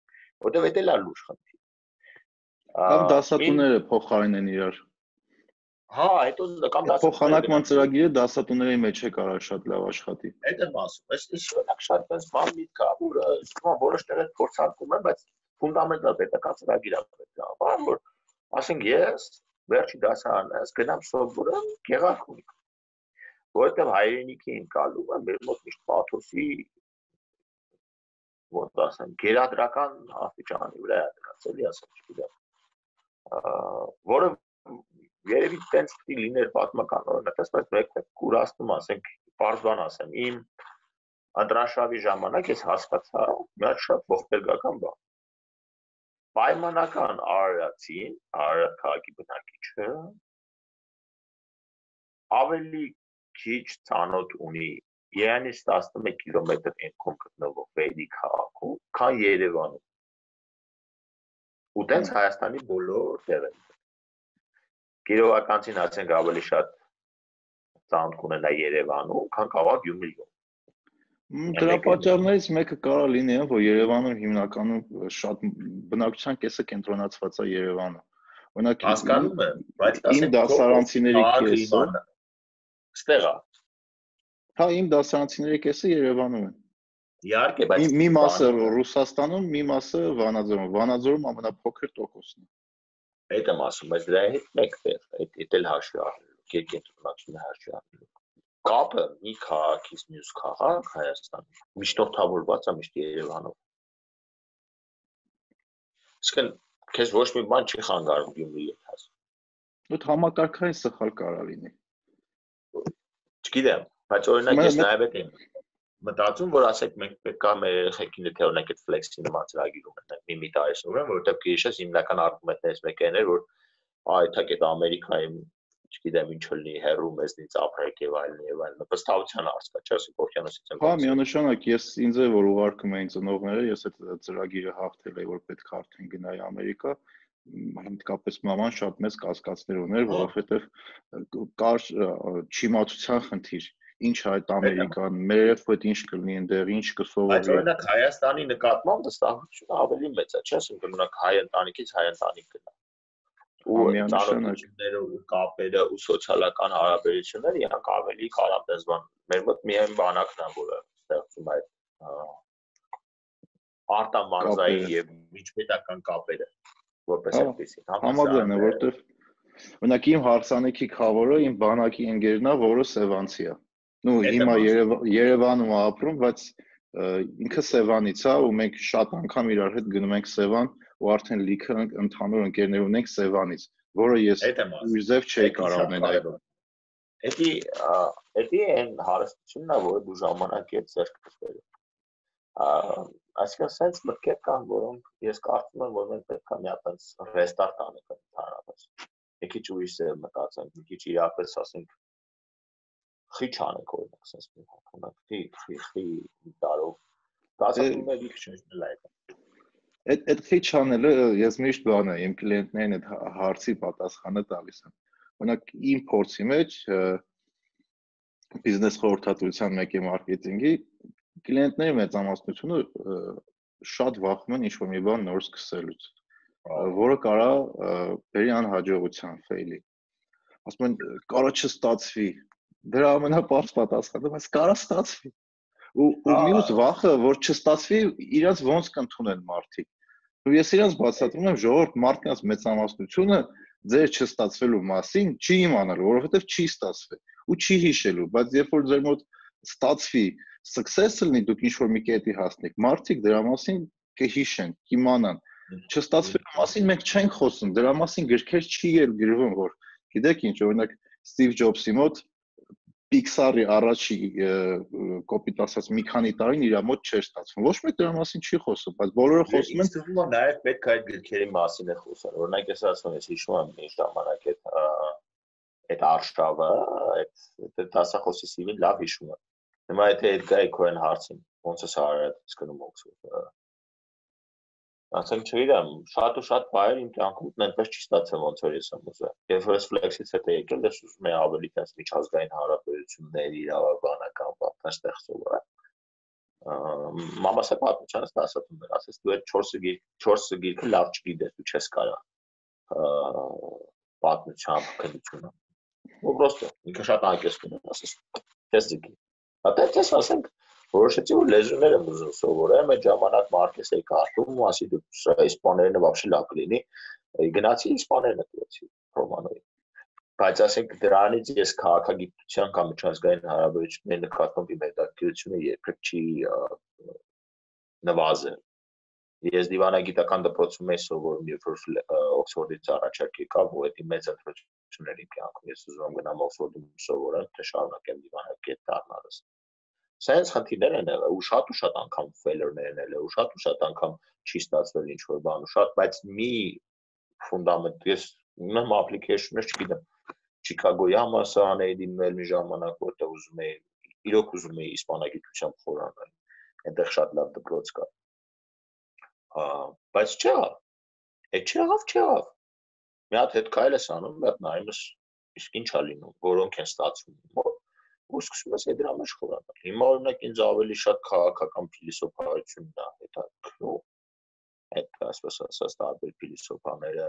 [SPEAKER 3] Որտեվ դա է լուրջ խնդիր։
[SPEAKER 2] Կամ դասատուները փոխարինեն իրար։
[SPEAKER 3] Հա, հետո կամ
[SPEAKER 2] դասատուները փոխանակման ծրագիրը դասատուների մեջ է կարող շատ լավ աշխատի։
[SPEAKER 3] Այդ եմ ասում, այս ის շնորհակ շատ բաց բան միտքա, որ ասում որոշ տեղեր փորձարկում են, բայց ֆունդամենտալ պետական ծրագիր է պետք է, բան որ ասենք ես վերջի դասարանս գնամ սովորեմ գեղարքունիք որովհետև հայրենիքի ընկալում է մեր մոտ միշտ պաթոսի ոնց ասեմ գերադրական աստիճանի վրա է դրած էլի ասեմ չգիտեմ որը երևի տենց պիտի լիներ պատմական օրինակ ասես մեկ կուրաստում ասենք բարձվան ասեմ իմ անդրաշավի ժամանակ ես հասկացա մի հատ շատ ողբերգական բան պայմանական արարածին արարատ քաղաքի բնակիչը ավելի քիչ ցանոթ ունի Երանից 11 կիլոմետր ենքում գտնվող Վեդի քաղաքում, քան Երևանում։ Ու տենց Հայաստանի բոլոր տեղերում։ Գիրովականցին ասենք ավելի շատ ցանոթ կունենա Երևանում, քան քաղաք Գյումրիում։
[SPEAKER 2] Դրա պատճառներից մեկը կարող լինի, որ Երևանում հիմնականում շատ բնակչության կեսը կենտրոնացված է Երևանում։
[SPEAKER 3] Օրինակ հասկանում եմ, բայց
[SPEAKER 2] ասենք դասարանցիների կեսը
[SPEAKER 3] Ստեղ է։
[SPEAKER 2] Հա, իմ դասարանցիների կեսը Երևանում են։
[SPEAKER 3] Իհարկե, բայց
[SPEAKER 2] մի մասը Ռուսաստանում, մի մասը Վանաձորում։ Վանաձորում ամենափոքր տոկոսն է։
[SPEAKER 3] Այդ եմ ասում, բայց դրա հետ մեկտեղ, այդ այդ էլ հաշվի առնելու, կերկենտրոնացումը հաշվի առնելու։ Կապը մի քաղաքից մյուս քաղաք Հայաստանում միջնորդավորված է միշտ Երևանով։ Իսկն քեզ ոչ մի բան չի խանգարում Գյումրիի հետ հաս։
[SPEAKER 2] Դու համակարգային սխալ կարա լինի։
[SPEAKER 3] Չգիտեմ, բայց օրինակ ես նաև եմ մտածում, որ ասեք մենք պետք է մեր երեխեքին եթե օրինակ այդ flex-ի նման ծրագիր ունենանք մի մի տարի սովորեն, որովհետև քիչս հիմնական արգումենտներից մեկը այն էր, որ այդակ այդ Ամերիկայում չգիտեմ ինչ լինի հերու մեզնից ապրեք եւ այլն եւ այլն վստահության հասկա չէ ասի օվկիանոսից եմ
[SPEAKER 2] հա միանշանակ ես ինձ է որ ուղարկում էին ծնողները ես այդ ծրագիրը հաղթել էի որ պետք է արդեն գնայի ամերիկա հնդկապես մաման շատ մեծ կասկածներ ուներ, որովհետև կար չիմացության խնդիր ինչ այդ Ամերիկան, մեր հետ ոդ ինչ կլինի այնտեղ, ինչ կսովորի։
[SPEAKER 3] Բայց օրինակ Հայաստանի նկատմամբ վստահությունը ավելի մեծ է, չէ՞, ասենք օրինակ հայ ընտանիքից հայ ընտանիք գնա։ Ու ծառայությունները ու կապերը ու սոցիալական հարաբերությունները իրանք ավելի կարապեզվան։ Մեր մոտ միայն բանակն է, որը ստեղծում այդ արտամանզային եւ միջպետական կապերը որպես այդպեսի։
[SPEAKER 2] Համաձայն եմ, որովհետև օրինակ իմ հարսանեկի խավորը իմ բանակի ընկերն է, որը Սևանցի է։ Ну, հիմա Երևանում է ապրում, բայց ինքը Սևանից է ու մենք շատ անգամ իրար հետ գնում ենք Սևան ու արդեն լիքը ընդհանուր ընկերներ ունենք Սևանից, որը ես ուժև չէի կարող ունենալ։
[SPEAKER 3] Էդի էդի այն հարստությունն է, որը դու ժամանակի հետ ձեռք կստել։ Այսինքն sense մտքեր կան, որոնք ես կարծում եմ, որ մենք պետք է մի հատ ռեստարտ անենք ընդհանրապես։ Մի քիչ ուրիշ է մտածենք, մի քիչ իրապես ասենք խիչ անենք օրինակ, sense մի հատ ունենք, խի, խի, տարով։ Դասում եմ քիչ լայք։
[SPEAKER 2] Այդ այդ խիչ անելը ես միշտ բան է, իմ կլիենտներին այդ հարցի պատասխանը տալիս եմ։ Օրինակ իմ փորձի մեջ բիզնես խորհրդատվության մեկի մարքեթինգի կլիենտների մեծամասնությունը շատ վախում են ինչ-որ մի բան նոր սկսելուց, որը կարա բերի անհաջողության ֆեյլի։ Ասում են, կարա չստացվի։ Դրա ամենապարզ պատասխանը, բայց կարա ստացվի։ Ու ու մյուս վախը, որ չստացվի, իրաց ոնց կընդունեն մարդիկ։ Ու ես իրաց բացատրում եմ, ժողովուրդ մարդկանց մեծամասնությունը ձեր չստացվելու մասին չի իմանալու, որովհետև չի ստացվել ու չի հիշելու, բայց երբ որ ձեր մոտ ստացվի, success-ը լինի, դուք ինչ-որ մի կետի հասնեք, մարդիկ դրա մասին կհիշեն, կիմանան։ Չստացվելու մասին մենք չենք խոսում, դրա մասին գրքեր չի գրվում, որ գիտեք ինչ, օրինակ Steve Jobs-ի մոտ Pixar-ի առաջի կոպիտ ասած մի քանի տարին իր մոտ չէր ստացվում։ Ոչ մեկ դրա մասին չի խոսում, բայց բոլորը խոսում են։
[SPEAKER 3] Իսկ նաև պետք է այդ գրքերի մասին է խոսել։ Օրինակ ես ասում եմ, հիշում եմ ինչ ժամանակ այդ այդ արշավը, այդ դասախոսի սիվին լավ հիշում եմ։ Հիմա եթե այդ գայ քոեն հարցին ոնց է սա արել, սկնում օքսֆորդ ասենք չգիտեմ, շատ ու շատ բայեր իմ կյանքում այնպես չի ստացել ոնց որ ես եմ ուզում։ Երբ որ ես ֆլեքսից հետո եկել, ես ուզում եի ավելի տես միջազգային հարաբերություններ, իրավաբանական բան ստեղծել։ Մամասը պատմությանս ասացում էր, ասես դու այդ 4-ը գիրք, 4-ը գիրքը լավ չգիտես, դու չես կարա պատմության քննությունը։ Ու պրոստը ինքը շատ անկեսնում է, ասես։ Դες դիքի։ Պետք է ասենք որոշեցի որ լեզուներ եմ ուզում սովորեմ, այդ ժամանակ Մարկես էի կարդում, ասի դու իսպաներենը բավարար լավ կլինի, գնացի իսպաներենը դրեցի ռոմանոյի։ Բայց ասենք դրանից ես քաղաքագիտության կամ միջազգային հարաբերությունների նկատմամբ իմ հետաքրքրությունը երբեք չի նվազել։ Ես դիվանագիտական դպրոցում էի սովորում, երբ որ Օքսֆորդից առաջարկ եկավ, ու դա մեծ ընտրությունների կյանքում ես ուզում եմ գնամ Օքսֆորդում սովորել, թե շարունակեմ դիվանագետ դառնալս սենց խնդիրներ են եղել ու շատ ու շատ անգամ failure-ներ են եղել ու շատ ու շատ անգամ չի ստացվել ինչ որ բան ու շատ բայց մի ֆունդամենտ ես ունեմ application-ներ չգիտեմ Չիկագոյի համալսարան էի դիմել մի ժամանակ որտեղ ուզում էի իրոք ուզում էի իսպանագիտությամբ խորանալ այնտեղ շատ լավ դպրոց կա բայց չեղավ այդ չեղավ չեղավ մի հատ հետ քայլ ես անում մի հատ նայում ես իսկ ինչ ա լինում որոնք են ստացվում ու սկսում ես դրա մեջ խորանալ։ Հիմա օրինակ ինձ ավելի շատ քաղաքական փիլիսոփայությունն է հետաքրքրում։ Այդ ասես ասած տարբեր փիլիսոփաները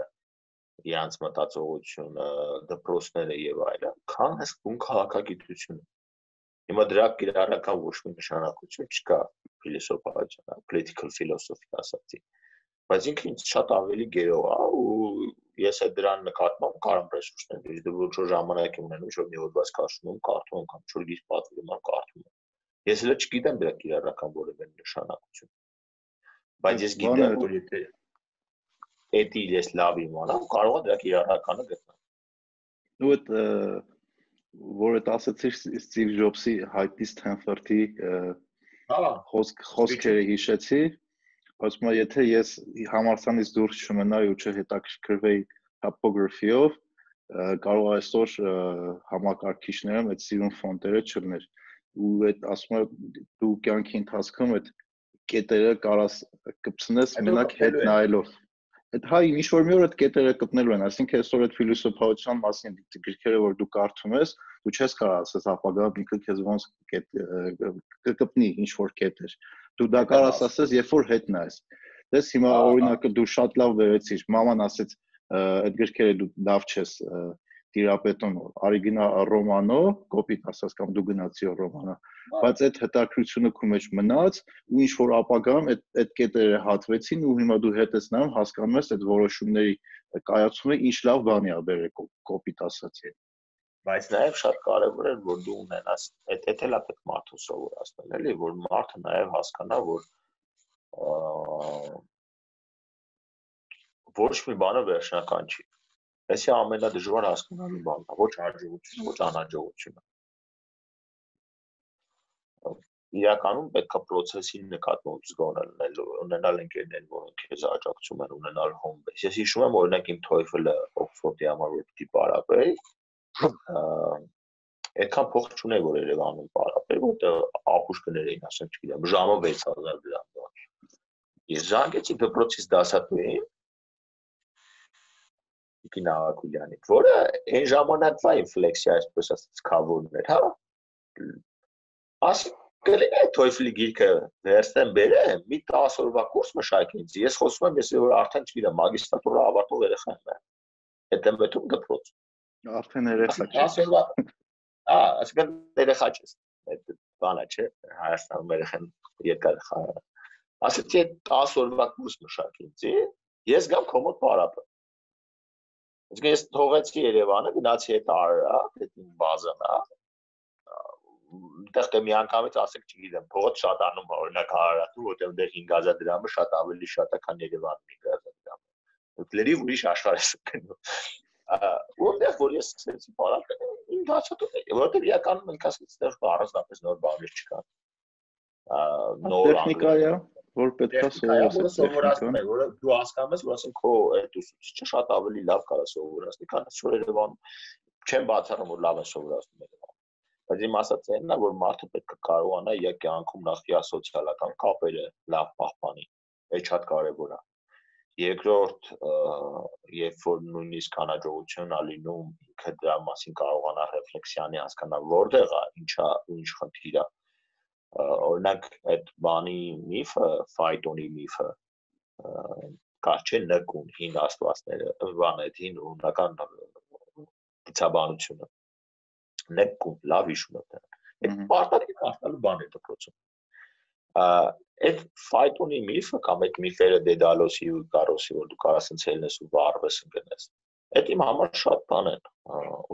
[SPEAKER 3] իրանց մտածողությունը, դպրոցները եւ այլն, քան հենց բուն քաղաքագիտությունը։ Հիմա դրա կիրառական ոչ մի նշանակություն չկա փիլիսոփայության, political philosophy ասացի բայց ինքը ինձ շատ ավելի գերո է ու ես այդ դրան նկատմամբ կարամ ռեսուրսներ դուրս դու ոչ որ ժամանակ ունենում որ մի հոդված քաշում կարդում կամ չոր գիր պատվիրում եմ կարդում ես հələ չգիտեմ դրա կիրառական որևէ նշանակություն բայց ես գիտեմ որ եթե էդի ես լավ իմանամ կարող եմ դրա կիրառականը գտնել
[SPEAKER 2] ու այդ որ այդ ասացիր Steve Jobs-ի հայտնի Stanford-ի հա խոսք խոսքերը հիշեցի ասում եմ եթե ես համարցանից դուրս չմնայի ու չհետաքրքրվեի topography-ով կարող այսօր համակարգիչներում այդ սիրուն ֆոնտերը չլներ ու այդ ասում եմ դու կյանքի ընթացքում այդ կետերը կարաս կպցնես մենակ հետ նայելով այդ հայ ինչ որ մի օր այդ կետերը կպնելու են այսինքն այսօր այդ ֆիլոսոֆիական մասին գրքերը որ դու կարդում ես դու չես կարող ասես ապագա ինքը քեզ ոնց կկպնի ինչ որ կետեր դու դա կարաս ասես, երբ որ հետ նայես։ Դες հիմա օրինակը դու շատ լավ վերեցիր։ Մաման ասեց, այդ գրքերը դու լավ չես տիրապետում Արիգինա Ռոմանո, կոպիտ ասած կամ դու գնացի Ռոմանո, բայց այդ հետաքրությունը քո մեջ մնաց ու ինչ որ ապագայում այդ այդ կետերը հատվեցին ու հիմա դու հետ ես նայում հասկանում ես այդ որոշումների կայացումը ինչ լավ բանի ա բերել կոպիտ ասած
[SPEAKER 3] բայց նաև շատ կարևոր է որ դու ունենաս այդ այդ էլա պետք մարդուն սովորացնել էլի որ մարդը նաև հասկանա որ ոչ մի բանը վերջնական չի Այսի ամենադժվար հասկանալի բանն է ոչ հաջողությունը ոչ անհաջողությունը իրականում պետք է process-ի նկատմամբ զգոնել ունենալ ընկերներ որոնք քեզ աջակցում են ունենալ home base ես հիշում եմ օրինակ իմ TOEFL-ը Oxford-ի համար որ պիտի պարապեի այդքան փող չունեի որ Երևանում պարապեի, որտեղ ապուշկներ էին, ասեմ, չգիտեմ, ժամը 6000 դրամ։ Ես զանգեցի դպրոցից դասատուին Տիկին Աղակուլյանի, որը այն ժամանակվա ինֆլեքսիա, այսպես ասած, կավորն էր, հա։ Ասի, կլինի TOEFL-ի գիրքը վերցնեմ բերեմ, մի 10 օրվա կուրս մշակի ինձ։ Ես խոսում եմ, ես որ արդեն չգիտեմ, մագիստրատուրա ավարտող երեխա եմ։ Այդ եմ մտում դպրոց։
[SPEAKER 2] Արդեն երեխա
[SPEAKER 3] 10 օրվա Ա, ասկան երեխա չես։ Այդ բանը չէ, Հայաստանում երեխան երկար խա։ Ասեցի 10 օրվա կուրս մշակի ինձ։ Ես գամ կոմոդ պարապը։ Իսկ ես թողեցի Երևանը, գնացի այդ արրա, այդ բազան, այդտեղ դե մի անգամից ասեք, չգիտեմ, փողոց շատ անում օրինակ Հարարատում, որտեղ դեր 5000 դրամը շատ ավելի շատ է, քան Երևանում 5000 դրամը։ Լրիվ ուրիշ աշխարհ է սկսում։ Որտեղ որ ես սկսեցի բարակ, է, որտեղ իրականում ասեցինք, այդտեղ առանձնապես նոր բաներ չկան։
[SPEAKER 2] Նոր տեխնիկա է, որ պետքա
[SPEAKER 3] սովորել սովորացնել, որը դու հասկանում ես, որ ասենք քո այդ ուսուցիչը շատ ավելի լավ կարա սովորացնի, քան որ Երևանում չեմ բացառում որ լավ է սովորացնում Երևանում բայց իմ ասած այնն է որ մարդը պետք է կարողանա իր կյանքում նախ իր սոցիալական կապերը լավ պահպանի այդ շատ կարևոր է երկրորդ երբ որ նույնիսկ անհաջողություն ա լինում ինքը դրա մասին կարողանա ռեֆլեքսիանի հասկանալ որտեղ է ինչա ինչ խնդիր է օրինակ այդ բանի միֆը ֆայտոնի միֆը կա չէ նկուն հին աստվածները բան այդ հին ունական դիցաբանությունը նեկում լավ հիշում եմ այդ պարտադիր կարդալու բան է դպրոցում այդ ֆայտոնի միֆը կամ այդ միֆերը դեդալոսի ու կարոսի որ դու կարաս ընցելնես ու վարվես ընկնես այդ իմ համար շատ բան են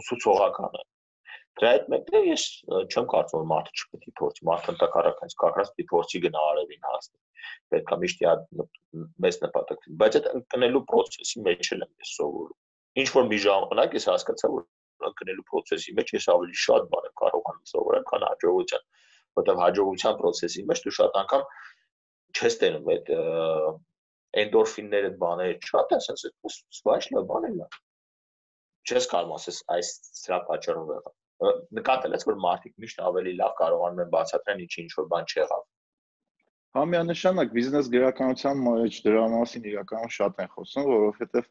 [SPEAKER 3] ուսուցողական են դրա հետ մեկտեղ ես չեմ կարծում որ մարդը չպետք է փորձի մարդը ընդհանրապես հենց կակրած պիտի փորձի գնա արևին հասնի պետք է միշտ իա մեծ նպատակ բայց այդ ընկնելու process-ի մեջ եմ ես սովորում ինչ որ մի ժամանակ ես հասկացա որ գնելու process-ի մեջ ես ավելի շատ բան եմ կարողանում սովորել, քան հաջողության, որտեղ հաջողության process-ի մեջ դու շատ անգամ չես տենում այդ էնդորֆինները բաները շատ է, ասես սվայշ լավ բան է լավ։ Չես կարող ասես այս սրա պատճառով եղա։ Նկատել ես որ մարդիկ միշտ ավելի լավ կարողանում են բացատրեն ինչ ինչ որ բան չեղավ։
[SPEAKER 2] Հա միանշանակ բիզնես գրականության մեջ դրա մասին իրականում շատ են խոսում, որովհետև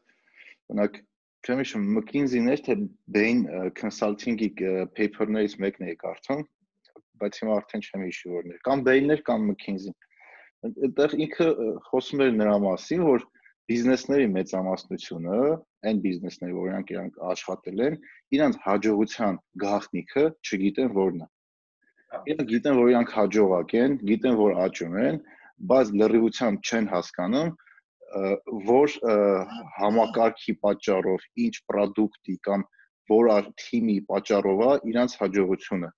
[SPEAKER 2] օրինակ չեմ հիշում McKinsey-ն էր թե Bain Consulting-ի paper-ներից մեկն էի կարդում, բայց հիմա արդեն չեմ հիշում որն էր։ Կամ Bain-ն էր կամ McKinsey-ն։ Այդտեղ ինքը խոսում էր նրա մասին, որ բիզնեսների մեծամասնությունը, այն բիզնեսները, որ իրանք իրանք աշխատել են, իրանք հաջողության գաղտնիքը չգիտեն որն է։ Իրանք գիտեն, որ իրանք հաջողակ են, գիտեն, որ աճում են, բայց լրիվությամբ չեն հասկանում, որ համակարգի պատճառով, ինչ product-ի կամ որ թիմի պատճառով է իրանց հաջողությունը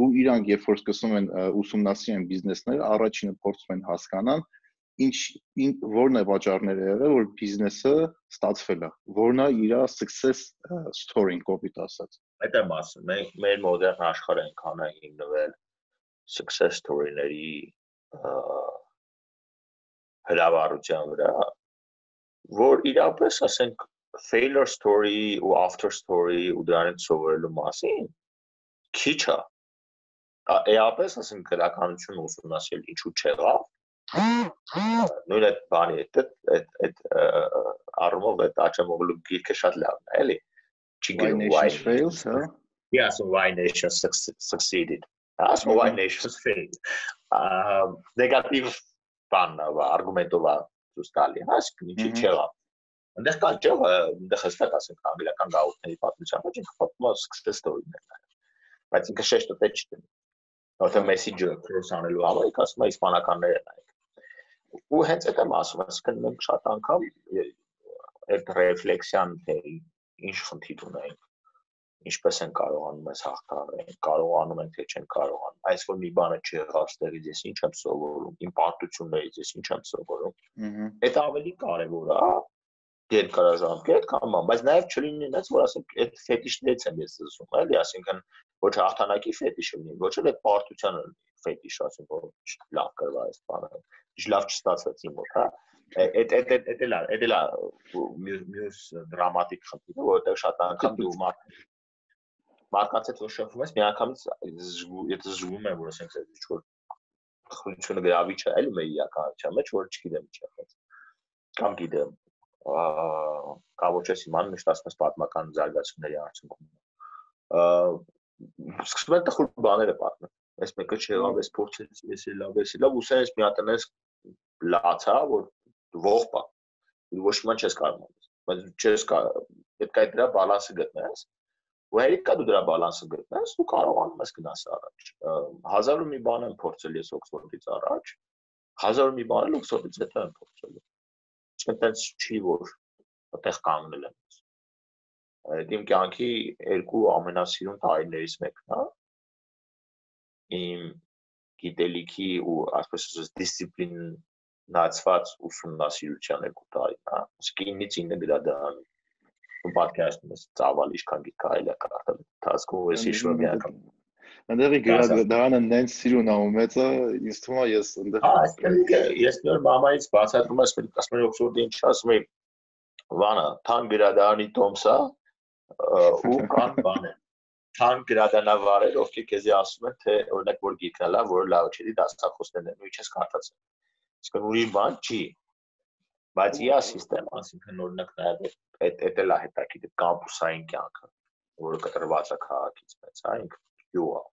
[SPEAKER 2] ու իրանք երբ որ սկսում են ուսումնասիրեն բիզնեսները, առաջինը փորձում են հասկանալ ինչ որն է պատճառները եղել որ բիզնեսը ստացվել է որն է իր success story-ին կոպիտ ասած
[SPEAKER 3] այդ եմ ասում մենք մեր մոդեռն աշխարհը այնքան է հիմնվել success story-ների հրավառության վրա, որ իրապես ասենք failure story ու after story ու դրանից սովորելու մասին քիչ է։ Էապես ասենք գրականություն ուսումնասիրել ինչու չեղավ։ Նույն այդ բանի այդ այդ այդ առումով այդ աչամողլու գիրքը շատ լավն է, էլի։
[SPEAKER 2] Չգիտեմ why fails, հա։
[SPEAKER 3] Yes, why nations succeeded. That's why nations failed. Um negative բան արգումենտով ցույց տալի, հա, ինչի չեղավ։ Այնտեղ կան չէ, այնտեղ հստակ ասենք անգլիական գաղութների պատմության մեջ ինքը պատմում է success story-ներ։ Բայց ինքը շեշտը չի դնում։ Որտեղ մեսեջը cross անելու համար ասում է իսպանականները նայեք։ Ու հենց այդ եմ ասում, այսինքն մենք շատ անգամ այդ ռեֆլեքսիան թե ինչ խնդիր ունենք ինչպես են կարողանում ես հաղթահարել, կարողանում են թե չեն կարողանում։ Այս որ մի բանը չեղավ ստեղից, ես ինչ եմ սովորում, իմ պարտություններից ես ինչ եմ սովորում։ Այդ ավելի կարևոր է երկարաժամկետ կամ բան, բայց նաև չլինի այնպես, որ ասենք այդ ֆետիշներից եմ ես զսում, էլի, ասինքն ոչ հաղթանակի ֆետիշը լինի, ոչ էլ այդ պարտությանը ֆետիշ, ասենք որ լավ կրվա այս բանը, լավ չստացվեց իմ մոտ, հա այդ այդ այդ այդ էլա այդ էլա մյուս դրամատիկ խնդիրը որովհետև շատ անգամ դու մարդ մարդկանց հետ որ շփվում ես, միանգամից եթե զգում եմ, որ ասենք այդ ինչ որ խնդրությունը գրավիչ է, էլի մեր իրականության մեջ, որ չգիտեմ ինչ է խած։ Կամ գիտեմ, կա ոչ ես իման միշտ ասում ես պատմական զարգացումների արդյունքում։ Սկսում են տխուր բաները պատմել։ այս մեկը չեղավ, այս փորձեցի, ես լավ, ես լավ, ու սենց մի հատ այնպես լացա, որ ողբա։ Ոչ մի չես կարող բայց չես պետք է դրա բալանսը գտնես ու հերիքա դու դրա բալանսը գտնես ու կարողանում ես գնաս առաջ 1000 ու մի բան եմ փորձել ես օքսֆորդից առաջ 1000 ու մի բան էլ օքսֆորդից հետո եմ փորձել այդպես չի որ այդտեղ կանգնել եմ այդ իմ կյանքի երկու ամենասիրուն տարիներից մեկն է իմ գիտելիքի ու ասես ասես դիսցիպլինացված ուսումնասիրության երկու տարին, հա։ Իսկ 9-ից 9 գրադարան ու պատկերացնում ես ծավալ ինչքան գիտ կարելի է կարդալ ու ես հիշում եմ մի անգամ
[SPEAKER 2] Այնտեղի գրադարանը նենց սիրուն ա ու մեծը, ինձ թվում է ես այնտեղ
[SPEAKER 3] ես նոր մամայից բացատրում եմ, ասում եմ օքսֆորդի ինչ ասում եմ, վանա, թան գրադարանի տոմսա, ու կան բաներ քան գրադանավարեր, ովքեր քեզի ասում են, թե օրինակ որ գիրքն է լավ, որը լավ չէ, դասախոսներն են, ու ինչես կարդացել։ Իսկ ուրի բան չի։ Բայց իա համակարգ, ասինքն օրինակ նաև այդ այդ էլ է հետաքրքիր կամպուսային կյանքը, որը կտրված է քաղաքից մեծ, հա, ինքը գյուղ է։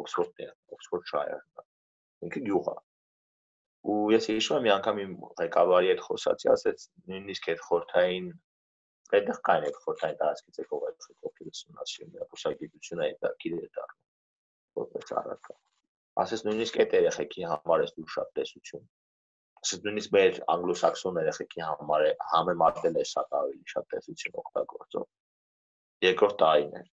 [SPEAKER 3] Օքսֆորդն է, Օքսֆորդշայրը։ Ինքը գյուղ է։ Ու ես հիշում եմ մի անգամ իմ ղեկավարի հետ խոսացի, ասեց նույնիսկ այդ խորթային այդտեղ կային այդ խորթային տարածքից եկող այդ կոպիտ ուսումնասիրում, ապուսագիտությունը այդ դակիր է դառնում որպես առարկա։ Ասես նույնիսկ այդ երեխեքի համար է դու շատ տեսություն։ Ասես նույնիսկ մեր անգլոսաքսոն երեխեքի համար է համեմատել է շատ ավելի շատ տեսություն օգտագործող։ Երկրորդ տարին է։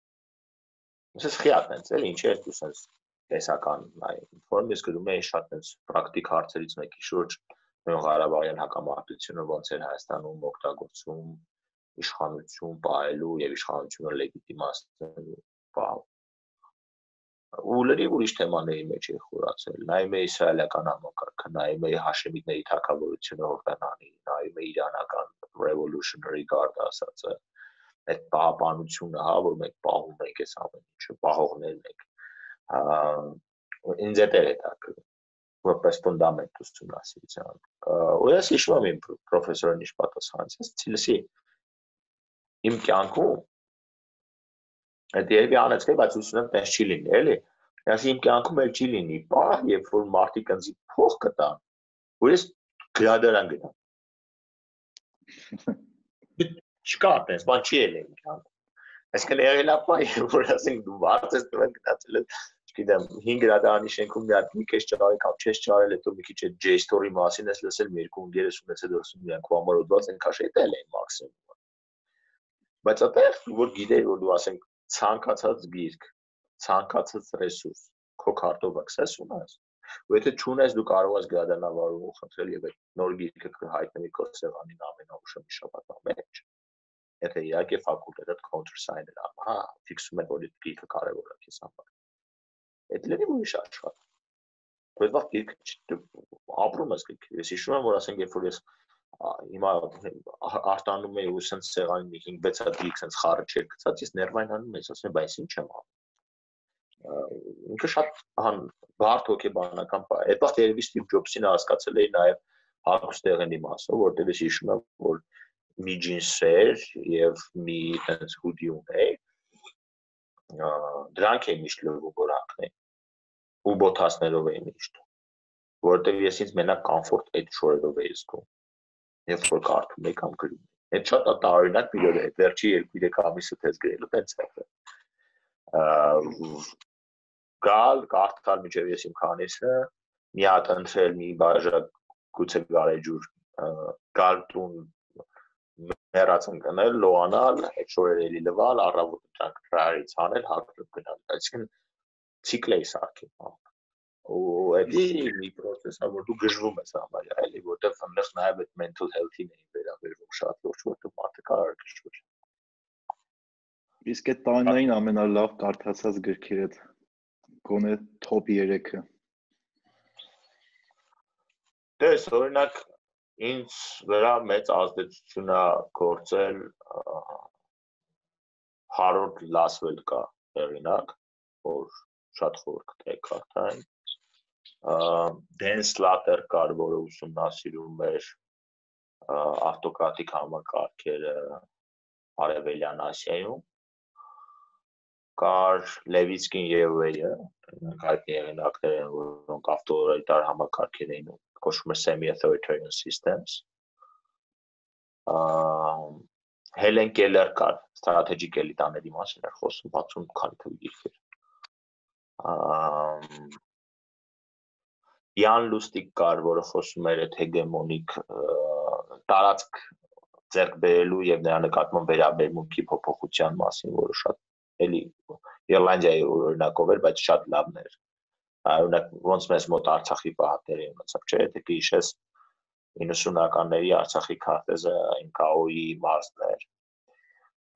[SPEAKER 3] Ասես խիաթ են, էլի ինչ է դու sense տեսական ինֆորմ ես գրում էի շատ sense պրակտիկ հարցերից մեկի շուրջ նույն Ղարաբաղյան հակամարտությունը ոնց էր Հայաստանում օգտագործվում իշխանություն պահելու եւ իշխանությունը լեգիտիմացնելու պահ ու լրիվ ուրիշ թեմաների մեջ է խորացել նայում է իսրայելական համակարգը նայում է հաշեմիտների թակավորությունը հորդանանի նայում է իրանական revolutionary guard ասածը այդ պահապանությունը հա որ մենք պահում ենք այս ամեն ինչը պահողներն ենք ինձ է տակը որպես ֆունդամենտ ուսումնասիրության ու ես հիշում եմ իմ պրոֆեսորին ինչ պատասխանեց ցիլսի իմ կյանքում այդ երևի անեցքե բայց ուսումն տես չի լինի էլի ես իմ կյանքում էլ չի լինի պահ երբ որ մարդիկ ինձ փող կտան որ ես գրադարան գնամ չկա տես բան չի ելել կյանքում այսինքն եղել է երբ որ ասենք դու վարձ ես տվել գնացել ես չգիտեմ 5 գրադարանի շենքում մի հատ մի քիչ ճարել կամ չես ճարել հետո մի քիչ այդ J story մասին ես լսել մի երկու ընկերս ունեցել դրսում իրանք ու համար ուտված են քաշել են մաքսիմում Բայց այդտեղ որ գիտեի որ դու ասենք ցանկացած գիրք, ցանկացած ռեսուրս քո քարտով access ունես, ու եթե չունես դու կարող ես գրադարանավարում ու խնդրել եւ այդ նոր գիրքը կհայտնվի քո սեղանին ամենաուշը մի շաբաթվա մեջ։ Եթե իհարկե ֆակուլտետը counter sign-ը ամ, հա, ֆիքսում է որ այդ գիրքը կարևոր է քեզ համար։ Այդ լրիվ ուրիշ աշխարհ։ Բայց վաղ գիրք ապրում ես գիրք։ Ես հիշում եմ որ ասենք երբ որ ես հիմա արտանում էի ու սենց սեղանին 5-6 հատ դիք սենց խառը չէր գցած, ես ներվային անում եմ, ասում եմ, բայց ինչ եմ անում։ Ինքը շատ հան բարդ հոգեբանական բա։ Այդ վաղ երևի Steve Jobs-ին հասկացել էի նաև հագուստեղենի մասը, որտեղ ես հիշում եմ, որ մի ջինսեր եւ մի տենց հուդի ունեի։ Դրանք էին միշտ լրիվ որակն ու բոթասներով էին միշտ որտեղ ես ինձ մենակ կոմֆորտ այդ շորերով էի զգում երբ որ կարդում եք կամ գրում եք։ Այդ շատ տարօրինակ օր է, վերջի 2-3 ամիսը թեզ գրելու տենց է։ Գալ, կարդալ միջև ես իմ քանիսը, մի հատ ընտրել մի բաժակ գուցե գարեջուր, գալ տուն մեռած ընկնել, լոանալ, այդ շորերը էլի լվալ, առավոտը դրանք դրարից անել, հագնել գնալ։ Այսինքն ցիկլ է սարքի ու էլի մի process է որ դու գժվում ես համարյա էլի որտեղ այնտեղ նաև այդ mental health-ին էին վերաբերվում շատ լուրջ որտեղ մարդը կարող է գժվել
[SPEAKER 2] իսկ այդ տանային ամենալավ կարդացած գրքերը գոնե top 3-ը
[SPEAKER 3] Դες օրինակ ինձ վրա մեծ ազդեցություն է գործել Harold Laswell կա հեղինակ որ շատ խոր կտեք կարդային Դեն Սլատեր կար, որը ուսումնասիրում էր ավտոկրատիկ համակարգերը Արևելյան Ասիայում։ կար Լևիցկին եւ Վեյը, նրանք հայտնի եղանակներ են, որոնք ավտորիտար համակարգեր էին, կոչվում է semi-authoritarian systems։ Հելեն Կելեր կար, strategic elite-աների մասին էր խոսում 60 քանի գիրքեր։ Յան Լուստիկ կար, որը խոսում էր այդ հեգեմոնիկ տարածք ձեռք բերելու եւ նրա նկատմամբ վերաբերմունքի փոփոխության մասին, որը շատ էլի Իռլանդիայի օրինակով էր, բայց շատ լավն էր։ Օրինակ ոնց մեզ մոտ Արցախի պահատների ունեցավ, չէ՞, թե գիշես 90-ականների Արցախի քարտեզը ինկաոյի մարզն էր։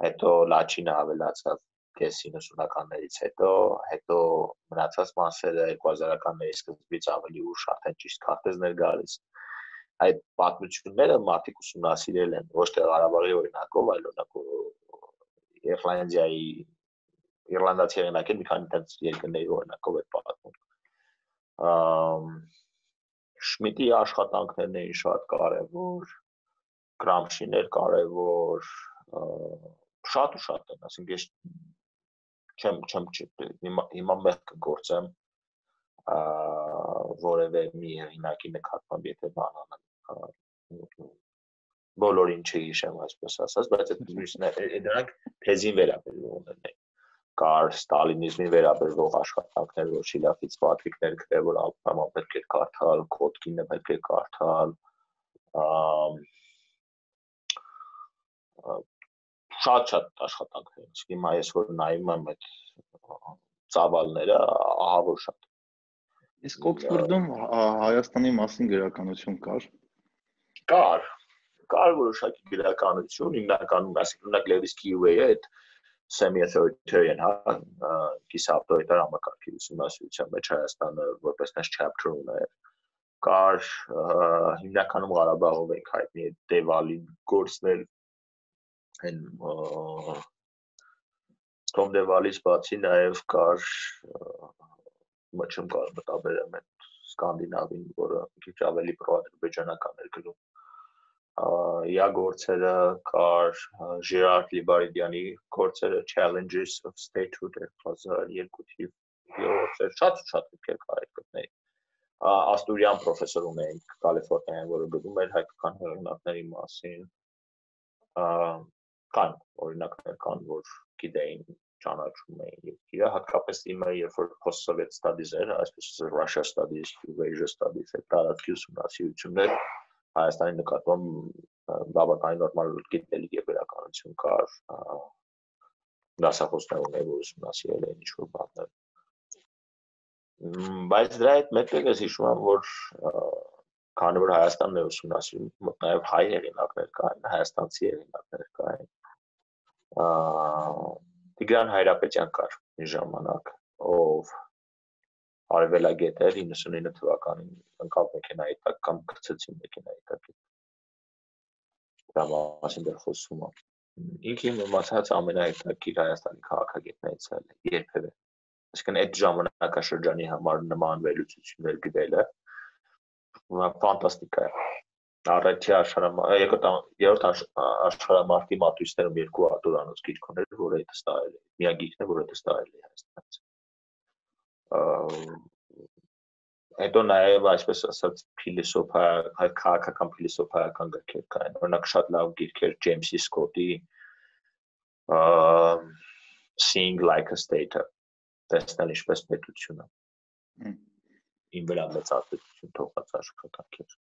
[SPEAKER 3] Հետո Լաչինը ավելացավ կես 90-ականներից հետո, հետո մնացած մասերը 2000-ականների սկզբից ավելի ուշ արդեն ճիշտ քարտեզներ գալիս։ Այդ պատմությունները մարդիկ ուսումնասիրել են ոչ թե Ղարաբաղի օրինակով, այլ օրինակ Իռլանդիայի Իռլանդացի հեղինակին մի քանի տենց երկրների օրինակով է պատմում։ Ամ Շմիդի աշխատանքներն էին շատ կարևոր, Գրամշիներ կարևոր, շատ ու շատ են, ասենք ես չեմ չեմ հիմա հիմա մեկ կգործեմ որևէ մի հեղինակի նկատմամբ եթե բան անեմ բոլորին չհիշեմ այսպես ասած բայց այդ դրանք թեզին վերաբերում են կար ստալինիզմին վերաբերող աշխատանքներ, որ Շիլախից պատվիկներ գրել, որ ալբոմը պետք է կարդալ, Կոտկինը պետք է կարդալ, շատ-շատ աշխատանքներ։ Իսկ հիմա ես որ նայում եմ այդ ծավալները, ահավոր շատ։
[SPEAKER 2] Իսկ Օքսֆորդում Հայաստանի մասին գրականություն կար։
[SPEAKER 3] Կար։ Կար որոշակի գրականություն, հիմնականում, այսինքն օրինակ Lewis Kiway-ը այդ semi-authoritarian, հա, կիսավտորիտար համակարգի ուսումնասիրության մեջ Հայաստանը որպես նես chapter ուներ կար հիմնականում Ղարաբաղով ենք հայտնի Դևալի գործներ այն Devalis բացի նաև կար մոչում կար մտաբերեմ այդ սկանդինավին, որը քիչ ավելի պրոադրբեջանական էր գրում իա գործերը կար Ժերարդ Լիբարիդյանի գործերը Challenges of Statehood 2002 թիվ շատ շատ գրքեր կար այդ գտնեի Աստուրյան պրոֆեսոր ունեինք Կալիֆոռնիայում, որը գրում էր հայկական հեղինակների մասին կան օրինակներ կան, որ գիտեին ճանաչում էին երկիրը, հատկապես իմը երբ որ post-soviet studies էր, այսպես ասած Russia studies, Eurasia studies, այդ տարածքի ուսումնասիրություններ Հայաստանի նկատմամբ բավականին նորմալ գիտելիք եւ վերականություն կար դասախոսներ ունեի, որ ուսումնասիրել էին ինչ-որ բաներ։ Բայց դրա հետ մեկտեղ ես հիշում եմ, որ քանի որ Հայաստանն է ուսումնասիրում, նաև հայ հեղինակներ կային, հայաստանցի հեղինակներ կային Տիգրան Հայրապետյան կար մի ժամանակ, ով արևելագետ էր 99 թվականին ընկավ մեքենայի տակ կամ գցեցին մեքենայի տակ։ Դա մասին դեռ խոսում եմ։ Ինքը իմ իմացած ամենահետաքրքիր Հայաստանի քաղաքագետներից է երբևէ։ Այսինքն այդ ժամանակաշրջանի համար նման վերլուծություններ գրելը ֆանտաստիկա է առաջի աշխարհամա երկրորդ երրորդ աշխարհամարտի մատույցներում երկու արտորանոց գիրք ուներ, որը դա ստարել է։ Միակ գիրքն է, որը դա ստարել է Հայաստանից։ Հետո նաև այսպես ասած փիլիսոփա, հայ քաղաքական փիլիսոփայական գրքեր կային։ Օրինակ շատ լավ գիրքեր Ջեյմսի Սկոտի Seeing like a state տեսնել ինչպես պետությունը։ Իմ վրա մեծ ազդեցություն թողած աշխատանքեր։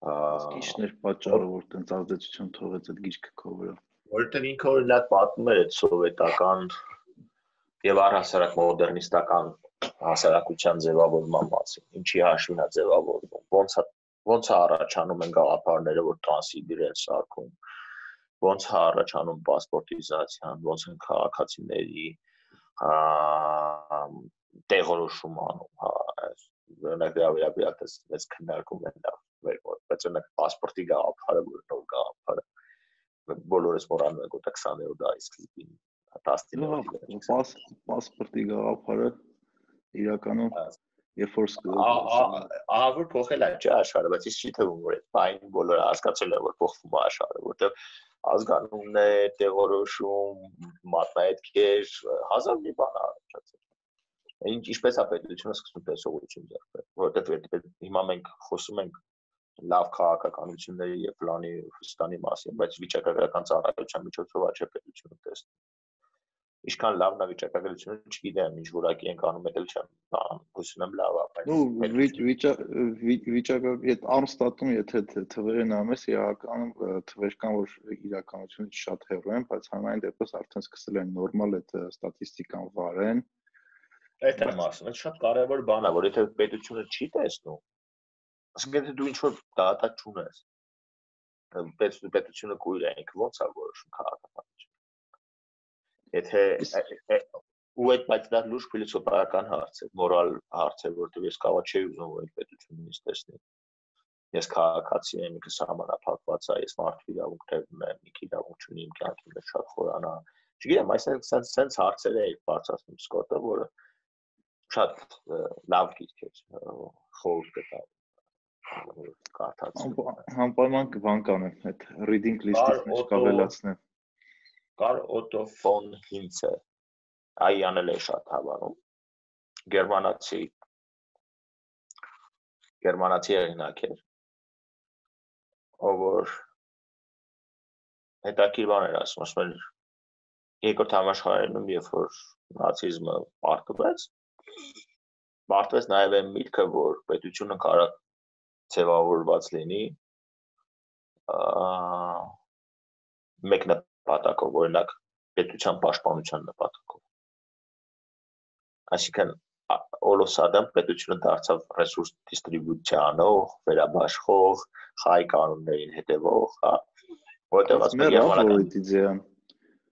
[SPEAKER 2] Ինչն էր պատճառը, որ տենց ազդեցություն թողեց այդ գիրքը քո վրա։
[SPEAKER 3] Որտեղ ինքը օրինակ պատմում էր այդ սովետական եւ առհասարակ մոդեռնիստական հասարակության ձևավորման մասին, ինչի հաշվին է ձևավորվում, ոնց է ոնց է առաջանում են գաղափարները, որ տրանսիդիր են սարքում, ոնց է առաջանում պասպորտիզացիան, ոնց են քաղաքացիների տեղորոշում անում, հա, օրինակ դրա վերաբերյալ մեծ քննարկում են դա մեր մոտ, բայց օրինակ паспорտի գա ափարը, որնով գա ափարը։ Բոլորս մոռանում ենք օտա 20-րդ դարի սկզբին
[SPEAKER 2] 10-ին։ Պաս паспорտի գա ափարը իրականում երբ որ
[SPEAKER 3] ահա որ փոխել է չէ աշխարհը, բայց իսկ չի թվում որ այդ բայն բոլորը հասկացել են որ փոխվում է աշխարհը, որտեղ ազգանուններ, տեղորոշում, մատնահետքեր, հազար մի բան առաջացել ինչ ինչպես է պետությունը սկսում տեսողություն ձեռք բերել որովհետեւ հիմա մենք խոսում ենք լավ քաղաքականությունների եւ պլանի Ռուսաստանի մասին, բայց վիճակագրական ծառայության միջոցով աչե պետությունը տեսնում ինչքան լավն է վիճակագրությունը, չգիտեմ, ինչ որակի ենք անում, դա չեմ բան, հուսում եմ լավ է, բայց
[SPEAKER 2] նու վիճակագրի այդ Armstat-ում եթե թվերը նամես իրականում թվեր կան, որ իրականությունից շատ հեռու են, բայց հանրային դեպս արդեն սկսել են նորմալ այդ ստատիստիկան վարեն։
[SPEAKER 3] Այդ ասում, այդ շատ կարևոր բան է, որ եթե պետությունը չի տեսնում, ասենք եթե դու ինչ որ դատա չունես, պետությունը կույր է, ինքը ո՞նց է որոշում քաղաքականություն Եթե ու այդ բայց դա լուրջ փիլիսոփայական հարց է, մորալ հարց է, որտեղ ես կարող չէի ուզում որ այդ պետությունը ինձ տեսնի։ Ես քաղաքացի եմ, ինքս համանապակված եմ, ես մարդու իրավունքներ ունեմ, ինքը իրավունք ունի իմ կյանքի մեջ շատ խորանա։ Չգիտեմ, այսինքն սենց սենց հարցեր է բարձրացնում Սկոտը, որը շատ լավ գիրք է, խորհուրդ կտա կարդացի։
[SPEAKER 2] Անպայման բան կանեմ, այդ reading list-ից մեջ կավելացնեմ
[SPEAKER 3] կար Օտո ֆոն Հինցը այ անել է շատ հավանում գերմանացի գերմանացի հեղինակ էր ով որ հետաքրքիր բան էր ասում ասում էր երկրորդ համաշխարհայինում երբ որ նացիզմը պարտվեց պարտվեց նաև այն միտքը որ պետությունը կարող ձևավորված լինի մեկնա նպատակով, օրինակ պետության պաշտպանության նպատակով։ Այսինքն Օլոսադան պետությունը դարձավ ռեսուրս դիստրիբուցիանող, վերաբաշխող, խայ կանոններին հետևող, հա, որտեղ ասում
[SPEAKER 2] եմ Եվրոպան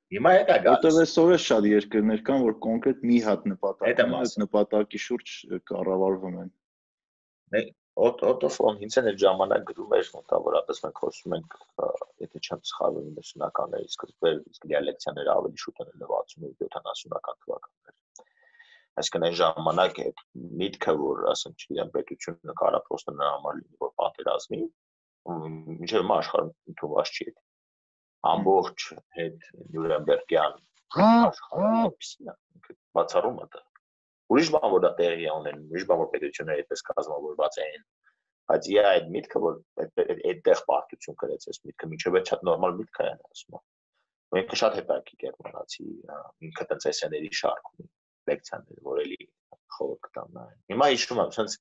[SPEAKER 3] Հիմա է գալիս։
[SPEAKER 2] Որտեղ այսօր շատ երկրներ կան, որ կոնկրետ մի հատ նպատակ ունեն, այդ նպատակի շուրջ կառավարվում են։
[SPEAKER 3] Օտոֆոն ինձ էլ ժամանակ գրում էր մոտավորապես մենք խոսում ենք եթե չեմ սխալվում 90-ականների սկզբեր իսկ դիալեկցիաները ավելի շուտ են 60-70-ական թվականներ այսինքն այն ժամանակ այդ միտքը որ ասենք չգիտեմ պետությունը կարա պրոստը նրա համար լինի որ պատերազմի ինչեւ մա աշխարհում ընդունված չի ամբողջ հետ նյուրնբերգյան աշխարհը բացառում է դա ուրիշ բան որ դա տեղի է ունենում, ուրիշ բան որ պետությունները այդպես կազմավորված են, բայց իա այդ միտքը որ այդտեղ պարտություն կրեց այս միտքը միջև է շատ նորմալ միտք է ասում։ Մենք շատ հետաքրքիր գերմանացի ինքը տենց էսեների շարք ունի լեկցիաներ, որ էլի խորհուրդ կտամ նայեն։ Հիմա հիշում եմ, sense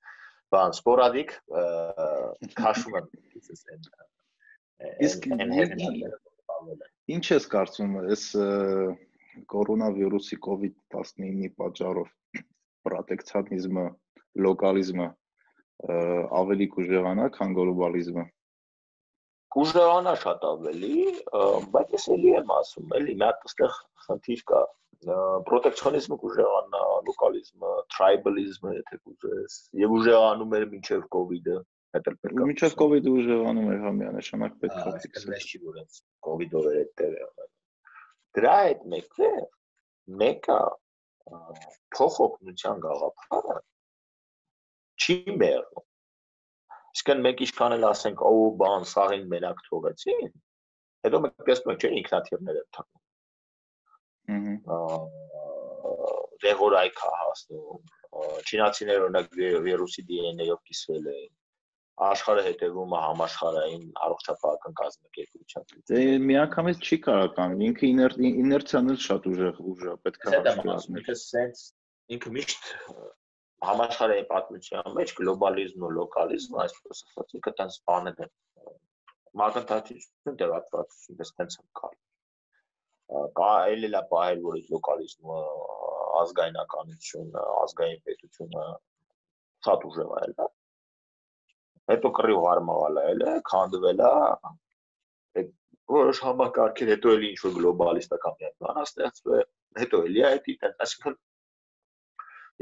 [SPEAKER 3] բան սպորադիկ քաշում եմ
[SPEAKER 2] իսկ ինչ ես կարծում ես կորոնավիրուսի COVID-19-ի պատճառով պրոտեկցիոնիզմը, լոկալիզմը ավելի կուժեղանա, քան գլոբալիզմը։
[SPEAKER 3] Կուժեղանա շատ ավելի, բայց ես էլի եմ ասում, էլի մի հատ այստեղ խնդիր կա։ Պրոտեկցիոնիզմը կուժեղանա, լոկալիզմը, tribalism-ը, եթե կուզես, եւ ուժեղանում էր մինչեւ COVID-ը,
[SPEAKER 2] հետո պետք է։ Մինչեւ COVID-ը ուժեղանում էր համիանշանակ պետք է
[SPEAKER 3] ֆիքսել։ չի որ COVID-ով էր այդտեղ եղել։ Դրա հետ մեկտեղ մեկը փոխօգնության գաղափարը չի մեռնում։ Իսկն մենք ինչքան էլ ասենք, օ, բան, սաղին մենակ թողեցին, հետո մենք տեսնում ենք, չէ, ինքնաթիռներ են թռնում։ Ահա դեղորայք է հասնում։ Չինացիները օրինակ վիրուսի DNA-ով կիսվել են աշխարհը հետևում է համաշխարհային առողջապահական կազմակերպության։
[SPEAKER 2] Դե միանգամից չի կարող կանգնել, ինքը իներցիան էլ շատ ուժեղ ուժը պետք է
[SPEAKER 3] հաշվի։ Ինքը sense ինքը միշտ համաշխարհային պատմության մեջ գլոբալիզմն ու լոկալիզմը այսպես ասած ինքը տենց բաներ են։ Մագնտացիություն դեպատվածություն դες են կար։ Կա էլի լա բայել որ լոկալիզմը ազգայնականությունը, ազգային պետությունը շատ ուժեղ է, հա հետո կռիվ հարմարալ է, քանդվել է, այդ որոշ համակարգեր, հետո էլի ինչ որ գլոբալիստական միակ ստեղծվել, հետո էլի է դա, այսինքն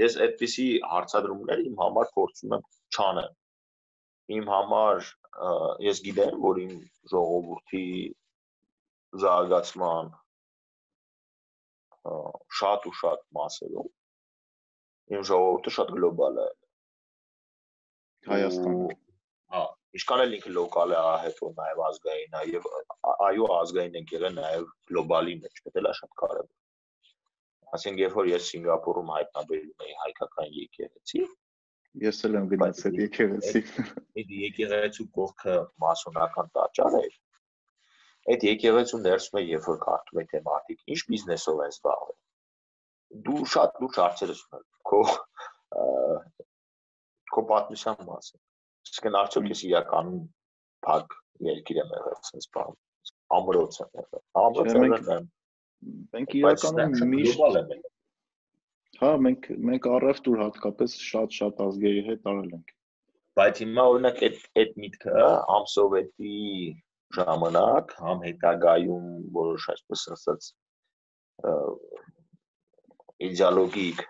[SPEAKER 3] ես այդպիսի հարցադրումներ իմ համար փորձում եմ չանել։ Իմ համար ես գիտեմ, որ իմ ժողովրդի զարգացման շատ ու շատ մասերում իմ ժողովուրդը շատ գլոբալ է
[SPEAKER 2] Հայաստանը
[SPEAKER 3] հա ինչքան էլ ինքը լոկալ է հետո նաև ազգային է եւ այո ազգային ենք եղել նաև գլոբալի մեջ դա շատ կարևոր ասենք երբ որ ես Սինգապուրում հայտնաբերում էի հայկական եկեղեցի
[SPEAKER 2] ես էլ եմ գնացել եկեղեցի
[SPEAKER 3] այդ եկեղեցու կողքը մասոնական տաճար էր այդ եկեղեցու ներսում է երբ որ կարդում եք թե մարդիկ ինչ բիզնեսով են զբաղվել դու շատ լուրջ հարցեր ես քո քո պատմության մասին իսկ արդյոք ես իրականում փակ երկիր եմ եղել sense բան ամրոց եմ եղել ամրոց եմ
[SPEAKER 2] մենք իրականում միշտ Հա, մենք մենք առևտուր հատկապես շատ-շատ ազգերի հետ արել ենք։
[SPEAKER 3] Բայց հիմա օրինակ այդ այդ միտքը համ սովետի ժամանակ, համ հետագայում որոշ այսպես ասած իդեալոգիկ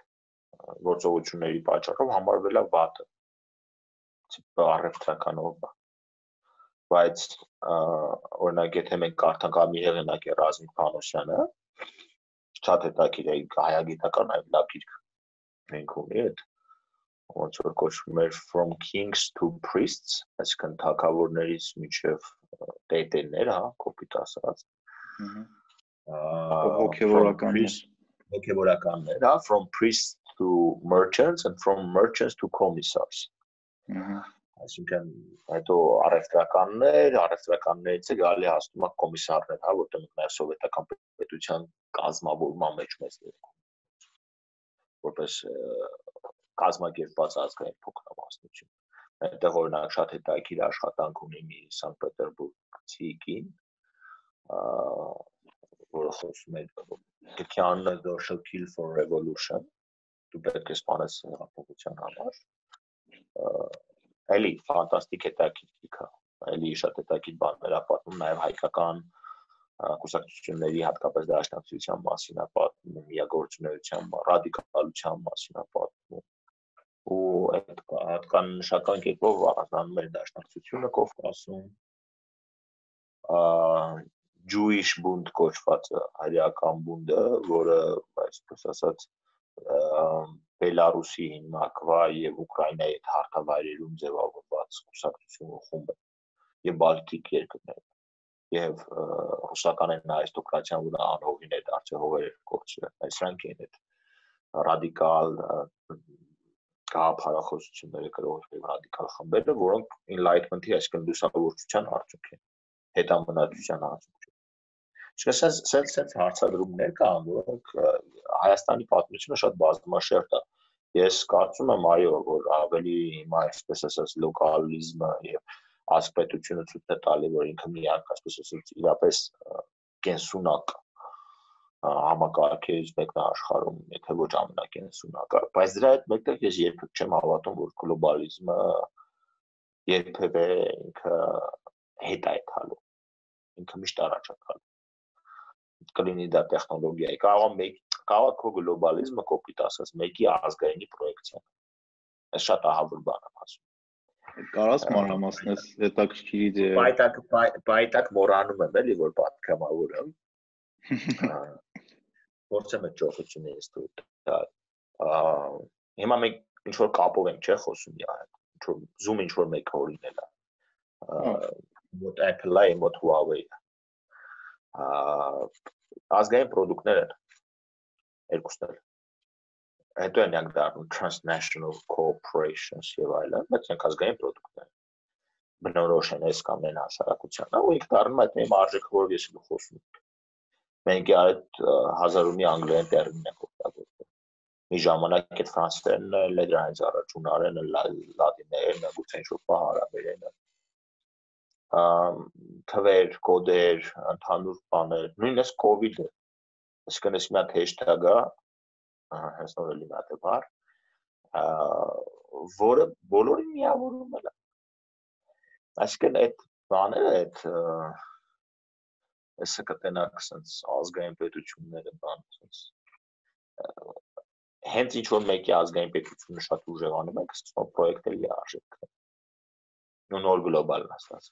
[SPEAKER 3] գործողությունների պատճառով համարվել է վատը տիպը առևտրականով բայց օրինակ եթե մենք կարդանք ամի հեղինակ է Ռազմիկ Փանոսյանը շատ հետաքրիր է հայագիտական այլ լավ գիրք մենք ունի այդ ոնց որ կոչվում էր from kings to priests այսինքն թակավորներից միջև տետերներ հա կոպիտ ասած
[SPEAKER 2] հոգեվորական
[SPEAKER 3] հոգեվորականներ, հա, from priests to merchants and from merchants to commissars։ Ահա այսինքն հետո առևտրականներ, առևտրականներից է գալի հասնում է կոմիսարներ, հա, որտեղ նաև սովետական պետության կազմավորման մեջ մեծ որպես կազմակերպված ազգային փոքրամասնություն։ Այդտեղ օրինակ շատ հետաքրիր աշխատանք ունի մի Սանկտ Պետերբուրգցի կին, որը խոսում է Can social kill for revolution դու պետք է սպանես հեղափոխության համար էլի ֆանտաստիկ հետաքրքիր է էլի շատ հետաքրքիր բաներ է պատմում նաև հայկական կուսակցությունների հատկապես դաշնակցության մասին է պատմում, միագործունեության, ռադիկալության մասին է պատմում։ ու այդ հատկանշական կերպով առանձնանում էր դաշնակցությունը Կովկասում, Jewish Bund կոչվածը հայկական բունդը, որը այսպես ասած Բելարուսի հիմնակվա եւ Ուկրաինայի հետ հարթավայրերում ձևավորված կուսակցություն խումբ է եւ Բալտիկ երկրներ եւ ռուսականեն արիստոկրատիան որ անհողին է դարձել հողեր կորցրել այսրանք են այդ ռադիկալ գաղափարախոսությունները գրող եւ ռադիկալ խմբերը որոնք enlightenment-ի այսինքն լուսավորչության արդյունք են հետամնացության արդյունք Իսկ սենց սենց սենց հարցադրումներ կան, որոնք Հայաստանի պատմությունը շատ բազմաշերտ է։ Ես կարծում եմ այո, որ ավելի հիմա այսպես ասած լոկալիզմը եւ ասպետությունը ցույց է տալի, որ ինքը միակ այսպես ասած իրապես կենսունակ համակարգերից մեկն է աշխարհում, եթե ոչ ամենակենսունակը։ Բայց դրա հետ մեկտեղ ես երբեք չեմ հավատում, որ գլոբալիզմը երբևէ ինքը հետ է տալու։ Ինքը միշտ առաջ է գալու կլինի դա տեխնոլոգիայի, կարող է մեկ կարող է քո գլոբալիզմը կոպիտ ասած մեկի ազգայինի պրոյեկցիան։ Այս շատ ահավոր բան եմ ասում։
[SPEAKER 2] Կարաս մանրամասնես հետաքրքիր իդեա։
[SPEAKER 3] Բայտակ բայտակ մոռանում եմ էլի որ պատկամավոր եմ։ Փորձեմ այդ ճոխությունը ես դու դա հիմա մենք ինչ որ կապով ենք չէ խոսում իա հետ ինչ որ zoom ինչ որ մեկ օրինել է մոտ Apple-ը, մոտ Huawei-ը ազգային product-ներ են երկուսն էլ հետո են յանք դառնում transnational corporations եւ այլն բայց ենք ազգային product-ներ բնորոշ են այս կամ այն հասարակությանը ու ինք դառնում այդ մի մարժեքը որով ես ու խոսում մենք այդ հազարումի անգլերեն տերմին ենք օգտագործում մի ժամանակ այդ ֆրանսերենը լեդրանից առաջ ունարեն լատիներեն գուցե ինչ-որ պահարաբերեն թվեր, կոդեր, ընդհանուր բաներ, նույնիսկ COVID-ը։ Այսինքն ես մի հատ hashtag-ը, հենց նոր էլի մատ է բար, որը բոլորին միավորում է։ Այսինքն այդ բաները, այդ էսը կտենակ sense ազգային պետությունները բան sense հենց ինչ որ մեկի ազգային պետությունը շատ ուժեղանում է, սկսում պրոյեկտելի արժեք։ Նոր գլոբալ ասած։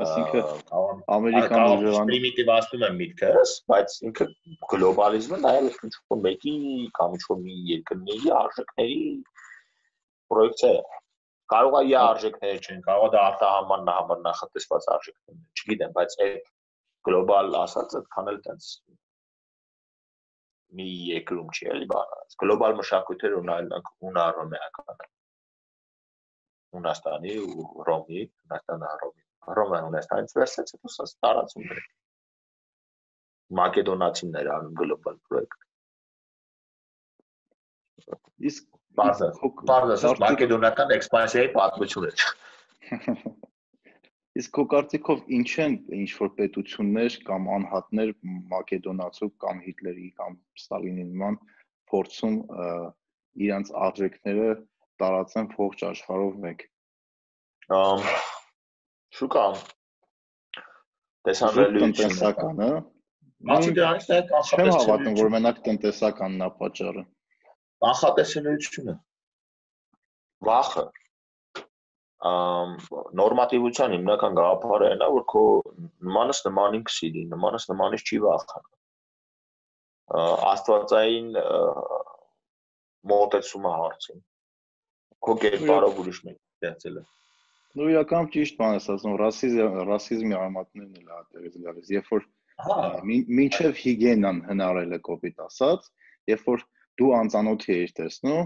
[SPEAKER 2] Այսինքն ամերիկան ուժեղանում
[SPEAKER 3] պրիմիտիվ ասում եմ միտքս, բայց ինքը գլոբալիզմը նայել է ինչ-որ մեկի կամ ինչ-որ մի երկրների արժեքների պրոյեկցիա է։ կարող է իա արժեքներ չեն, կարող է դա արտահանման համար նախատեսված արժեքներ, չգիտեմ, բայց այդ գլոբալ ասած այդքան էլ տենց մի երկրում չի էլի բանը։ Գլոբալ մշակույթեր ունենալք ունարոմեական։ Հունաստանի ու Ռոմի, Հունաստանը Ռոմի։ Ռոմը Հունաստանից վերցրեց, հետո սա տարածում դրեց մակեդոնացիներ անում գլոբալ պրոյեկտ։
[SPEAKER 2] Իսկ
[SPEAKER 3] բարձը բարձը մակեդոնական էքսպանսիայի պատմությունը։
[SPEAKER 2] Իսկ քո կարծիքով ինչ են ինչ որ պետություններ կամ անհատներ Մակեդոնացու կամ Հիտլերի կամ Ստալինի նման փորձում իրանց արժեքները տարածեն ողջ աշխարհով մեկ։
[SPEAKER 3] Ամ շուկա տեսանելի
[SPEAKER 2] տնտեսականը
[SPEAKER 3] Բացի դրանից նաև
[SPEAKER 2] կանխատեսելիությունը։ Չեմ հավատում, որ մենակ տնտեսականն է պատճառը։
[SPEAKER 3] Կանխատեսելիությունը։ Վախը։ Ամ նորմատիվության հիմնական գաղափարը այն է, որ քո նմանս նմանին կսիրի, նմանս նմանից չի վախանում։ Աստվածային մոտեցումը հարցին։ Քո կերպարով ուրիշ մեկ ստեղծել է։
[SPEAKER 2] Նու իրական ճիշտ բան ես ասում, ռասիզմ, ռասիզմի արմատներն էլ է դերից գալիս։ Երբ որ Մինչև հիգիենան հնարել է կոպիտ ասած, երբ որ դու անծանոթի ես տեսնում,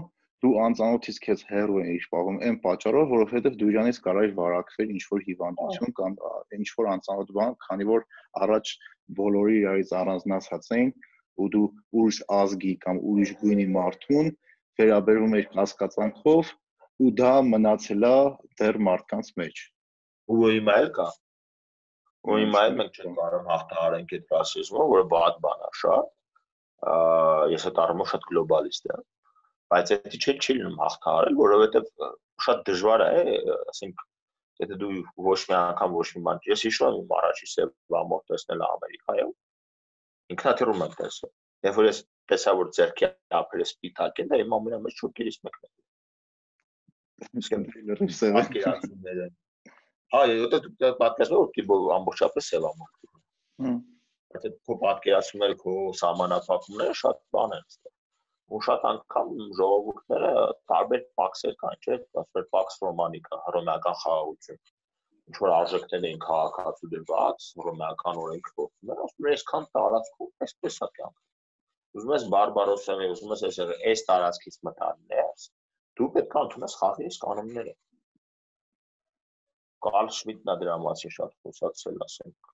[SPEAKER 2] դու անծանոթից քեզ հեռու ես պահում այն պատճառով, որովհետև դու իրանից կարող ես վարակվել ինչ որ հիվանդություն կամ ինչ որ անծանոթ բան, քանի որ առաջ բոլորի իրարից առանձնացած էին ու դու ուրիշ ազգի կամ ուրիշ գույնի մարդուն վերաբերում ես կասկածանքով ու դա մնացել է դեռ մարդկանց մեջ։
[SPEAKER 3] Ու հիմա էլ կա ու հիմա էլ մենք չենք կարող հաղթահարենք այդ ռասիզմը, որը բադ բան է շատ։ Ես այդ առումով շատ գլոբալիստ եմ, բայց դա չէ չի լինում հաղթահարել, որովհետև շատ դժվար է, ասենք եթե դու ոչ մի անգամ ոչ մի բան ես հիշում եմ առաջի ամոթ տեսնել Ամերիկայում ինքնաթիռում եմ տեսել երբ որ ես տեսա որ ձերքի ափերը սպիտակ են դա իմ ամենամեծ շոկերից մեկն է սեվակիացումները Այո, դա պատկերացնում որ տիպը ամբողջապես ամոթ։ Հմ։ Բայց այդ քո պատկերացումները, քո սահմանափակումները շատ բան են ստեղ։ Ու շատ անգամ ժողովուրդները տարբեր պաքսեր կան, չէ՞, ասել պաքս ռոմանիկա, հռոմեական խաղաղություն։ Ինչ որ արժեքներ են քաղաքացու դրված, հռոմեական օրենք գործում են, ասում են, այսքան տարածքում այսպես է կյանքը։ Ուզում ես բարբարոսը, ուզում ես այս տարածքից մտալ ներս, դու պետք է ընդունես խաղի կանոնները Կարլ Շմիդն է դրա մասին շատ խոսացել, ասենք։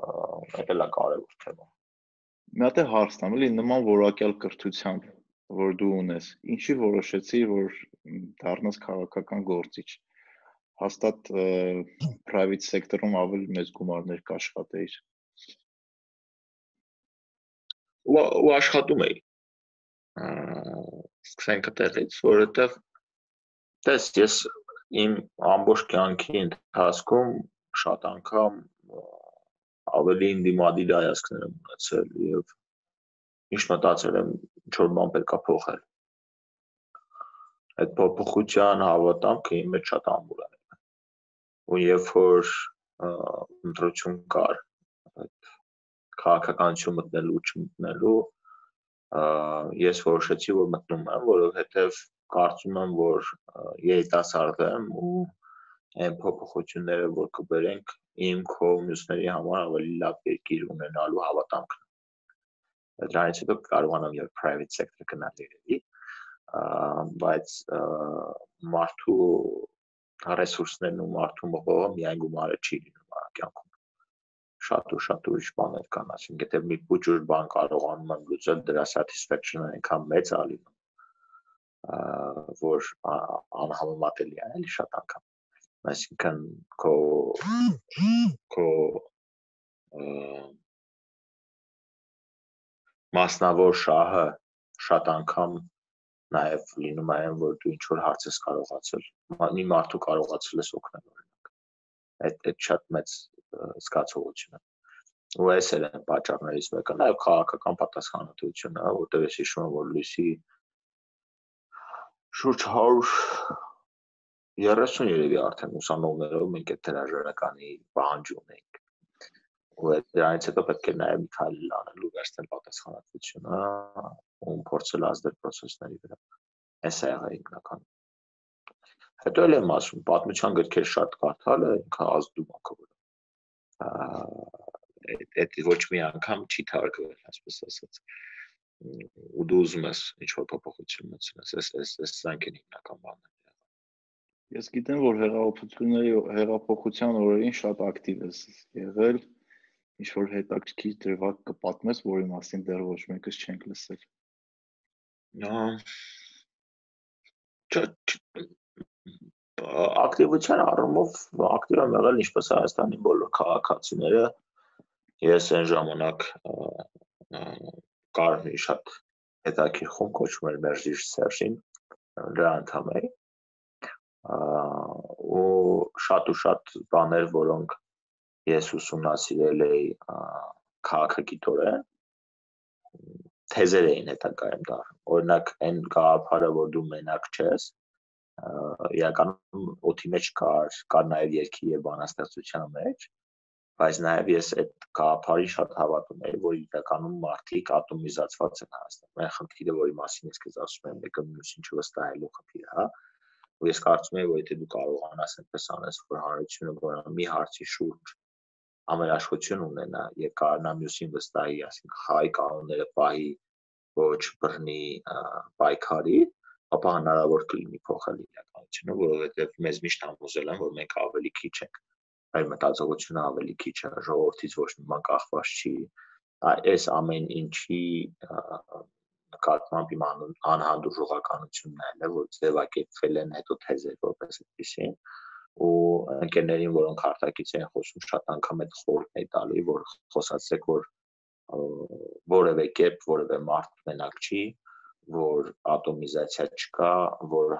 [SPEAKER 3] Դա էլ է կարևոր թեմա։
[SPEAKER 2] Մի հատ է հարցնամ, էլի նման որակյալ կրթությամբ, որ դու ունես, ինչի որոշեցի, որ դառնաս քաղաքական գործիչ։ Հաստատ private sector-ում ավելի մեծ գումարներ կաշխատեիր։
[SPEAKER 3] Ու աշխատում էի։ Սկսենք այդտեղից, որովհետև տես ես իմ ամբողջ կյանքի ընթացքում շատ անգամ ավելի ինդիմադիր հայացքներ եմ ունեցել եւ ինչ մտածել եմ ինչ որ բան պետքա փոխել այդ փոփոխության հավատամքը իմ մեջ շատ ամուր է ու երբ որ ընտրություն կար այդ քաղաքականություն մտնելու չմտնելու ես որոշեցի որ մտնում եմ որովհետեւ կարծում եմ, որ երիտասարդ եմ ու այն փոփոխությունները, որ կբերենք իմ քո մյուսների համար ավելի լավ երկիր ունենալու հավատամքն է։ Դրանից հետո կարողանամ եւ private sector գնալ երևի, բայց մարդու ռեսուրսներն ու մարդու մողողը միայն գումարը չի լինում կյանքում շատ ու շատ ուրիշ բաներ կան, ասենք եթե մի փոքր բան կարողանում եմ լուծել, դրա satisfaction-ը այնքան մեծ է լինում որ անհամեմատելի է էլի շատ անգամ այսինքն քո քո մասնավոր շահը շատ անգամ նաև լինում է այն որ դու ինչ որ հարց ես կարողացել մի մարդու կարողացել ես օգնել օրինակ այդ այդ շատ մեծ զգացողություն է ու այս էլ է պատճառներից մեկը նաև քաղաքական պատասխանատվությունը որտեղ ես հիշում եմ որ լույսի շուրջ 130 երևի արդեն ուսանողներով մենք այդ հրաժարականի պահանջ ունենք ու դրանից հետո պետք է նաև մի քայլ անելու վերցնել պատասխանատվությունը ու փորձել ազդել process-ների վրա։ Այս է եղել հիմնական։ Հետո էլ եմ ասում, պատմության գրքեր շատ կարդալը ինքը ազդում է քո վրա։ Այդ ոչ մի անգամ չի թարգվել, ասես ասած ու դու ուզում ես ինչ որ փոփոխություն մտցնես, այս այս այս են հիմնական բաները։
[SPEAKER 2] Ես գիտեմ, որ հեղափոխությունների հեղափոխության օրերին շատ ակտիվ ես եղել, ինչ որ հետաքրքիր դրվագ կպատմես, որի մասին դեռ ոչ մեկս չենք լսել։
[SPEAKER 3] Նա ակտիվության առումով ակտիվ եմ եղել ինչպես Հայաստանի բոլոր քաղաքացիները ես այն ժամանակ կար մի շատ հետաքրքիր խումբ կոչվում էր Մերժիր Սերժին դրա անդամ էի ու շատ ու շատ բաներ որոնք ես ուսումնասիրել էի քաղաքագիտորեն թեզեր էին հետագայում դառնում օրինակ այն գաղափարը որ դու մենակ չես իրականում օթի մեջ կար, կար նաև երկի եւ բանաստեղծության մեջ, բայց նաև ես այդ գաղափարի շատ հավատում եմ, որ իրականում մարդիկ ատոմիզացված են Հայաստանում։ Այն խնդիրը, որի մասին ես քեզ ասում եմ, մեկը մյուսին չվստահելու խնդիրը, հա։ Ու ես կարծում եմ, որ եթե դու կարողանաս այնպես անես, որ հանրությունը որ մի հարցի շուրջ ամենաշխություն ունենա եւ կարողանա մյուսին վստահի, ասենք հայ կանոնները պահի ոչ բռնի պայքարի, ապա հնարավոր կլինի փոխել իրականությունը, որովհետև մեզ միշտ համոզել են, որ մենք ավելի քիչ ենք։ Այլ մտածողությունը ավելի քիչ է, ժողովրդից ոչ մի բան կախված չի։ Այս ամեն ինչի նկատմամբ իմ անհանդուրժողականությունն է, որ ձևակերպվել են հետո թեզեր որպես այդպեսին ու ընկերներին, որոնք արտակից են խոսում, շատ անգամ այդ խորհուրդն է տալի, որ խոսացեք, որ որևէ կերպ որևէ մարդ մենակ չի, որ ատոմիզացիա չկա, որ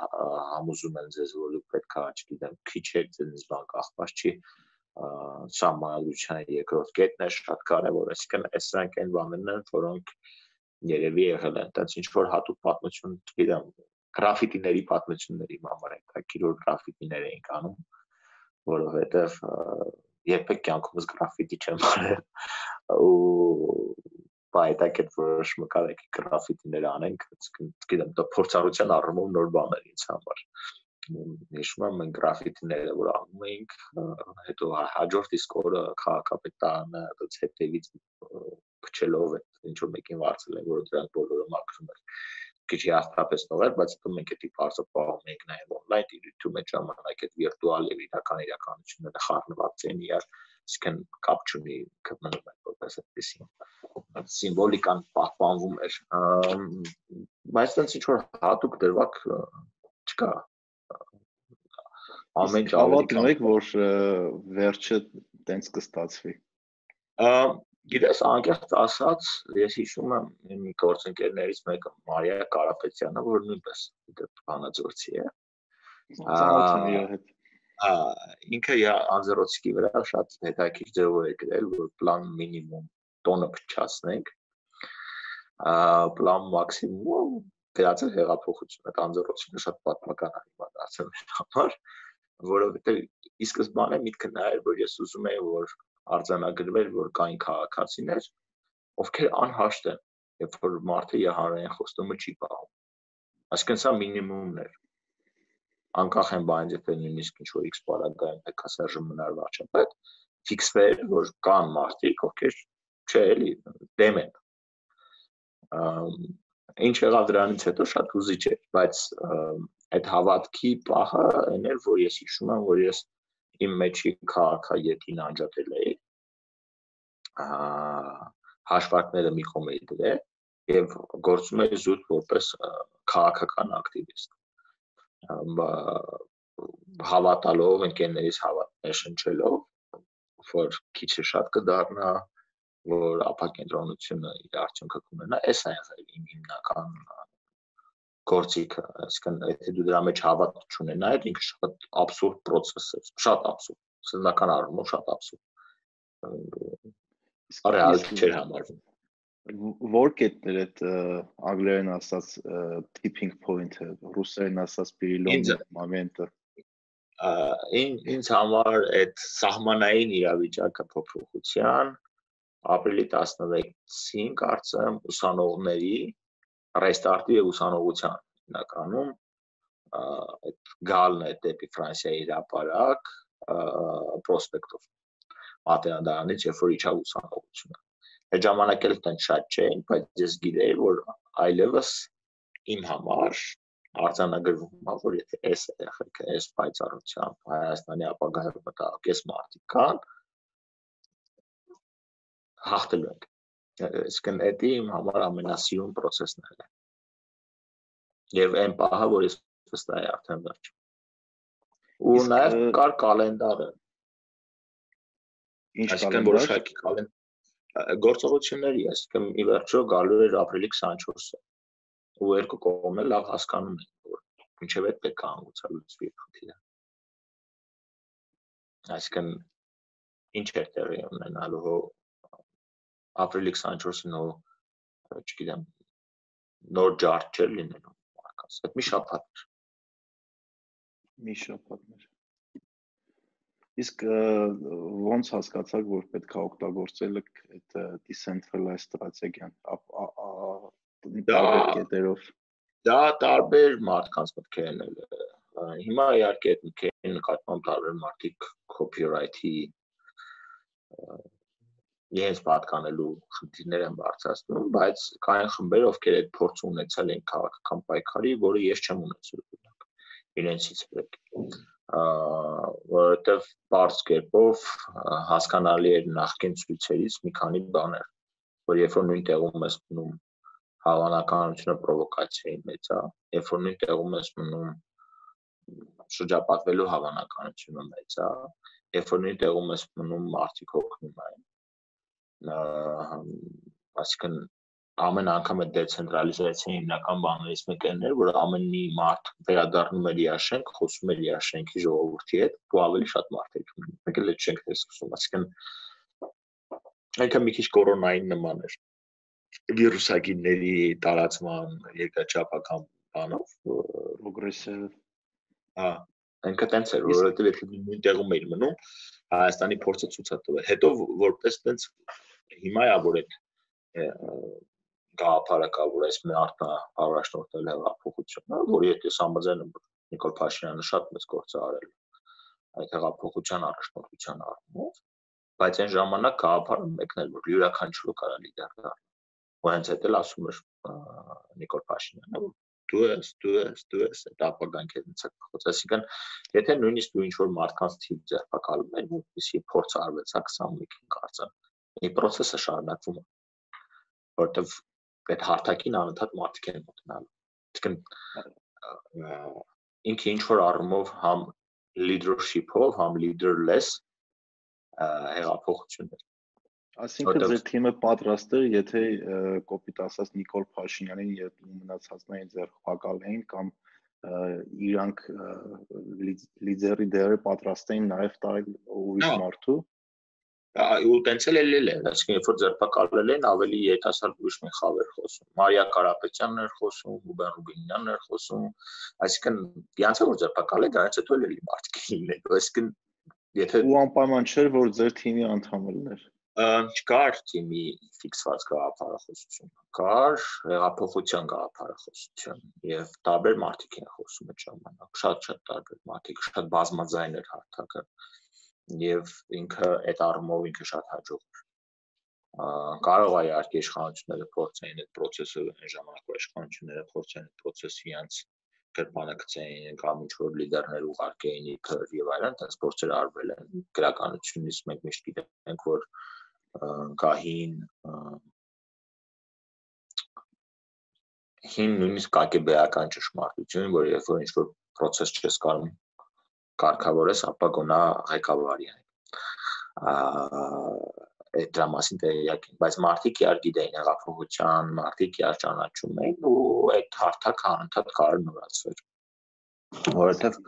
[SPEAKER 3] համոզում են ձեզ, որ դուք պետք է, չգիտեմ, քիչ եք ձեզ բան կախված չի, սահմանադրության երկրորդ կետն է շատ կարևոր, այսինքն այս սրանք այն բաներն են, որոնք երևի եղել են, տենց ինչ որ հատուկ պատմություն, չգիտեմ, գրաֆիտիների պատմությունների համար են, քիչ որ գրաֆիտիներ էին անում, որովհետև երբեք կյանքումս գրաֆիտի չեմ արել ու բայտակ այդ որոշումը կարեք գրաֆիտիներ անենք, գիտեմ, դա փորձառության առումով նոր բան էր ինձ համար։ Հիշում եմ մենք գրաֆիտիները որ անում էինք, հետո հաջորդ իսկ օրը քաղաքապետարանը այդպես հետևից փչելով այդ ինչ որ մեկին վարձել են, որ դրանք բոլորը մաքրում էր քիչ հաստատեցնող էր, բայց հետո մենք դա բարձր պահում ենք նաև on-line դիտում մեջ ժամանակ այդ վիրտուալ եւ իրական իրականությունները խառնված են իրար, իսկն կապ չունի կմնում են որպես այդպեսին սիմվոլիկան պահպանվում էր բայց այնց ինչ որ հատուկ դրվակ չկա
[SPEAKER 2] ամեն ինչ հավատում եք որ վերջը տենց կստացվի
[SPEAKER 3] գիտես անկեղծ ասած ես հիշում եմ մի գործընկերներից մեկը Մարիա Կարապետյանը որ նույնպես բանաձորցի է
[SPEAKER 2] ա
[SPEAKER 3] ինքը անձեռոցիկի վրա շատ հետաքրքիր ձևով է գրել որ պլան մինիմում տոնը փչացնենք պլան մաքսիմում դրացել հեղափոխություն այդ անձեռոցիկը շատ պատմական է հիմա դարձել համար որովհետև ի սկզբանե միտքը նա էր որ ես ուզում եի որ արձանագրվել որ կային քաղաքացիներ ովքեր անհաշտ են երբ որ մարդը հանրային խոստումը չի պահում այսինքն սա մինիմումն էր անկախ են բանից եթե նույնիսկ ինչ որ X բարակայում ՊԿՍ-ը մնար վարչապետ ֆիքսվել որ կան մարդիկ ովքեր չէ էլի դեմ են ինչ եղավ դրանից հետո շատ ուզիչ էր բայց այդ հավատքի պահը այն էր որ ես հիշում եմ որ ես իմ մեջի քաղաքայետին անջատել էի հաշվարկները մի կողմ էի դրել եւ գործում էի զուտ որպես քաղաքական ակտիվիստ հավատալով, ընկերներից հավատներ շնչելով, որ քիչը շատ կդառնա, որ ապակենտրոնությունը իր արդյունքը կունենա, այս է իմ հիմնական գործիքը, այսինքն եթե դու դրա մեջ հավատ չունենայիր, ինքը շատ абսուրդ process է, շատ абսուրդ, սննական առումով շատ абսուրդ։ Իսկ արել չէր համարվում
[SPEAKER 2] որ կետներ այդ անգլերեն ասած tipping point-ը, ռուսերեն ասած переломный момент-ը։ Ին
[SPEAKER 3] ինձ համար այդ սահմանային իրավիճակը փոփոխության ապրիլի 16-ին կարծեմ ուսանողների ռեստարտի եւ ուսանողության հիմնականում այդ գալն է դեպի Ֆրանսիայի հրապարակ պրոսպեկտով Մատենադարանից երբ որ իջավ ուսանողությունը այդ ժամանակ էլ տեն շատ չէին բայց ես գիտեի որ այլևս իմ համար արձանագրվում է որ եթե այս երեխեքը այս պայծառությամբ Հայաստանի ապագայում մտահոգ այս մարդիկ կան հաղթելու ենք այսինքն դա իմ համար ամենասիրուն process-ն է եւ այն պահը որ ես վստահ եմ արդեն վերջ ու նաեւ կար կալենդարը ինչ կալենդար? որոշակի կալենդ գործողությունների այսինքն ի վերջո գալու էր ապրիլի 24-ը ու երկու կողմն էլ լավ հասկանում են որ ինչեւ այդ պետք է անգուցալուծվի խնդիրը այսինքն ինչ է տեղի ունենալու ապրիլի 24-ին ու չգիտեմ նոր ջարդ չէ լինելու այդ մի շաբաթ էր
[SPEAKER 2] մի շաբաթներ իսկ ոնց հասկացաք որ պետք է օգտագործել այդ decentralized ստրատեգիան տարբեր կետերով
[SPEAKER 3] դա տարբեր մարդկանց մտքերն էլ հիմա իհարկե այդ մտքերի նկատմամբ տարբեր մարդիկ copyright-ի իրենց պատկանելու խնդիրներ են բարձրացնում, բայց կային խմբեր, ովքեր այդ փորձը ունեցել են քաղաքական պայքարի, որը ես չեմ ունեցել իրենցից պետք որովհետև բարձ կերպով հասկանալի էր նախկին ցույցերից մի քանի բաներ որ երբ որ նույն տեղում ես մնում հավանականությունը պրովոկացիայի մեծ է երբ որ նույն տեղում ես մնում շրջապատվելու հավանականությունը մեծ է երբ որ նույն տեղում ես մնում մարդիկ հոգնում են այսինքն ամեն անգամ այդ դեցենտրալիզացիայի հիմնական բաներից մեկն էր, որ ամեն մի մարդ վերադառնում էր իր շենք, խոսում էր իր շենքի ժողովրդի հետ, ու ավելի շատ մարդեր ունեն։ Մեկ էլ այդ շենքն է սկսում, այսինքն այնքը մի քիչ կորոնային նման էր վիրուսագինների տարածման երկրաչափական բանով
[SPEAKER 2] պրոգրեսիվ
[SPEAKER 3] հա այնքը տենց էր որովհետև եթե նույն տեղում էիր մնում Հայաստանի փորձը ցույց է տվել հետո որպես տենց հիմա է որ այդ գաղափարը կա, որ այս մարդն է առաջնորդել հեղափոխությունը, որ եթե համաձայն եմ Նիկոլ Փաշինյանը շատ մեծ գործ է արել այդ հեղափոխության առաջնորդության առումով, բայց այն ժամանակ գաղափարը մեկն էր, որ յուրաքանչյուրը կարա լիդեր դառնա։ Ու հենց այդ էլ ասում էր Նիկոլ Փաշինյանը, որ դու ես, դու ես, դու ես այդ ապագան քեզնից է փոխած։ Այսինքն, եթե նույնիսկ դու ինչ որ մարդկանց թիվ ձերբակալում ես, որպեսզի փորձ արվեցա 21-ին կարծեմ, ഈ process-ը շարունակվում է որտեվ այդ հարթակին անընդհատ մարդիկ են մտնալու այսինքն ինքը ինչ որ առումով համ leadership-ով, համ leaderless հեղափոխություններ
[SPEAKER 2] Այսինքն ձեր թիմը պատրաստ է, եթե կոպիտ ասած Նիկոլ Փաշինյանին եւ մնացածներին ձերբակալեին կամ իրանք լիդերի դերը պատրաստ էին նաև տալ ուրիշ մարդու
[SPEAKER 3] ու տենց էլ ելել է, այսինքն երբ որ ձերբակալվել են, ավելի երիտասարդ ուրիշ մի խավ էր խոսում։ Մարիա Կարապետյանն էր խոսում, Ռուբեն Ռուբինյանն էր խոսում, այսինքն իրանց որ ձերբակալ է, դրանից հետո էլի մարդիկ լինեն։ Այսինքն
[SPEAKER 2] եթե ու անպայման չէր, որ ձեր թիմի անդամ լիներ
[SPEAKER 3] չկար թիմի ֆիքսված գաղափարախոսություն, կար հեղափոխության գաղափարախոսություն եւ տարբեր մարդիկ են խոսում այդ ժամանակ, շատ-շատ տարբեր մարդիկ, շատ բազմաձայն էր հարթակը եւ ինքը այդ առումով ինքը շատ հաջող կարող է իհարկե իշխանությունները փորձեն այդ process-ը այն ժամանակ որ իշխանությունները փորձեն այդ process-ը իանց կերպանակցեին կամ ինչ որ լիդերներ ուղարկեին իբր եւ այլն, այնպես փորձեր արվել են գրականությունից մենք միշտ գիտենք որ գահին հին նույնիսկ կակեբեական ճշմարտություն, որ երբ որ ինչ որ process չես կարող կարգավորես, ապա գոնա ղեկավարի այն։ Այդ դրա մասին տեղյակ են, բայց մարդիկ իար գիտեին հեղափոխության, մարդիկ իար ճանաչում էին ու այդ հարթակը անընդհատ կարող նորացվեր։ Որովհետև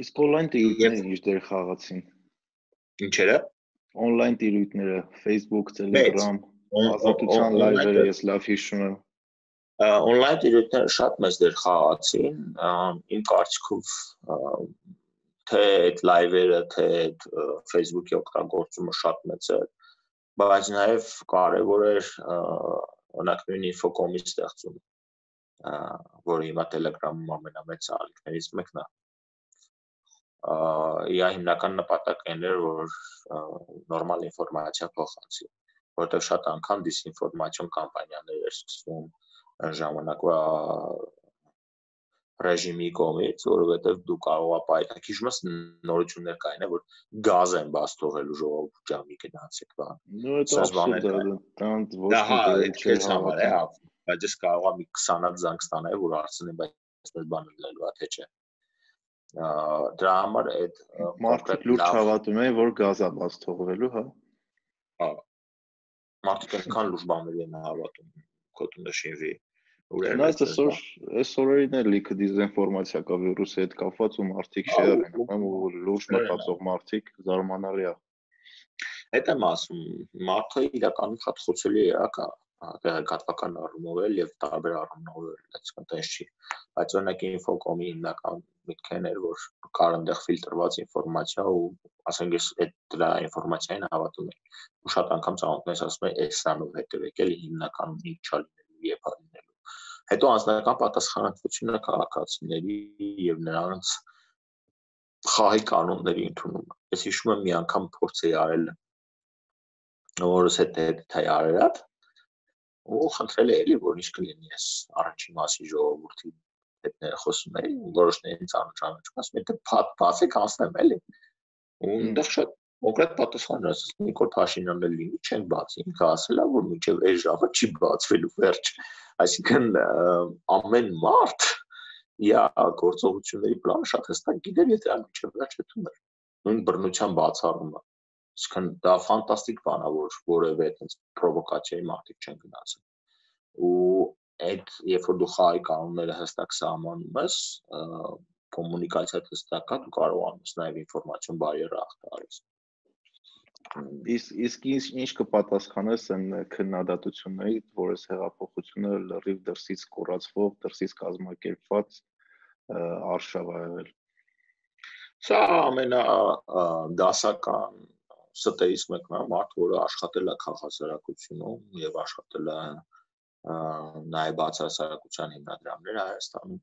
[SPEAKER 2] իսկ on-line տիրույթները ինչ դեր խաղացին։
[SPEAKER 3] Ինչերը։
[SPEAKER 2] On-line տիրույթները, Facebook, Telegram, ազատության լայվերը ես լավ հիշում եմ
[SPEAKER 3] on-line դիրեկտորները շատ մեծ դեր խաղացին իմ կարծիքով թե այդ լայվերը թե այդ Facebook-ի օգտագործումը շատ մեծ է բայց նաև կարևոր էր օրինակ նույն ինֆոկոմի ստեղծումը որը հիմա Telegram-ում ամենամեծ ալիքներից մեկն է իա հիմնական նպատակն էր որ նորմալ ինֆորմացիա փոխանցի որտեղ շատ անգամ դիսինֆորմացիոն կամպանիաներ էր սկսվում ժամանակվա ռեժիմի կողմից, որովհետև դու կարող ես պայքար հիշումս նորություններ կային, որ գազ են բաց թողելու ժողովուրդ ջամի գնացեք
[SPEAKER 2] բան։ Նո, դա բաներ կան, ոչ հա,
[SPEAKER 3] մի դեր չի համար է, հա, բայց ես կարող եմ 20-ած զանգ ստանալ, որ արցնեմ, բայց այդպես բան լինելու է, թե չէ դրա համար այդ
[SPEAKER 2] մարդիկ լուրջ հավատում են, որ գազա բաց թողվելու, հա։
[SPEAKER 3] Հա։ Մարդիկ այնքան լուրջ բաներ են հավատում, կոտունը շինվի նշինվի
[SPEAKER 2] Նա այսօր այսօրերին էլ լիքը դիզինֆորմացիա կա վիրուսի հետ կապված ու մարդիկ շեյր են անում ու լուրջ մտածող մարդիկ զարմանալի է։
[SPEAKER 3] Այդ եմ ասում, մարդը իրականում շատ խոցելի է, կա տեղեկատվական առումով էլ եւ տարբեր առումով էլ այսինքն տես չի բայց օրինակ ինֆոկոմի հիմնական միտքն էր որ կար այնտեղ ֆիլտրված ինֆորմացիա ու ասենք ես այդ դրա ինֆորմացիային հավատում եմ ու շատ անգամ ծանոթներս ասում են էսանով հետևեք էլի հիմնականում ինչ չալինելու եւ հետո անձնական պատասխանատվությունը քաղաքացիների եւ նրանց խաղի կանոնների ընդունումը ես հիշում եմ մի անգամ փորձ էի արել որս հետ հետ թայ արել ու խնդրել է էլի որ ինչ կլինի ես առաջին մասի ժողովրդի հետ խոսում էի որոշներին ծանոթանում ասում եմ դե փաթ բացեք անցնեմ էլի ու այնտեղ շատ կոնկրետ պատասխան ասես Նիկոլ Փաշինյանն էլ լինի չեն բացի ինքը ասել է որ մինչև այս ժամը չի բացվելու վերջ այսինքն ամեն մարդ իա գործողությունների պլանը շատ հստակ գիտեր եթե ամիջը վերջ է թուներ նույն բռնության բացառումը Իսկն դա ֆանտաստիկ բան է, որ որևէ այդպես պրովոկացիայի մարդիկ չեն գնացել։ Ու այդ երբ որ դու խաղի կանոնները հստակ սահմանում ես, կոմունիկացիա հստակ է, դու կարողանում ես նաև ինֆորմացիոն բարիերը ախտարես։
[SPEAKER 2] Իսկ իսկ ինչ ինչ կպատասխանես այն քննադատությունների, որ այս հեղափոխությունը լրիվ դրսից կորացվող, դրսից կազմակերպված արշավ է եղել։
[SPEAKER 3] Սա ամենա դասական ստերից մեկն է մարդ, որը աշխատել է քաղաքասարակությունում եւ աշխատել է նաեւ բացասարակության հիմնադրամներ Հայաստանում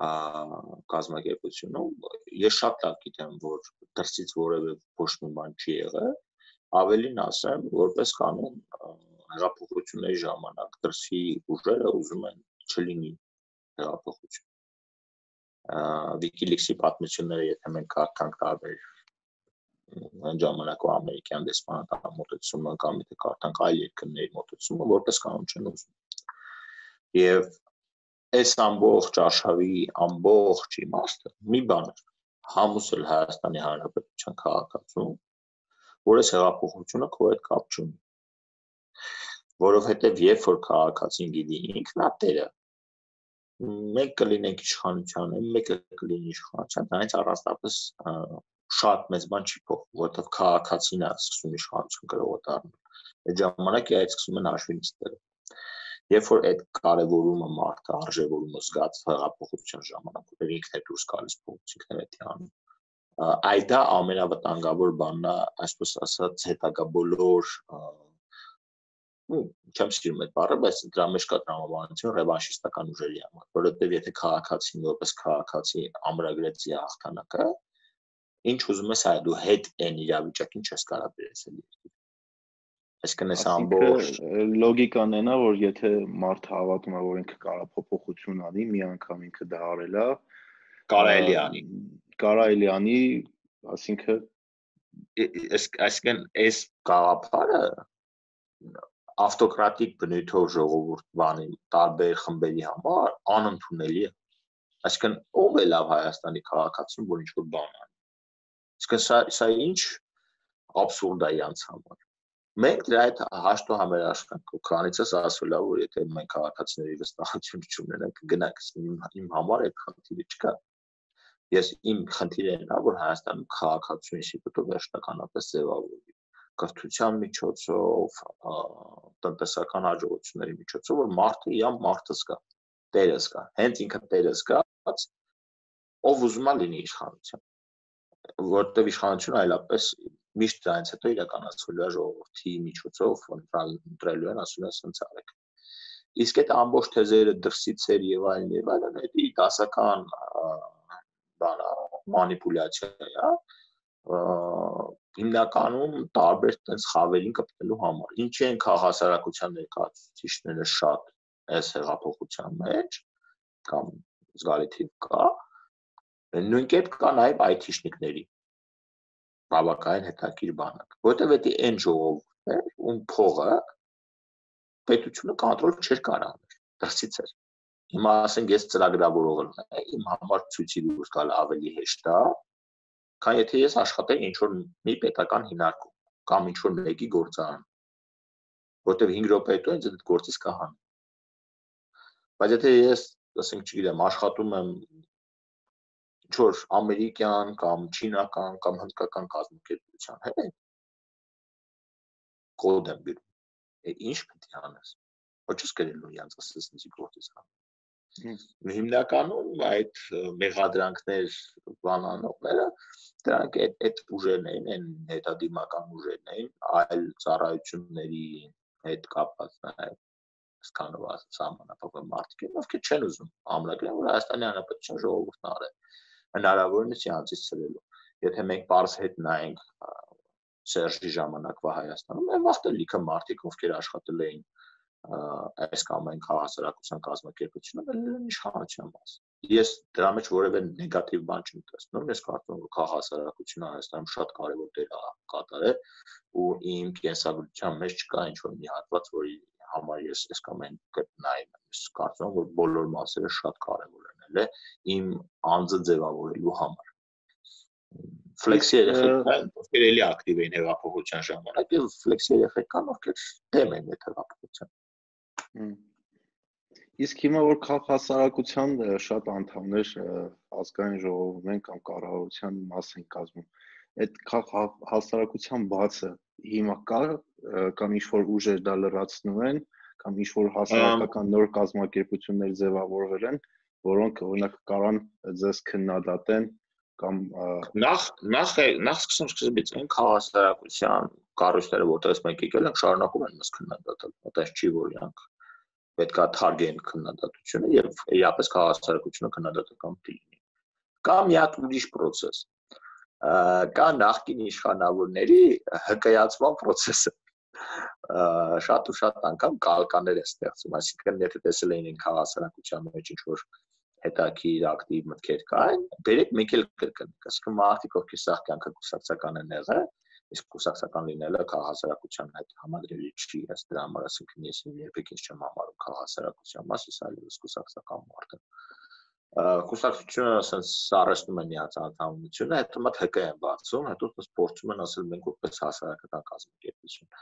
[SPEAKER 3] կազմակերպությունում ես շատ լավ գիտեմ որ դրսից որևէ ոչ մի բան չի եղել ավելին ասեմ որպես կանոն հեղափոխությունների ժամանակ դրսի ուժերը ուզում են չլինի հեղափոխություն Wikileaks-ի պատմությունները եթե մենք կարդանք տարբեր այն ժամանակվա ամերիկյան դեսպանատան մոտեցումը կամ եթե կարդանք այլ երկրների մոտեցումը որպես կանոն չեն ուզում եւ այս ամբողջ արշավի ամբողջ իմաստը մի բան է համուսել Հայաստանի Հանրապետության քաղաքացում որը հեղափոխությունը քո հետ կապ չունի որովհետեւ երբ որ քաղաքացին գիտի ինքն է տերը մեկ կլինենք իշխանության, մեկը կլինի իշխանության, դրանից առանձնապես շատ մեծ բան չի փոխվում, որովհետև քաղաքացին է սկսում իշխանություն գրողը դառնալ։ Այդ ժամանակ է այդ սկսում են հաշվից դնել։ Երբ որ այդ կարևորումը մարդը արժևորումը զգաց հեղափոխության ժամանակ, որ ինքն է դուրս գալիս է տանում, այդ դա ամենավտանգավոր բանն է, այսպես ասած, հետագա բոլոր ու չեմ սիրում այդ բառը, բայց դրա մեջ կա տրամաբանություն ռևանշիստական ուժերի համար, որովհետև եթե քաղաքացին որպես քաղաքացի ամրագրեցի հաղթանակը, ինչ ուզում ես այ դու հետ այն իրավիճակին չես կարող բերել այսինքն այս ամբողջ
[SPEAKER 2] լոգիկան այնա որ եթե մարդ հավատում է որ ինքը կարող փոփոխություն անի մի անգամ ինքը դա արել է
[SPEAKER 3] կարելի անի
[SPEAKER 2] կարելի անի այսինքն
[SPEAKER 3] այսինքն այս գաղափարը ավտոկրատիկ բնույթով ժողովուրդ բանի տարբեր խմբերի համար անընդունելի է այսինքն ով է լավ Հայաստանի քաղաքացին որ ինչ որ բան անի Իսկ սա սա ինչ абսուրդ է իրանց համար։ Մենք դրա այդ հաշտու համերաշխանք ու քանիցս ասում եմ որ եթե մենք քաղաքացիների վստահություն չունենանք կգնանք իմ, իմ համար այդ խնդիրը չկա։ Ես իմ խնդիրը նա որ Հայաստանում քաղաքացիություն ինստիտուտը վերջնականապես ձևավորվի կրթության միջոցով, տնտեսական հաջողությունների միջոցով, որ մարդը իամ մարդը զգա, տերը զգա, հենց ինքը տերը զգաց, ով ուզում է լինի իշխանության որտեղ իշխանությունը այլապես միշտ դրանից հետո իրականացվելու է ժողովրդի միջոցով ընտրելու են ասում են սենց արեք իսկ այդ ամբողջ թեզերը դրսից էր եւ այլն եւ այլն, դա դասական բանա մանիպուլյացիա է, հիմնականում տարբեր տես խավերին կպտելու համար։ Ինչ են քաղաքասարակության ներկայացուցիչները շատ այս հեղափոխության մեջ կամ զգալի թիվ կա։ Նույն կերպ կա նաև IT-շնիկների բավականին հետաքրիր բանակ, որտեղ դա այն ժողովուրդն է, ում փողը պետությունը կոնտրոլ չէր կարող անել, դրսից էր։ Հիմա ասենք ես ծրագրավորողն եմ, իմ համար ցույցի դուրս գալ ավելի հեշտ է, քան եթե ես աշխատեի ինչ որ մի պետական հիմնարկում կամ ինչ որ մեկի գործարան, որտեղ 5 րոպե հետո ինձ այդ գործից կհան։ Բայց եթե ես, ասենք, չգիտեմ, աշխատում եմ ինչ որ ամերիկյան կամ չինական կամ հնդկական կազմակերպության հետ, կոդ եմ բերում ինչ պետք է անես ոչ ես գրելու իրանց ասես ինձ գործից հա հիմնականում այդ մեղադրանքներ բանանողները դրանք այդ այդ ուժերն են այն հետադիմական ուժերն են այլ ծառայությունների հետ կապված նաև սկանով սահմանափակված մարդիկ են ովքեր չեն ուզում ամրագրեն որ Հայաստանի Հանրապետության ժողովուրդն արել հնարավորինս իրանցից ծրելու եթե մենք པարս հետ նայենք Սերժի ժամանակվա Հայաստանում այն վաղտը լիքը մարդիկ ովքեր աշխատել էին այս կամ այն քաղաքասարակության կազմակերպությունը բերել իշխանության մաս։ Ես դրա մեջ որևէ նեգատիվ բան չեմ տեսնում, ես կարծում եմ որ քաղաքասարակությունը Հայաստանում շատ կարևոր դեր է կատարել ու իմ կենսագրության մեջ չկա ինչ որ մի հատված, որի համար ես այս կամ այն գտնայինը։ Ես կարծում որ բոլոր մասերը շատ կարևոր հələ իմ անձը ձևավորելու համար ֆլեքսի երեխեք կան, ովքեր էլի ակտիվ էին հեղափոխության ժամանակ, եւ ֆլեքսի երեխեք կան, ովքեր դեմ են այդ հեղափոխության։
[SPEAKER 2] Իսկ հիմա որ քաղաքասարակության շատ անդամներ ազգային ժողովում են կամ կառավարության մաս են կազմում, այդ քաղաքասարակության բացը հիմա կա կամ ինչ որ ուժեր դա լրացնում են կամ ինչ որ հասարակական նոր կազմակերպություններ ձևավորվել են, որոնք օրինակ կարան ձեզ քննադատեն կամ
[SPEAKER 3] նախ նախ նախ սկսում սկզբից այն քաղաքասարակության կառույցները, որտեղից մենք եկել ենք, շարունակում են մեզ քննադատել։ Այդպես չի որ իրանք պետքա թարգեն քննադատությունը եւ իրապես քաղաքասարակությունը քննադատական դինի։ Կամ մի հատ ուրիշ process կա նախկին իշխանավորների հկայացման process-ը շատ ու շատ անգամ կալկաներ է ստեղծում, այսինքն եթե տեսել էին քաղաքասարակության մեջ ինչ որ հետաքրիր ակտիվ մտքեր կային, բերեք մեկ էլ կրկնեք, ասենք մարդիկ ովքեր սա կյանքը կուսակցական են եղել, իսկ կուսակցական լինելը քաղաքասարակության հետ համադրելի չի, ըստ դրա համար ասենք ես երբեք ինձ չեմ համարում քաղաքասարակության մաս, ես այլևս կուսակցական մարդ եմ կուսակցությունը ասենց սարեցնում են իրաց անդամությունը, հետո մտ ՀԿ են բացում, հետո դες փորձում են ասել մենք որպես հասարակական կազմակերպություն։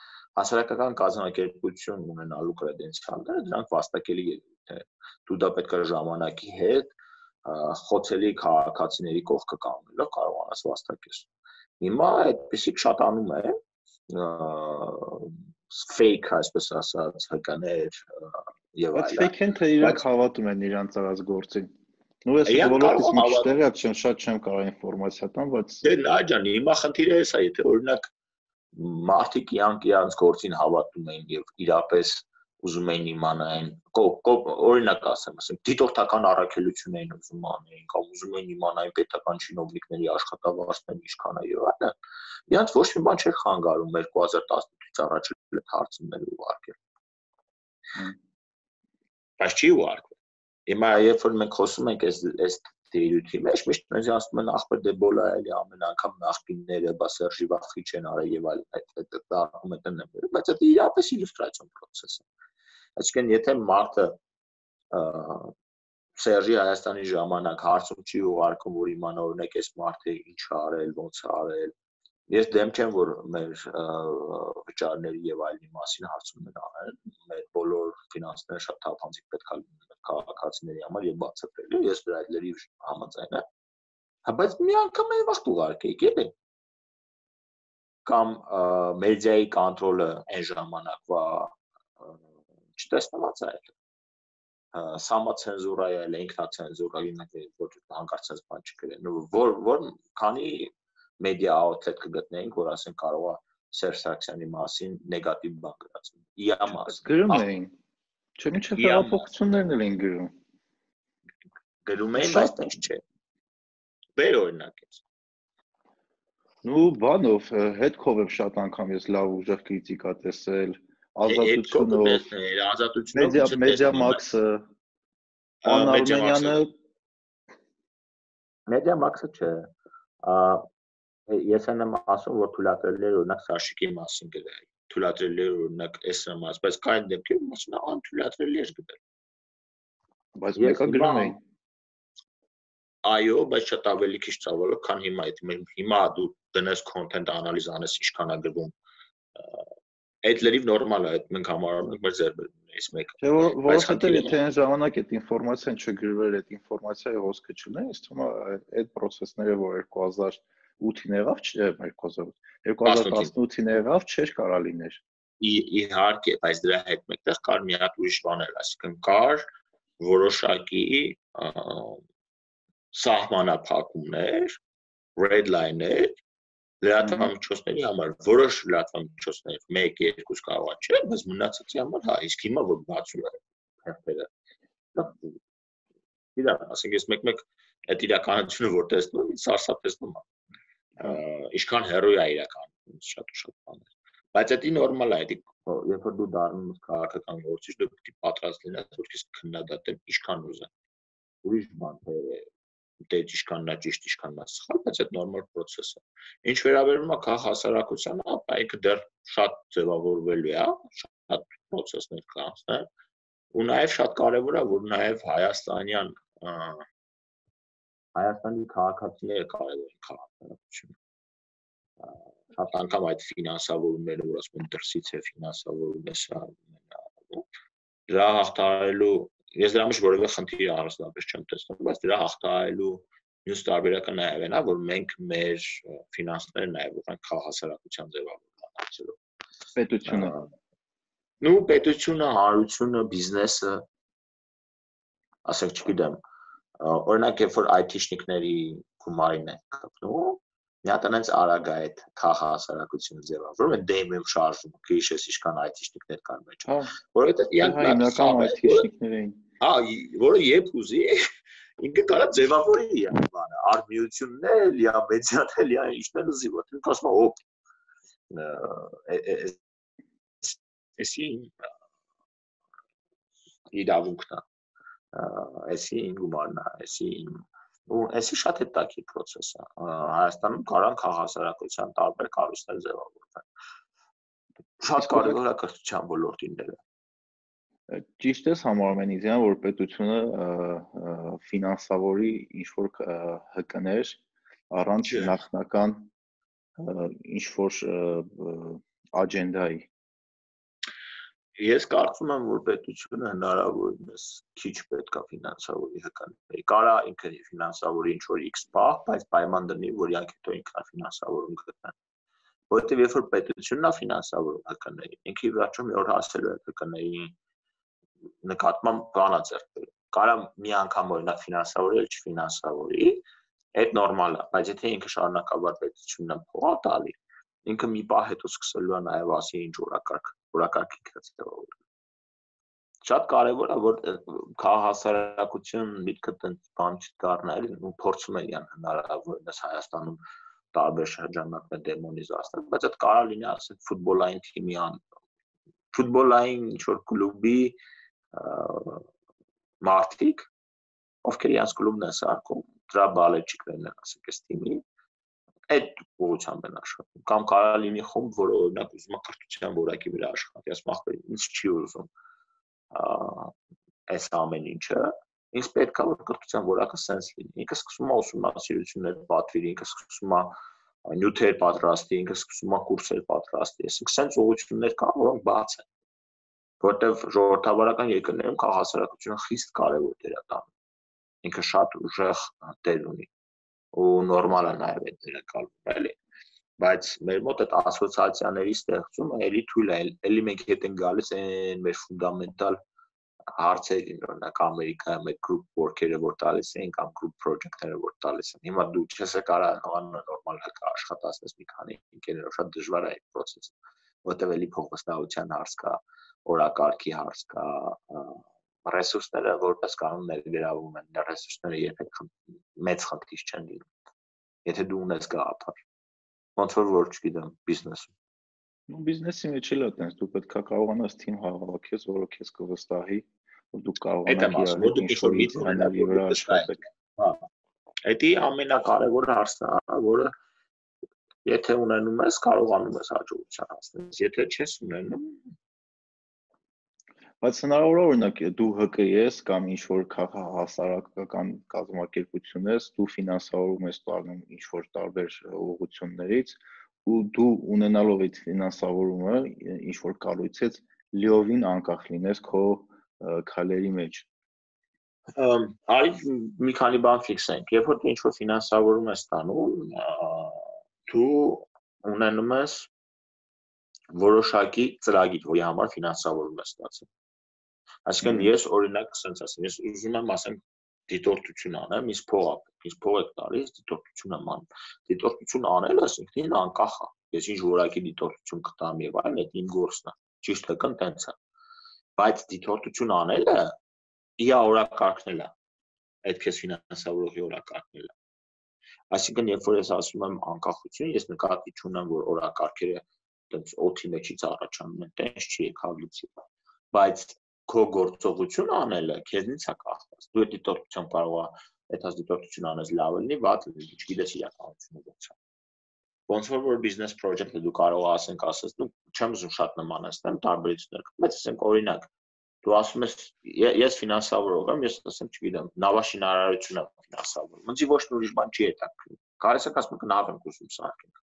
[SPEAKER 3] Հասարակական կազմակերպություն ունենալու կրեդենցիալները դրանք վաստակելի ելույթ է։ Դու դա պետք է ժամանակի հետ խոցելի քաղաքացիների կողքը կանգնելով կարողանաս վաստակես։ Հիմա այդպեսիք շատանում է fake, այսպես ասած, հկաներ
[SPEAKER 2] եւ այլն։ Այդ fake-ն թե իրանք հավատում են իրանց արած գործին։ Ну ես բոլորից միշտ չեմ շատ չեմ կարող ինֆորմացիա տամ, բայց
[SPEAKER 3] Դե լա ջան, հիմա խնդիրը էս է, եթե օրինակ մարդիկ իրանք իրանք գործին հավատում են եւ իրապես ուզում են իմանալ, օրինակ ասեմ, ասեմ, դիտորդական առաքելություն են ուզում անեն, կամ ուզում են իմանալ պետական чиновникների աշխատավարձն ինչքան է եւ այլն։ Իրանք ոչ մի բան չէր խանգարում 2018-ից առաջ այդ հարցումները ուղարկել։ Բայց չի ուղարկել Հիմա երբ որ մենք խոսում ենք այս այս դերույթի մեջ, միշտ մենք ասում են ախպեր դե բոլա էլի ամեն անգամ նախկինները բա Սերժի վախի չեն արել եւ այլն, այդ այդ արգումենտն եմ վերում, բայց դա իրապես իլյուստրացիոն process է։ Այսինքն եթե մարդը Սերժի Հայաստանի ժամանակ հարցում չի ուղարկում, որ իմանա օրինակ այս մարդը ինչ է արել, ոնց է արել, Ես դեմ չեմ, որ մեր վճարների եւ այլնի մասին հարցումներ անել։ Մեր բոլոր ֆինանսները շատ թափանցիկ պետք է լինեն քաղաքացիների համար եւ բացատրելու։ Ես դրա այդների համաձայն եմ։ Հա բայց մի անգամ էլ վաղ ուղարկեիք էլի կամ մեդիայի կոնտրոլը այն ժամանակվա չտեսնված է այլ սամացենզուրա է, ինքնացենզուրա, ոչ հանկարծ այս բան չկրեն։ Որ որ քանի մեդիա outlet կգտնեինք, որ ասեն կարող է Սերժ Սարգսյանի մասին նեգատիվ բան գրածել։ Իա մաս։
[SPEAKER 2] Գրում էին։ Չէ, ինչը հեղափոխություններն էլ են գրում։
[SPEAKER 3] Գրում էին, բայց տենց չէ։ Բեր օրինակից։
[SPEAKER 2] Ну, բանով հետքով եմ շատ անգամ ես լավ ուժեղ քրիտիկա տեսել, ազատությունով,
[SPEAKER 3] ազատությունով,
[SPEAKER 2] մեդիա մեդիա մաքսը, Անարմենյանը
[SPEAKER 3] մեդիա մաքսը չէ։ Ես եմ ասում, որ թույլատրելիներ օրինակ Սաշիկի մասին գրել թույլատրելի է օրինակ SMS, բայց կային դեպքեր, որ ասում են անթույլատրելի է գտել։
[SPEAKER 2] Բայց մեկը գրում էին։
[SPEAKER 3] Այո, բայց շատ ավելի քիչ ծավալը, քան հիմա այդ հիմա դու դնես content analyze անես ինչքան է գրվում այդ լրիվ նորմալ է, այդ մենք համարում ենք մեր ձեռբերումներից մեկը։
[SPEAKER 2] Չէ, որովհետեւ եթե այն ժամանակ այդ ինֆորմացիան չգրվել, այդ ինֆորմացիայի հոսքը չուներ, ինձ թվում է այդ process-ները, որ 2008-ին եղավ, չէ, 2008 2018-ին եղավ, չէր կարա լիներ։
[SPEAKER 3] Իհարկե, բայց դրա հետ մեկտեղ կար մի հատ ուրիշ բաներ, այսինքն կար որոշակի սահմանափակումներ, red line-ներ լրատվամիջոցների համար, որոշ լրատվամիջոցներ 1-2 կարող է չէ, բայց մնացածի համար հա, իսկ հիմա որ բացում է հերթերը։ Իրար, ասենք ես մեկ-մեկ այդ իրականությունը որ տեսնում, սարսափեցնում է ինչքան հերոյ է իրական շատ ու շատ բաներ բայց դա նորմալ է դա երբ որ դու դառնում ես քաղաքական գործիչ դու պետք է պատրաստ լինես որ քեզ քննադատեն ինչքան ուզեն ուրիշ բան թե դե ինչքան նա ճիշտ ինչքան նա սխալ բայց այդ նորմալ process է ինչ վերաբերում է քաղաքասարակությանը ապա ինքը դեռ շատ ձևավորվելու է շատ process-ներ կանցնել ու նաև շատ կարևոր է որ նաև հայաստանյան Հայաստանի քաղաքացիները կարևոր են քաղաքականությունը։ Շատ անգամ այդ ֆինանսավորումները, որ ասում են դրսից է ֆինանսավորում է սա, դրա հաղթարելու ես դրա մեջ որևէ խնդիր առանձնապես չեմ տեսնում, բայց դրա հաղթարելու մյուս տարբերակը նաև այն է, որ մենք մեր ֆինանսները նաև ուղղենք քաղաքասարակության ձևավորմանը։
[SPEAKER 2] Պետությունը։
[SPEAKER 3] Ну, պետությունը, հանրությունը, բիզնեսը, ասենք չգիտեմ, օրինակ երբ որ IT-շնիկների գումարին են կապնում, մի հատ այնց արագ է այդ քաղաքասարակությունը ձևավորում է դեմիում շարժում, քիշես ինչքան IT-շնիկներ կան մեջ։
[SPEAKER 2] հա։
[SPEAKER 3] Որովհետեւ իրանք
[SPEAKER 2] հիմնական IT-շնիկներ էին։
[SPEAKER 3] Հա, որը երբ ուզի ինքը կարա ձևավորի իա բանը, արմիություններ, իա մեդիաներ, իա ինչն էլ ուզի, որ ինքը ասում է օպ։ Էսի իրավունքն է էսի իմ գումարն է, էսի իմ ու էսի շատ հետաքրքիր process է։ Հայաստանում կարան քաղաքասարակության տարբեր կառույցներ ձևավորվեն։ Շատ կարևոր է կրթության ոլորտինները։
[SPEAKER 2] Ճիշտ է համարում են իդեան, որ պետությունը ֆինանսավորի ինչ որ հկներ առանց նախնական ինչ որ աջենդայի
[SPEAKER 3] Ես կարծում եմ, որ պետությունը հնարավորինս քիչ պետքա ֆինանսավորի հկաների։ Կարա ինքը ֆինանսավորի ինչ որ X պահ, բայց պայման դնի, որ իրանք հետո ինքնաֆինանսավորում գտնեն։ Որտեւ երբ որ պետությունն է ֆինանսավորում հկաների, ինքը վերջում մի օր հասելու է հկաների նկատմամբ բանա ձեռք կարա մի անգամ օրինակ ֆինանսավորել, չֆինանսավորի, այդ նորմալ է, բայց եթե ինքը շարունակաբար պետությունն փողա տալի, ինքը մի պահ հետո սկսելու է նաև ասի ինչ օրակարգ, օրակարգի քրծեվով։ Շատ կարևոր է որ քաղաքասարակություն միտքը տենց բան չդառնալ ու փորձում է իրան հնարավորինս Հայաստանում տարբեր շրջանակներ դեմոնիզացնել, բայց այդ կարա լինի ասենք ֆուտբոլային թիմի ան ֆուտբոլային ինչ որ կլուբի մարտիկ ովքեր իրանց կլուբն են սարքում դրա բալեջիկներն են ասենք այս թիմի այդ ուղղությամբ են աշխատում կամ կարա լինի խումբ որը օրինակ ուզում է կրթության որակի վրա աշխատի ասում ախպեր ինձ չի ուզում այս ամեն ինչը ինձ պետք է որ կրթության որակը սենս լինի ինքը սկսում է ուսումնասիրություններ պատվիրի ինքը սկսում է նյութեր պատրաստի ինքը սկսում է կուրսեր պատրաստի այսինքն սենս ուղղություններ կան որոնք բաց են որտեվ ժողովրդավարական երկրներում քաղաքասարակությունը խիստ կարևոր դեր է տանում ինքը շատ ուժեղ դեր ունի ու նորմալ է նաև այդ դերը կալվում էլի բայց մեր մոտ այդ ասոցիացիաների ստեղծումը էլի թույլ է էլի մենք հետ են գալիս այն մեր ֆունդամենտալ հարցերին օրինակ ամերիկայում այդ group work-երը որ տալիս են կամ group project-ները որ տալիս են հիմա դու չես կարա նորմալ հակա աշխատացնես մի քանի ընկերներով շատ դժվար է այդ process-ը որտեղ էլի փոխվստահության հարց կա, օրակարգի հարց կա, ռեսուրսները որպես կանոն ներգրավում են, ռեսուրսները երբեք մեծ խնդիր չեն լինում։ Եթե դու ունես գաղափար, ոնց որ որ չգիտեմ, բիզնեսում։
[SPEAKER 2] Ну բիզնեսի մեջ էլ է տենց, դու պետքա կարողանաս թիմ հավաքես, որը քեզ կվստահի, որ դու կարողանաս
[SPEAKER 3] իրար ինչ-որ մի ծանրի վրա աշխատեք։ Հա։ Դա ամենակարևոր հարցն է, որը եթե ունենում ես, կարողանում ես հաջողության հասնել։ Եթե չես ունենում,
[SPEAKER 2] Բայց հնարավոր է օրինակ դու ՀԿ ես կամ ինչ որ հասարակական կազմակերպություն ես, դու ֆինանսավորում ես տանում ինչ որ տարբեր ուղղություններից ու դու ունենալով այդ ֆինանսավորումը ինչ որ կառույցից լիովին անկախ լինես քո քալերի մեջ
[SPEAKER 3] արի մի քանի բան ֆիքսենք երբ որ դու ինչ որ ֆինանսավորում ես տանում դու ունենում ես որոշակի ծրագիր, որի համար ֆինանսավորում ես ստացել Այսինքն ես օրինակ ասենց ասեմ, ես ուզում եմ ասեմ դիտորդություն անեմ, իսկ փողը, իսկ փող եք տալիս դիտորդություն եմ անում։ Դիտորդություն անելը ինքնին անկախ է։ Ես ինչ որակի դիտորդություն կտամ եւ այլն, դա իմ գործն է։ Ճիշտ է, կն տենց է։ Բայց դիտորդություն անելը իա օրակարգն է։ Այդ քեզ ֆինանսավորողի օրակարգն է։ Այսինքն, երբ որ ես ասում եմ անկախություն, ես նկատի չունեմ, որ օրակարգերը տենց օթի մեջից առաջանում են, տենց չի եկավլիցի։ Բայց քո գործողությունը անելը քեզնից է կախված։ Դու այդ դիտորդությամբ կարող ես այդ դիտորդությունը անես լավ լինի, վատ լինի, չգիտես իրականությունը ոնց է։ Ոնց որ որ business project-ը դու կարող ես ասենք ասես, դու չեմ ուզում շատ նմանացնեմ տարբերություններ, բայց ասենք օրինակ դու ասում ես ես ֆինանսավորող եմ, ես ասեմ, չգիտեմ, նավաշինարարություն եմ ֆինանսավորում։ Ոնց ոչ մի ուրիշ բան չի հետաքրքրում։ Կարես եք ասում նավ եմ ուզում սարքենք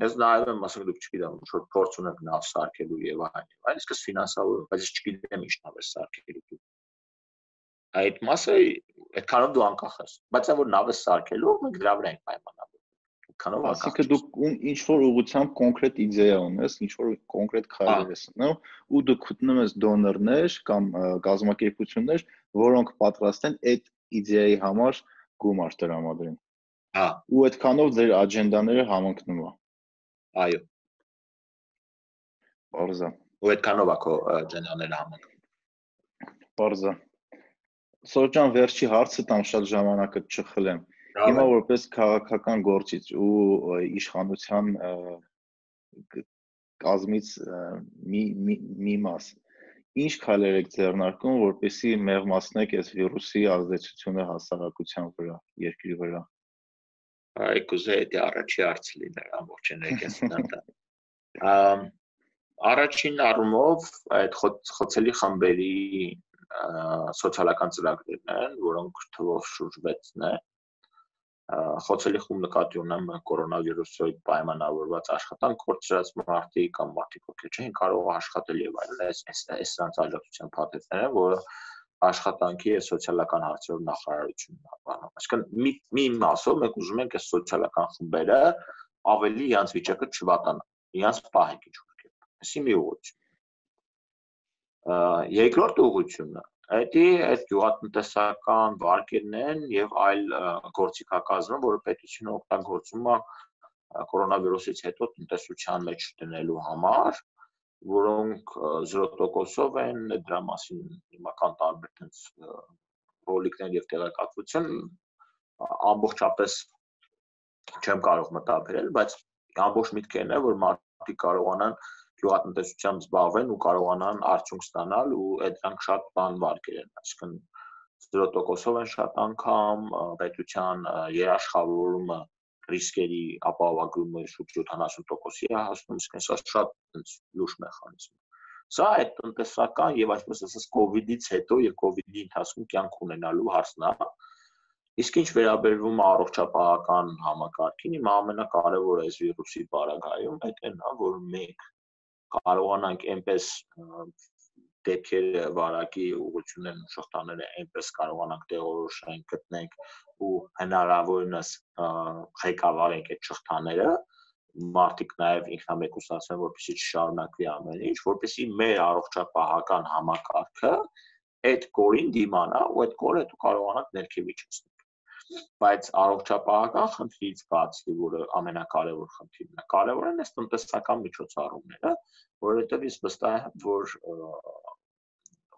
[SPEAKER 3] Ես նայում եմ, ասենք դուք չգիտեմ, ինչ-որ փորձ ունեք նավ սարքելու եւ այլն։ Այլ իսկ ֆինանսավորում, բայց ես չգիտեմ ինչ նավ է սարքելու Այդ մասը այդքանով դու անկախ ես։ Բայց այն որ նավ է սարքելու, մենք դրա վրա ենք պայմանավորվում։ Այդքանով անկախ։
[SPEAKER 2] Այսինքն դու ինչ որ ուղղությամբ կոնկրետ իդեա ունես, ինչ որ կոնկրետ քայլեր ես անում, ու դու գտնում ես դոնորներ կամ գազམ་ակերպություններ, որոնք պատրաստ են այդ իդեայի համար գումար տրամադրեն։
[SPEAKER 3] Հա։
[SPEAKER 2] Ու այդքանով ձեր աջենդաները համընկնում են։
[SPEAKER 3] Այո։
[SPEAKER 2] Բարձա։
[SPEAKER 3] Ու այդքանով է քո ջենաները համընկնում։
[SPEAKER 2] Բարձա։ Սորջան վերջի հարցը տամ շատ ժամանակը չխլեմ։ Հիմա որպես քաղաքական գործիչ ու իշխանության կազմից մի մի, մի մաս ինչ քայլեր եք ձեռնարկում որպեսզի մեղմացնեք այս վիրուսի ազդեցությունը հասարակության վրա, երկրի վրա
[SPEAKER 3] այ կուզեի դա առաջի հարցը լիներ ամբողջենեք ես նատա ամ առաջին առումով այդ խոցելի խմբերի սոցիալական ծրագրերն են, որոնք թվով շուրջ 6-ն է։ Խոցելի խումբ նկատի ունեմ կորոնավիրուսով պայմանավորված աշխատանք կորցրած մարդիկ կամ մարդիկ ովքեր չեն կարող աշխատել եւ այլն, այս այս այս ցանցալրության փաթեթները, որը աշխատանքի եւ սոցիալական հարցերով նախարարությունն է բանում։ Այսինքն մի մի մասով մենք ուզում ենք այս սոցիալական խմբերը ավելի իրանց վիճակը չվատանա, իրանց պահենք ինչ-որ կերպ։ Այսի մի ուղղություն։ Երկրորդ ուղղությունը Այդի այդ գյուղատնտեսական վարկերն են եւ այլ գործիքակազմը, որը պետությունը օգտագործում է կորոնավիրուսից հետո տնտեսության մեջ դնելու համար, որոնք 0%-ով են դրա մասին հիմական տարբեր տենց ռոլիկներ եւ տեղեկատվություն ամբողջապես չեմ կարող մտաբերել, բայց ամբողջ միտքերն է, որ մարդիկ կարողանան գյուղատնտեսությամբ զբաղվեն ու կարողանան արդյունք ստանալ ու այդ դրանք շատ բան վարկեր են, այսինքն 0%-ով են շատ անգամ պետության երաշխավորումը ռիսկերի ապահովագրումը շուրջ 70%-ի է հասնում, իսկ հեսա շատ այնց լուրջ մեխանիզմ է։ Սա այդ տնտեսական եւ այսպես ասած COVID-ից հետո եւ COVID-ի ընթացքում կյանք ունենալու հարցն է։ Իսկ ինչ վերաբերվում առողջապահական համակարգին, իմ ամենակարևորը այս վիրուսի բարագայում այդ են, որ մենք կարողանանք այնպես դեպքերը վարակի ուղղություններն ու շղթաները այնպես կարողանանք տեղորոշենք, գտնենք ու հնարավորինս ղեկավարենք այդ շղթաները, մարդիկ նաև ինքնամեկուսացնեն, որպեսզի չշարունակվի ամեն ինչ, որպեսզի մեր առողջապահական համակարգը այդ կորին դիմանա ու այդ կորը դու կարողանաք ներքևի չցնել։ բայց առողջապահական խնդրից բացի, որը ամենակարևոր խնդիրն է, կարևոր են այս տնտեսական միջոցառումները, որովհետև ես վստահ եմ, որ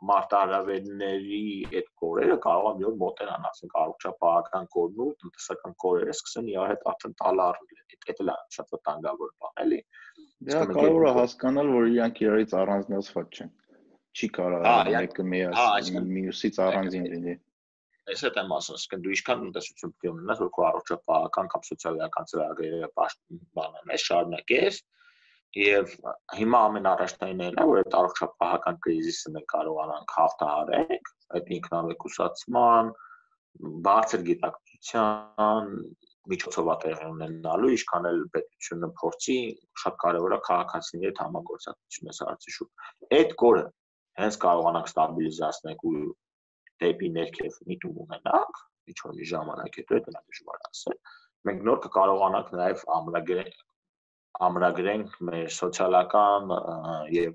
[SPEAKER 3] մարտահրավերների այդ կորերը կարող են մի օր մոտենան, ասենք առողջապահական կորն ու տնտեսական կորերը սկսեն իրար հետ արդեն տալար լինել։ Դա էլ է շատ վտանգավոր բան, էլի։
[SPEAKER 2] Դա կարող է հասկանալ, որ իրանք իրարից առանձնացված չեն։ Չի կարող մեկը միասին մյուսից առանձին լինի։
[SPEAKER 3] Այս հետ եմ ասում, ասենք դու ինչքան տնտեսություն պետք է ունենաս, որ քո առողջապահական կամ սոցիալական ծրագրերը բանանես, շարունակես, Եվ հիմա ամենառաջնայինն է, որ այդ առողջապահական կրիզիսը մենք կարողանանք հաղթահարենք, այդ ինքնավեկուսացման, բարձր գիտակցության միջոցով տեղի ունենալու, ինչքան էլ պետությունը փորձի շատ կարևոր է քաղաքացիների հետ համագործակցություն այս հարցի շուրջ։ Այդ կորը հենց կարողանանք ստաբիլիզացնել ու դեպի ներքև միտում ունենանք, ինչ որ մի ժամանակ հետո դա դժվար ասել։ Մենք նոր կկարողանանք նաև ամրագրել ամրագրենք մեր սոցիալական եւ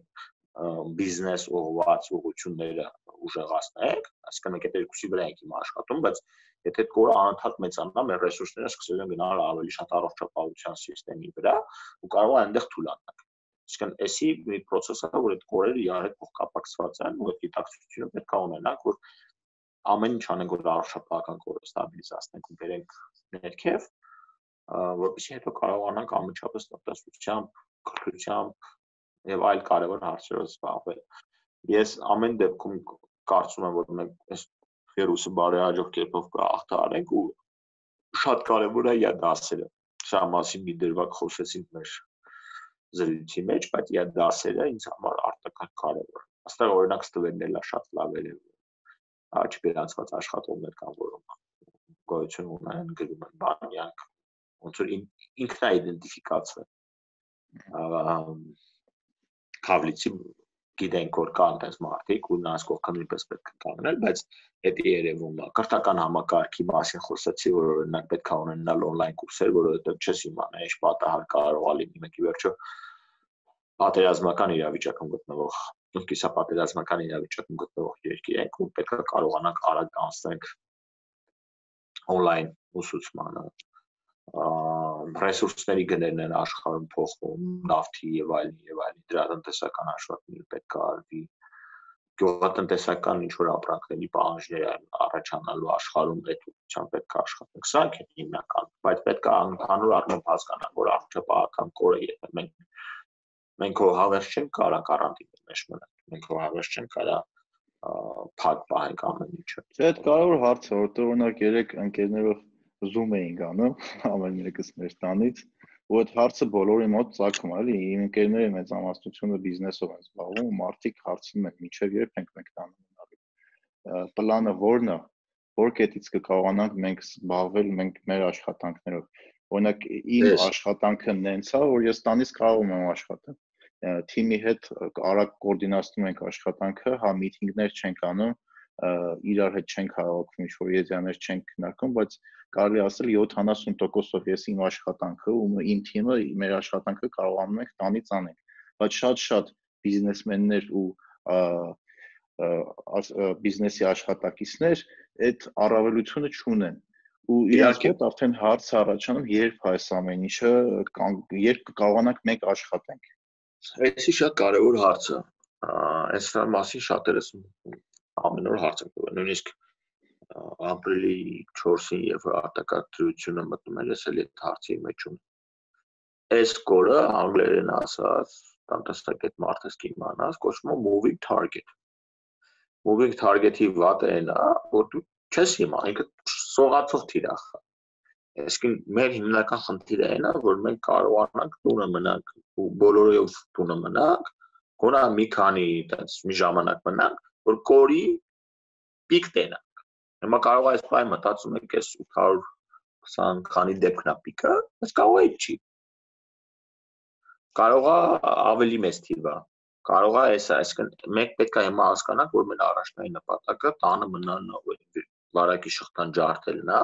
[SPEAKER 3] բիզնես ուղղված ուղղությունները ուժեղացնենք, այսինքն մենք այդ երկուսի վրա ենք հիմա աշխատում, բայց եթե կորը անընդհատ մեծանա, մեր ռեսուրսները սկսել են գնալ ավելի շատ առողջապահության համակարգի վրա ու կարող է այնտեղ թուլանալ։ Այսինքն էսի մի process է, որ այդ կորերը իրար հետ փոխկապակցված են ու այդ գիտակցությունը պետք է ունենանք, որ ամեն ինչ անենք, որ առողջապահական կորը ստաբիլիզացնենք ու բերենք ներքև որովհետեւ հետո կարողանանք անմիջապես տնտեսությամբ, կրթությամբ եւ այլ կարևոր հարցերով զբաղվել։ Ես ամեն դեպքում կարծում եմ, որ մենք այս վիրուսը բարեհաջող կերպով կհաղթահարենք ու շատ կարևոր է յա դասերը։ Սա մասին մի դրվագ խոսեցինք մեր զրույցի մեջ, բայց յա դասերը ինձ համար արտակարգ կարևոր։ Աստեղ օրինակ ստվերն էլա շատ լավ էր։ Աչպերանցված աշխատողներ կան, որոնք գոյություն ունեն գրում են բանյանք ոնց որ ինքնա իդենտիֆիկացվել կավլիցի գիտենք որ կան այդպես մարդիկ ու նրանց կողքը նույնպես պետք է կանգնել բայց դա երևում է կրթական համակարգի մասին խոսեցի որ օրինակ պետք է ունենալ on-line կուրսեր որովհետև չես իմանա ինչ պատահար կարող լինի մեկի վերջո պատերազմական իրավիճակում գտնվող կիսա պատերազմական իրավիճակում գտնվող երկիր ենք ու պետք է կարողանանք արագ անցնենք on-line ուսուցմանը ռեսուրսների գներն են աշխարհում փոխվում, նավթի եւ այլն եւ այլն, դրա տնտեսական հաշվարկները պետք է արվի գյուղատնտեսական ինչ որ ապրանքների պահանջներ են առաջանալու աշխարհում այդ ուղղությամբ պետք է աշխատենք։ Սա է հիմնական, բայց պետք է ընդհանուր առմամբ հասկանալ, որ առողջապահական կորը եթե մենք մենք հո հավերժ չենք կարա կարանտինի մեջ մնալ։ Մենք հո հավերժ չենք կարա փակ պահենք ամեն ինչը։
[SPEAKER 2] Դա այդ կարևոր հարց է, որտեղ օրինակ երեք ընկերներով zoom էինք անում ամեն մեկս մեր տանից ու այդ հարցը բոլորի մոտ ցակում է, էլի, իմ ընկերները մեծամասնությունը բիզնեսով են զբաղվում, մարդիկ հարցնում են, միջև երբ ենք մենք տանը մնալու։ Պլանը ո՞րն է, որ կետից կկարողանանք մենք զբաղվել մենք մեր աշխատանքներով։ Օրինակ իմ աշխատանքը նենց է, որ ես տանից կարող եմ աշխատել թիմի հետ արագ կոորդինացնում ենք աշխատանքը, հա միտինգներ չենք անում, իրար հետ չենք հավաքում, ինչ որ եզյաներ չենք քննարկում, բայց կարելի ասել 70%-ով ես իմ աշխատանքը ու իմ թիմը մեր աշխատանքը կարողանում ենք տանից անենք, բայց շատ-շատ բիզնեսմեններ ու բիզնեսի աշխատակիցներ այդ առավելությունը չունեն ու իհարկե արդեն հարց առաջանում երբ այս ամեն ինչը երբ կկարողանանք մենք աշխատենք
[SPEAKER 3] Այսի շատ կարևոր հարց է այս մասին շատերս ամեն օր հարց եմ տվել նույնիսկ ապրիլի 4-ին եւ արտակարգությունը մտնում էր, ես էլ այդ հարցի մեջ ունեմ։ Այս կորը անգլերեն ասած, տնտեսագետ մարդս կիմանաս, կոչվում է moving target։ Moving target-ի վատը այն է, որ դու չես հիմա, ինքը սողացող թիրախ է։ Այսինքն մեր հիմնական խնդիրը այն է, որ մենք կարողանանք տունը մնանք ու բոլորով տունը մնանք, գոնա մի քանի այդպես մի ժամանակ մնանք, որ կորի պիկ տենա Հիմա կարող է այս բայ մտածում եք այս 820 քանի դեպքն է պիկը, բայց կարող է չի։ Կարող է ավելի մեծ թիվը։ Կարող է այս, այսինքն մենք պետք է հիմա հասկանանք, որ մեր առաջնային նպատակը տանը մնալն է, վարակի շղթան ջարդելն է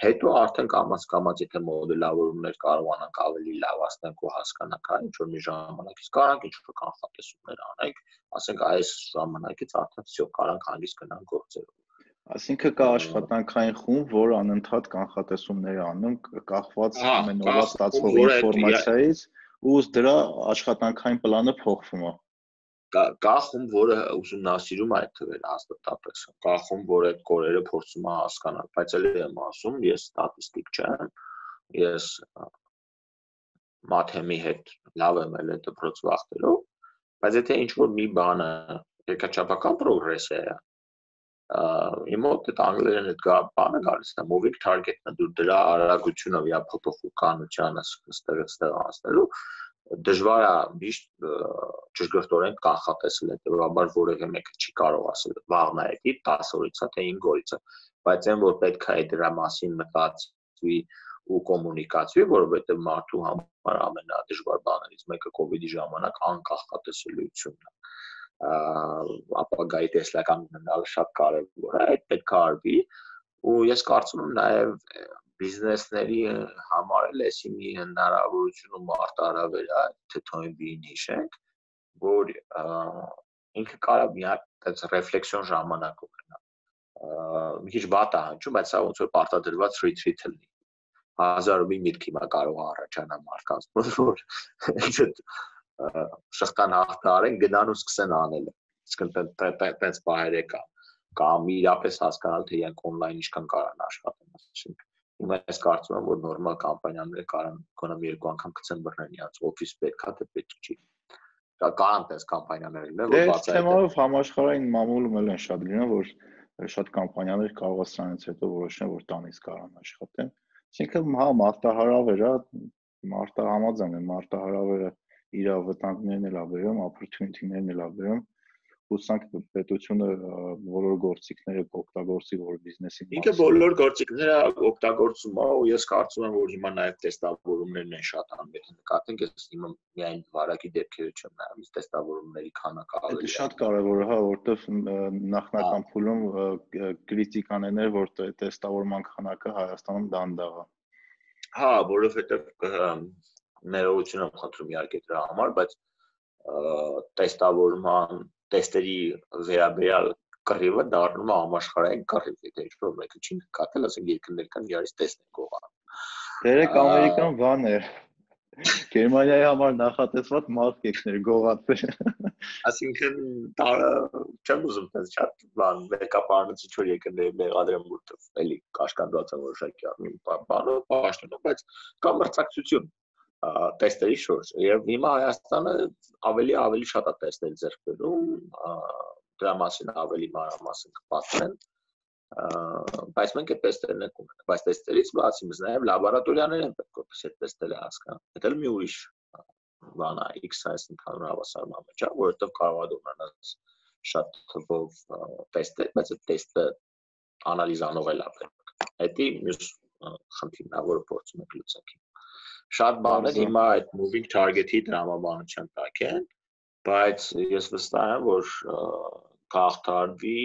[SPEAKER 3] Հետո արդեն կամած կամած եթե մոդելավորումներ կարողանանք ավելի լավացնենք ու հասկանանք, հա, ինչ որ մի ժամանակից կարանք ինչ որ կանխատեսումներ անենք, ասենք այս ժամանակից արդեն всё կարանք հանգիստ գնանք գործերով
[SPEAKER 2] Այսինքն կա աշխատանքային խումբ, որ անընդհատ կանխատեսումներ անում կախված ամեն օրվա ստացվող ինֆորմացիայից ու դրա աշխատանքային պլանը փոխվում է
[SPEAKER 3] կա խումբ, որը ուսումնասիրում այդ թվերը հաստատապես։ Կա խումբ, որը այդ կորերը փորձում է հասկանալ, բայց ելի եմ ասում, ես ստատիստիկ չեմ։ Ես մաթեմի հետ լավ եմ ել դպրոց վախտելով, բայց եթե ինչ որ մի բանը երկրաչափական պրոգրես է, իմ մոտ այդ անգլերեն այդ բանը գալիս է moving target-ը դու դրա արագությունը վրա փոփոխականությանը ստեղ ստեղ անցնելու դժվար է միշտ ճշգրտորեն կանխատեսել հետեւաբար որևէ մեկը չի կարող ասել վաղն է դի 10 օրից է թե 5 օրից է բայց այն որ պետք է դրա մասին մտածվի ու կոմունիկացվի որովհետեւ մարդու համար ամենադժվար բաներից մեկը կ ូវ իդի ժամանակ անկախատեսելիությունն է ապագայի տեսլական ունենալը շատ կարևոր է, այդ պետք է արվի ու ես կարծում եմ նաև բիզնեսների համար էլ էսի մի հնարավորություն ու մարտահրավեր է թթոյին հիշենք, որ ինքը կարա մի հատ այդպես ռեֆլեքսիոն ժամանակ ունենա։ Մի քիչ վատ է հնչում, բայց սա ոնց որ պարտադրված retreat-ը լինի հազար մի միտք հիմա կարող առաջանա մարդկանց, որ այդ շղթան հաղթարեն գնան ու սկսեն անել։ Իսկ այդպես բայր է կա կամ իրապես հասկանալ թե իրենք on-line ինչքան կարան աշխատեն, այսինքն հիմա ես կարծում եմ որ նորմալ կամպանիաները կարան գոնե մի երկու անգամ գցեն բռնեն իրաց օֆիս պետքա թե պետք չի դա կան այդպես կամպանիաներ լինեն
[SPEAKER 2] որ բացի այդ թեմայով համաշխարհային մամուլում էլ են շատ լինում որ շատ կամպանիաներ կարող է սրանից հետո որոշեն որ տանից կարան աշխատեն այսինքն հա մարտահրավեր է մարտա համաձայն եմ մարտահրավերը իր վտանգներն էլ աբերում, opportunity-ներն էլ աբերում, հուսանք պետությունը բոլոր գործիքները կօգտագործի որ բիզնեսին
[SPEAKER 3] Ինքը բոլոր գործիքները օգտագործում է ու ես կարծում եմ որ հիմա նաև տեստավորումներն են շատ անում եթե նկատենք ես հիմա միայն վարակի դեպքերը չեմ նայում իսկ տեստավորումների քանակը
[SPEAKER 2] ավելի է շատ կարևոր է հա որովհետև նախնական փուլում կրիտիկաներն էր որ տեստավորման քանակը Հայաստանում դանդաղ է
[SPEAKER 3] հա որովհետև ներողություն եմ խնդրում իհարկե դրա համար, բայց տեստավորման տեստերի վերաբերյալ կռիվը դառնում է համաշխարհային կռիվ, եթե ինչ-որ մեկը չի նկատել, ասենք երկրներ կան իրարից տեսնեն կողան։
[SPEAKER 2] Դերեք ամերիկան բան է։ Գերմանիայի համար նախատեսված մարքեթներ գողացել։
[SPEAKER 3] Այսինքն չեմ ուզում տես շատ բան մեկապարնից ինչ որ երկրների մեղադրեմ որտեղ էլի կաշկանդված են որոշակի բանով, պաշտոնով, բայց կա մրցակցություն տեստերի շուրջ եւ հիմա Հայաստանը ավելի ավելի շատ է տեստեր ձեռք բերում դրա մասին ավելի մանրամասն կպատմեն բայց մենք այդ տեստերն ենք ունենք բայց տեստերից բացի մենք նաև լաբորատորիաներ են պետք որպես այդ տեստերը հասկանան դա մի ուրիշ բան է X-size ընդհանուր հավասարման մեջ է որովհետև կարող է ունենալ շատ թվով տեստեր բայց այդ տեստը անալիզանող էլ է պետք դա մյուս խնդիրն է որը փորձում ենք լուծել շատ բաներ հիմա այդ moving target-ի դրամաբանության տակ են, բայց ես վստահ եմ, որ կախտարվի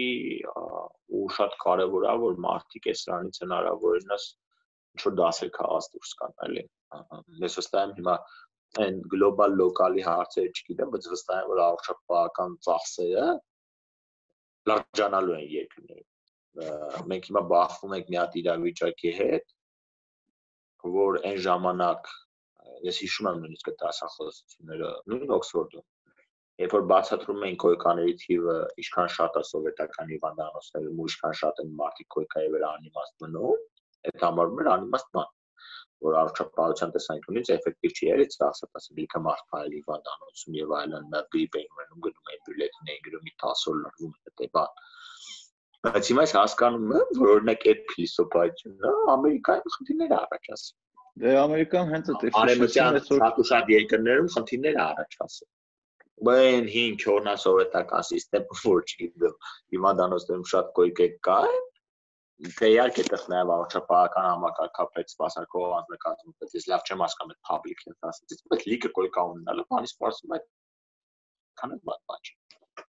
[SPEAKER 3] ու շատ կարևոր է որ մարդիկ այս սրանից հնարավորինս ինչ որ դասեր քաղաց դուրս կան, էլի։ Ես վստահ եմ հիմա այն գլոբալ լոկալի հարցերը չգիտեմ, բայց վստահ եմ որ առողջապահական ծախսերը լրջանալու են երկրներում։ Մենք հիմա բախվում ենք մի հատ իրավիճակի հետ, որ այն ժամանակ ես հիշում եմ նույնիսկ այդ դասախոսությունները նույն Օքսֆորդում երբ որ բացատրում էին կոյկաների թիվը ինչքան շատ է սովետական հիվանդանոցներում ու ինչքան շատ են մարդիկ կոյկայի վրա անիմաստ մնում այդ համարում էր անիմաստ բան որ առողջապահության տեսանկյունից էֆեկտիվ չի եղել ծախսած ասել լիքը մարդ փայլ հիվանդանոցում եւ այլն նա գրիպ էին ունենում գնում էին բյուլետին էին գրում 10 օր լրվում այդ բան Բայց հիմա ես հասկանում եմ, որ օրինակ այդ փիլիսոփայությունը Ամերիկայում խնդիրներ առաջացնում։
[SPEAKER 2] Դե Ամերիկան հենց այդ
[SPEAKER 3] արևմտյան շատ ու շատ երկրներում խնդիրներ առաջացնում։ Բեն 5 օրնա սովետական համակարգը որ չգիտեմ, հիմա դանոստերում շատ է կա, դե իհարկե դեռ նաև առողջապահական համակարգապետ սպասարկող անձնակազմում, բայց ես լավ չեմ հասկանում այդ public health ասածից, բայց լիքը կոյկա ունենալը, բանի սպասում է այդ բան չի։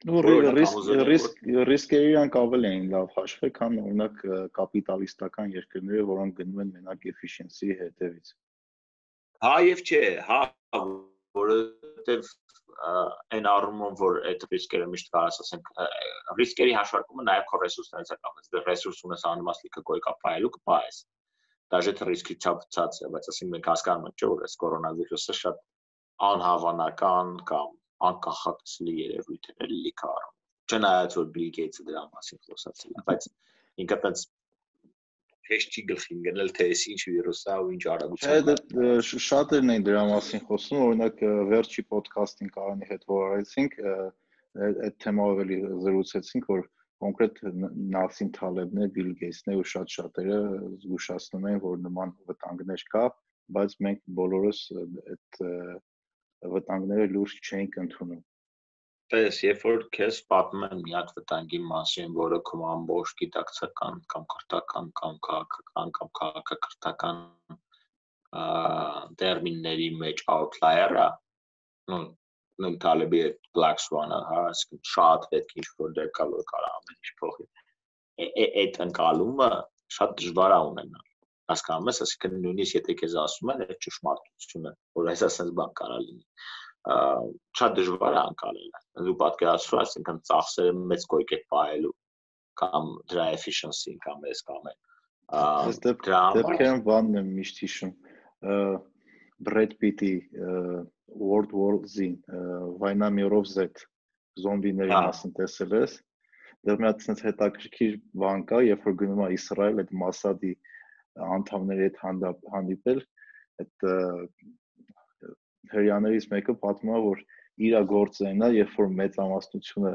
[SPEAKER 2] ու ռիսկ ռիսկերի իրանք ավելի են լավ հաշվել, քան օրինակ կապիտալիստական երկրները, որոնք գնում են մենակ efficiency հետևից։
[SPEAKER 3] Հա եւ չէ, հա որովհետև այն առումով որ այդ ռիսկերը միշտ կարաս ասենք ռիսկերի հաշվարկումը նաև քո ռեսուրսներից է կապված դե ռեսուրս ունես անմասլիկը գոյ կապայելու կպայես դաժե թե ռիսկի չափծած է բայց ասենք մենք հասկանում ենք չէ որ այս կորոնավիրուսը շատ անհավանական կամ անկախացելի երևույթ է լիքը առում չնայած որ Bill Gates-ը դրա մասին խոսացել է բայց ինքը տենց հեշտ չի գլխին գնել թե այս ինչ վիրուս է ու ինչ արագությամբ։
[SPEAKER 2] Չէ, շատերն են դրա մասին խոսում, օրինակ վերջի ոդքասթին Կարանի հետ որ արեցինք, այդ թեմայով էլի զրուցեցինք, որ կոնկրետ Նասիմ Թալեբն է, Bill Gates-ն է ու շատ շատերը զգուշացնում են, որ նման վտանգներ կա, բայց մենք բոլորս այդ վտանգները լուրջ չենք ընդունում
[SPEAKER 3] պես երբ որ քեզ պատմում են մի հատ վտանգի մասին, որը քո ամբողջ գիտակցական կամ քրթական կամ քաղաքական կամ քաղաքակրթական տերմինների մեջ outlier-ը, նո նույն Taleb-ի Black Swan-ը, հա, ասում շատ պետք է ինչ-որ դեր կա որ կարա ամեն ինչ փոխի։ Այդ ընկալումը շատ դժվար է ունենալ հասկանում ես, այսինքն նույնիսկ եթե քեզ ասում են այդ ճշմարտությունը, որ այս ասած բան կարա լինի, շատ դժվար է անցալել։ Դու պատկերացրու, այսինքն ծախսերը մեծ կոյկ է պահելու կամ դրա efficiency կամ էս կամ այն։
[SPEAKER 2] Այս դեպքերն բանն եմ միշտ հիշում։ Brad Pitt-ի World War Z, Վայնա Միրով Z զոմբիների մասին տեսել ես։ Դեռ մի հատ sense հետաքրքիր բան կա, երբ որ գնում է Իսրայել այդ Մասադի անդամների հետ հանդիպ հանդիպել, այդ հрьяներից մեկը պատմում է, որ իր գործերն է, երբ որ մեծամասնությունը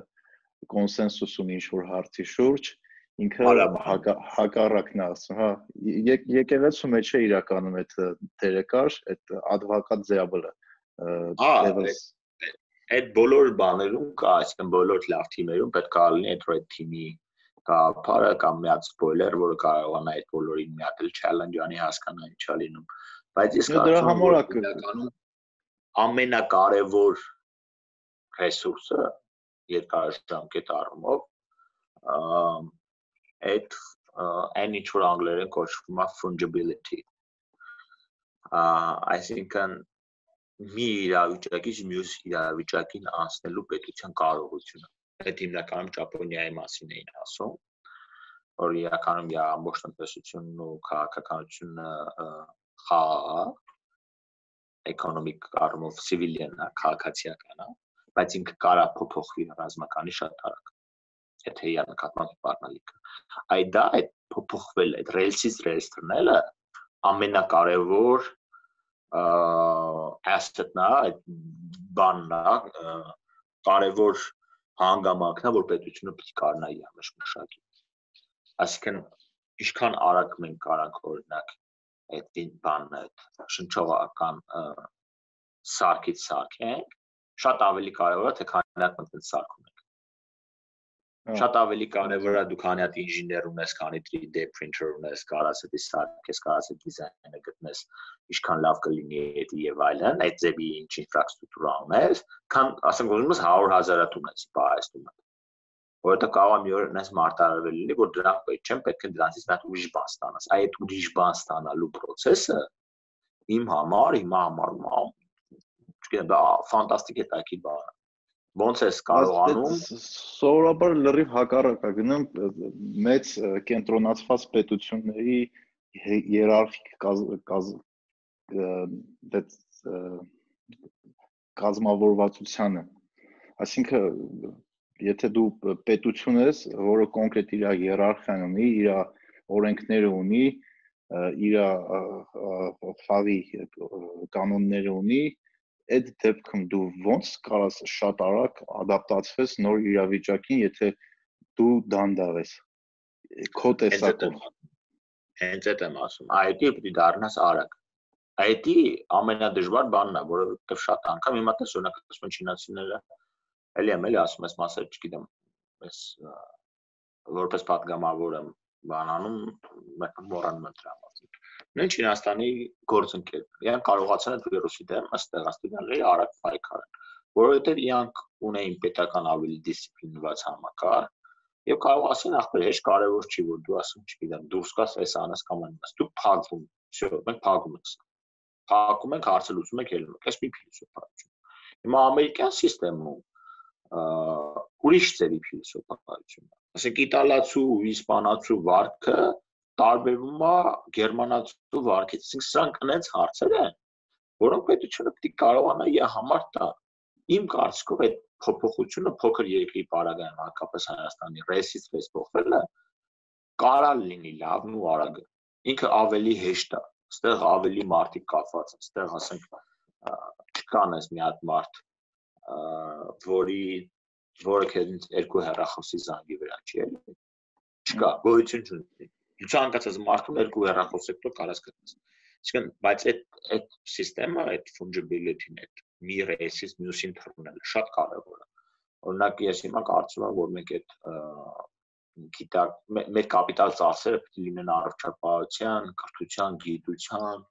[SPEAKER 2] կոնսենսուս ունի ինչ-որ հարցի շուրջ, ինքը հակառակն է ասում, հա, եկեղեցու մեջ է իրականում այդ դերեկար, այդ advocat diable-ը։
[SPEAKER 3] Devils այդ բոլոր բաներում կա, այսինքն բոլոր լավ թիմերում պետք է լինի այդ red team-ի գաղափարը կամ մի հատ սպոյլեր, որը կարողանա այդ բոլորին մի հատ challenge անի հասկանա ինչա լինում։ Բայց ես
[SPEAKER 2] դրա համար է
[SPEAKER 3] ամենակարևոր ռեսուրսը երկարաժամկետ առումով այդ այն ինչ որ անգլերեն կոչվում է fungibility այսինքն մի իրավիճակից մյուս իրավիճակին անցնելու պետության կարողությունը այդ հիմնականում ճապոնիայի մասին էին ասում որ իրականում իր ամբողջ տնտեսությունն ու քաղաքականությունը խաղա էկոնոմիկ առումով civilian է, քաղաքացիական է, բայց ինքը կարա փոփոխվի ռազմականի շատ արագ։ Եթե իր նկատմամբ բառնալիքը։ Այդ դա այդ փոփոխվել, այդ ռելսից ռելս դնելը ամենակարևոր asset-ն է, այդ բանն է, կարևոր հանգամանքն է, որ պետությունը պետք է կարողանա իր մեջ մշակի։ Այսինքն ինչքան արագ մենք կարանք օրինակ այդ բանը այդ շնչողական սարքից սարքենք, շատ ավելի կարևոր է թե հատ մտքից սարքում Շատ ավելի կարևոր է դու քանի հատ ինժեներ ունես, քանի 3D printer ունես, կարաս այդ սարքես, կարաս այդ դիզայնը գտնես, ինչքան լավ կլինի այդ եւ այլն, այդ ձևի ինչ ինֆրաստրուկտուրա ունես, քան ասենք ուզում ես 100 000 ունես, դու որովհետեւ կարող է մի օր այնպես մարտարվել լինի, որ դրանք պետք չեն, պետք է դրանից մի հատ ուրիշ բան ստանաս։ Այդ ուրիշ բան ստանալու process-ը իմ համար, իմ համարում է, չգիտեմ, դա ֆանտաստիկ է տակի բան։ Ոնց ես կարողանում
[SPEAKER 2] սովորաբար լրիվ հակառակ է գնում մեծ կենտրոնացված պետությունների հիերարխիկ կազմավորվածությանը այսինքն եթե դու պետություն ես, որը կոնկրետ իր հիերարխիան ունի, իր օրենքները ունի, իր խաղի կանոնները ունի, այդ դեպքում դու ո՞նց կարաս շատ արագ ադապտացվես նոր իրավիճակին, եթե դու դանդաղ ես։ Քո տեսակով։
[SPEAKER 3] Հենց այդ եմ ասում, IT-ը պիտի դառնաս արագ։ IT ամենադժվար բանն է, որովհետև շատ անգամ հիմա տես օրինակ ասում են չինացիները, էլի եմ էլի ասում ես մասը չգիտեմ, ես որպես падգամավոր եմ բանանում, մեկը մոռանում եմ դրա մասին նույն Չինաստանի գործընկերներ իրենք կարողացան այդ վիրուսի դեմ ըստ աստիճանների արագ պայքարել որովհետև իրանք ունեին պետական ավելի դիսցիպլինված համակարգ եւ կարող ասեն ախպեր հեշտ կարևոր չի որ դու ասում չգիտեմ դուրս գաս այս անաս կամ անաս դու փակվում всё մենք փակում ենք փակում ենք հարցը լուծում ենք ելնում ենք այս մի փիլիսոփայություն Հիմա ամերիկյան համակարգում ուրիշ ծերի փիլիսոփայություն։ Ասենք իտալացու, իսպանացու վարկը տարբերվում է գերմանացու վարկից։ Իսկ սրանք այնց հարցեր են, որոնք պետությունը պետք է կարողանա իր համար տա։ Իմ կարծիքով այդ փոփոխությունը փոքր երկրի բարագայում հակապես Հայաստանի ռեսից ռես փոխվելը կարա լինի լավն ու արագը։ Ինքը ավելի հեշտ է, այստեղ ավելի մարդիկ կապված են, այստեղ ասենք չկան այս մի հատ մարդ որի որը քեզ երկու հեռախոսի զանգի վրա չի էլի չկա գոյություն չունի ցանկացած մարդուն երկու հեռախոս եք կարաս գտնես Իսկն բայց այդ այդ համակարգը այդ fungibility-ն այդ մի ռեսից մյուսին թռնելը շատ կարևոր է օրինակ ես հիմա կարծում եմ որ մենք այդ գիտակ մեր կապիտալ ծախսերը պետք է լինեն առողջապահության, կրթության, գիտության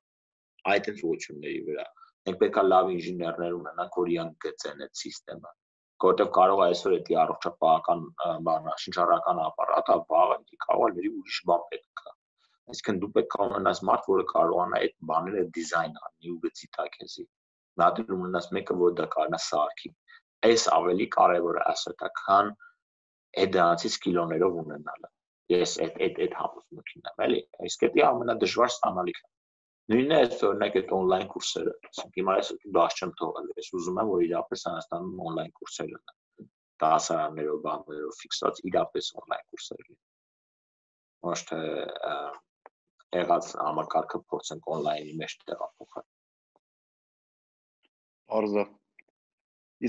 [SPEAKER 3] այդ ուղղությունների վրա մենք պետքա լավ ինժեներներ ունենանք, որ իրանք գծեն այդ համակարգը որտեվ կարող է այսօր էդի առողջապահական բանը շնչառական ապարատը վաղը կարող է լրի ուրիշ բան պետք է այսինքն դու պետք է ունենաս մարդ որը կարողանա այդ բաները դիզայն անի ու գծի տա քեզի նա դու ունենաս մեկը որ դա կարողանա սարքի այս ավելի կարևոր է քան այդ դրանից կիլոներով ունենալը ես այդ այդ այդ համոզմունքին եմ էլի այս կետի ամենադժվար ստանալիքը Նույնն է այս օրինակ այդ on-line կուրսերը։ Ասենք հիմա ես բաց չեմ թողել, ես ուզում եմ որ իրապես Հայաստանում on-line կուրսեր լինեն։ Դասարաններով, բաններով ֆիքսած իրապես on-line կուրսեր լինեն։ Ոչ թե եղած համակարգը փորձենք on-line-ի մեջ տեղափոխել։
[SPEAKER 2] Արզա։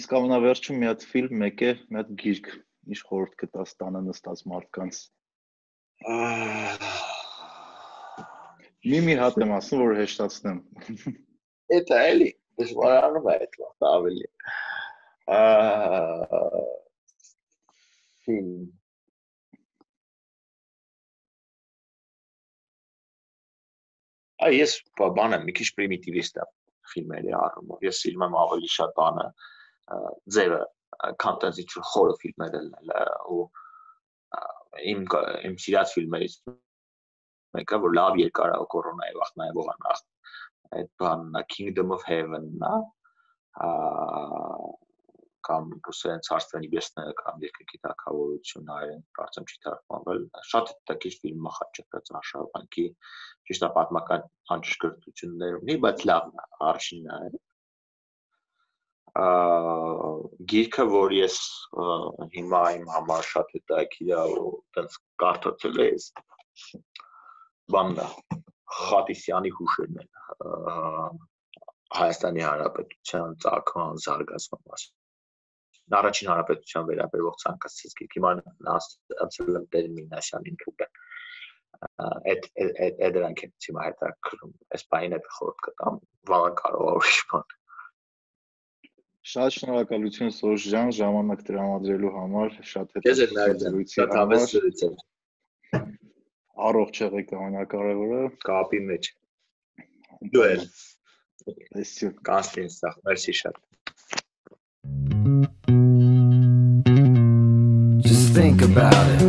[SPEAKER 2] Իսկ ամենավերջում մի հատ ֆիլմ մեկ է, մի հատ գիրք, ինչ խորհուրդ կտաս տանը նստած մարդկանց։ Ահա Մի-մի հատ եմ ասում, որ հեշտացնեմ։
[SPEAKER 3] Էդ է էլի, դժվարանում է այդ վաղ ավելի։ Ֆիլմ Այ ես բանը մի քիչ պրիմիտիվիստ եմ ֆիլմերի առումով։ Ես սիրում եմ ավելի շատ բանը ձևը content-ի խորը ֆիլմեր լինել ու իմ իմ սիրած ֆիլմերից մեկը, որ լավ երկար է կորոնայի վաղ նաև ողանախ։ Այդ բանն է Kingdom of Heaven-ն է, կամ ռուսերեն ցարստրանի բեսները կամ երկրի թակավորությունը այրեն կարծեմ չի թարգմանվել շատ հետաքրքիր ֆիլմ է խաչակած արշավանքի ճիշտ պատմական անճշգրտություններ ունի բայց լավն է արժինն է ա գիրքը որ ես հիմա իմ համար շատ հետաքրքիր է ու այդպես կարդացել եմ բանն է Խատիսյանի հուշերն են Հայաստանի Հանրապետության ցակման զարգացման մասին առաջին հանրապետության վերաբերող ցանկացած գիրք հիմա անցել եմ տերմինաշանին թուկեն այդ այդ այդ դրանք են հիմա հետաքրում այս բանը խորտ կտամ վաղ կարող է ուրիշ բան
[SPEAKER 2] Շատ շնորհակալություն Սոշ ջան ժամանակ տրամադրելու համար շատ
[SPEAKER 3] հետաքրքիր շատ հավես զրույց էր
[SPEAKER 2] առողջ եղեք ամենակարևորը
[SPEAKER 3] կապի մեջ դու էլ
[SPEAKER 2] Այսինքն
[SPEAKER 3] կանցնի սա մերսի շատ Just think about it.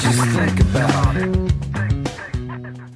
[SPEAKER 3] Just think about it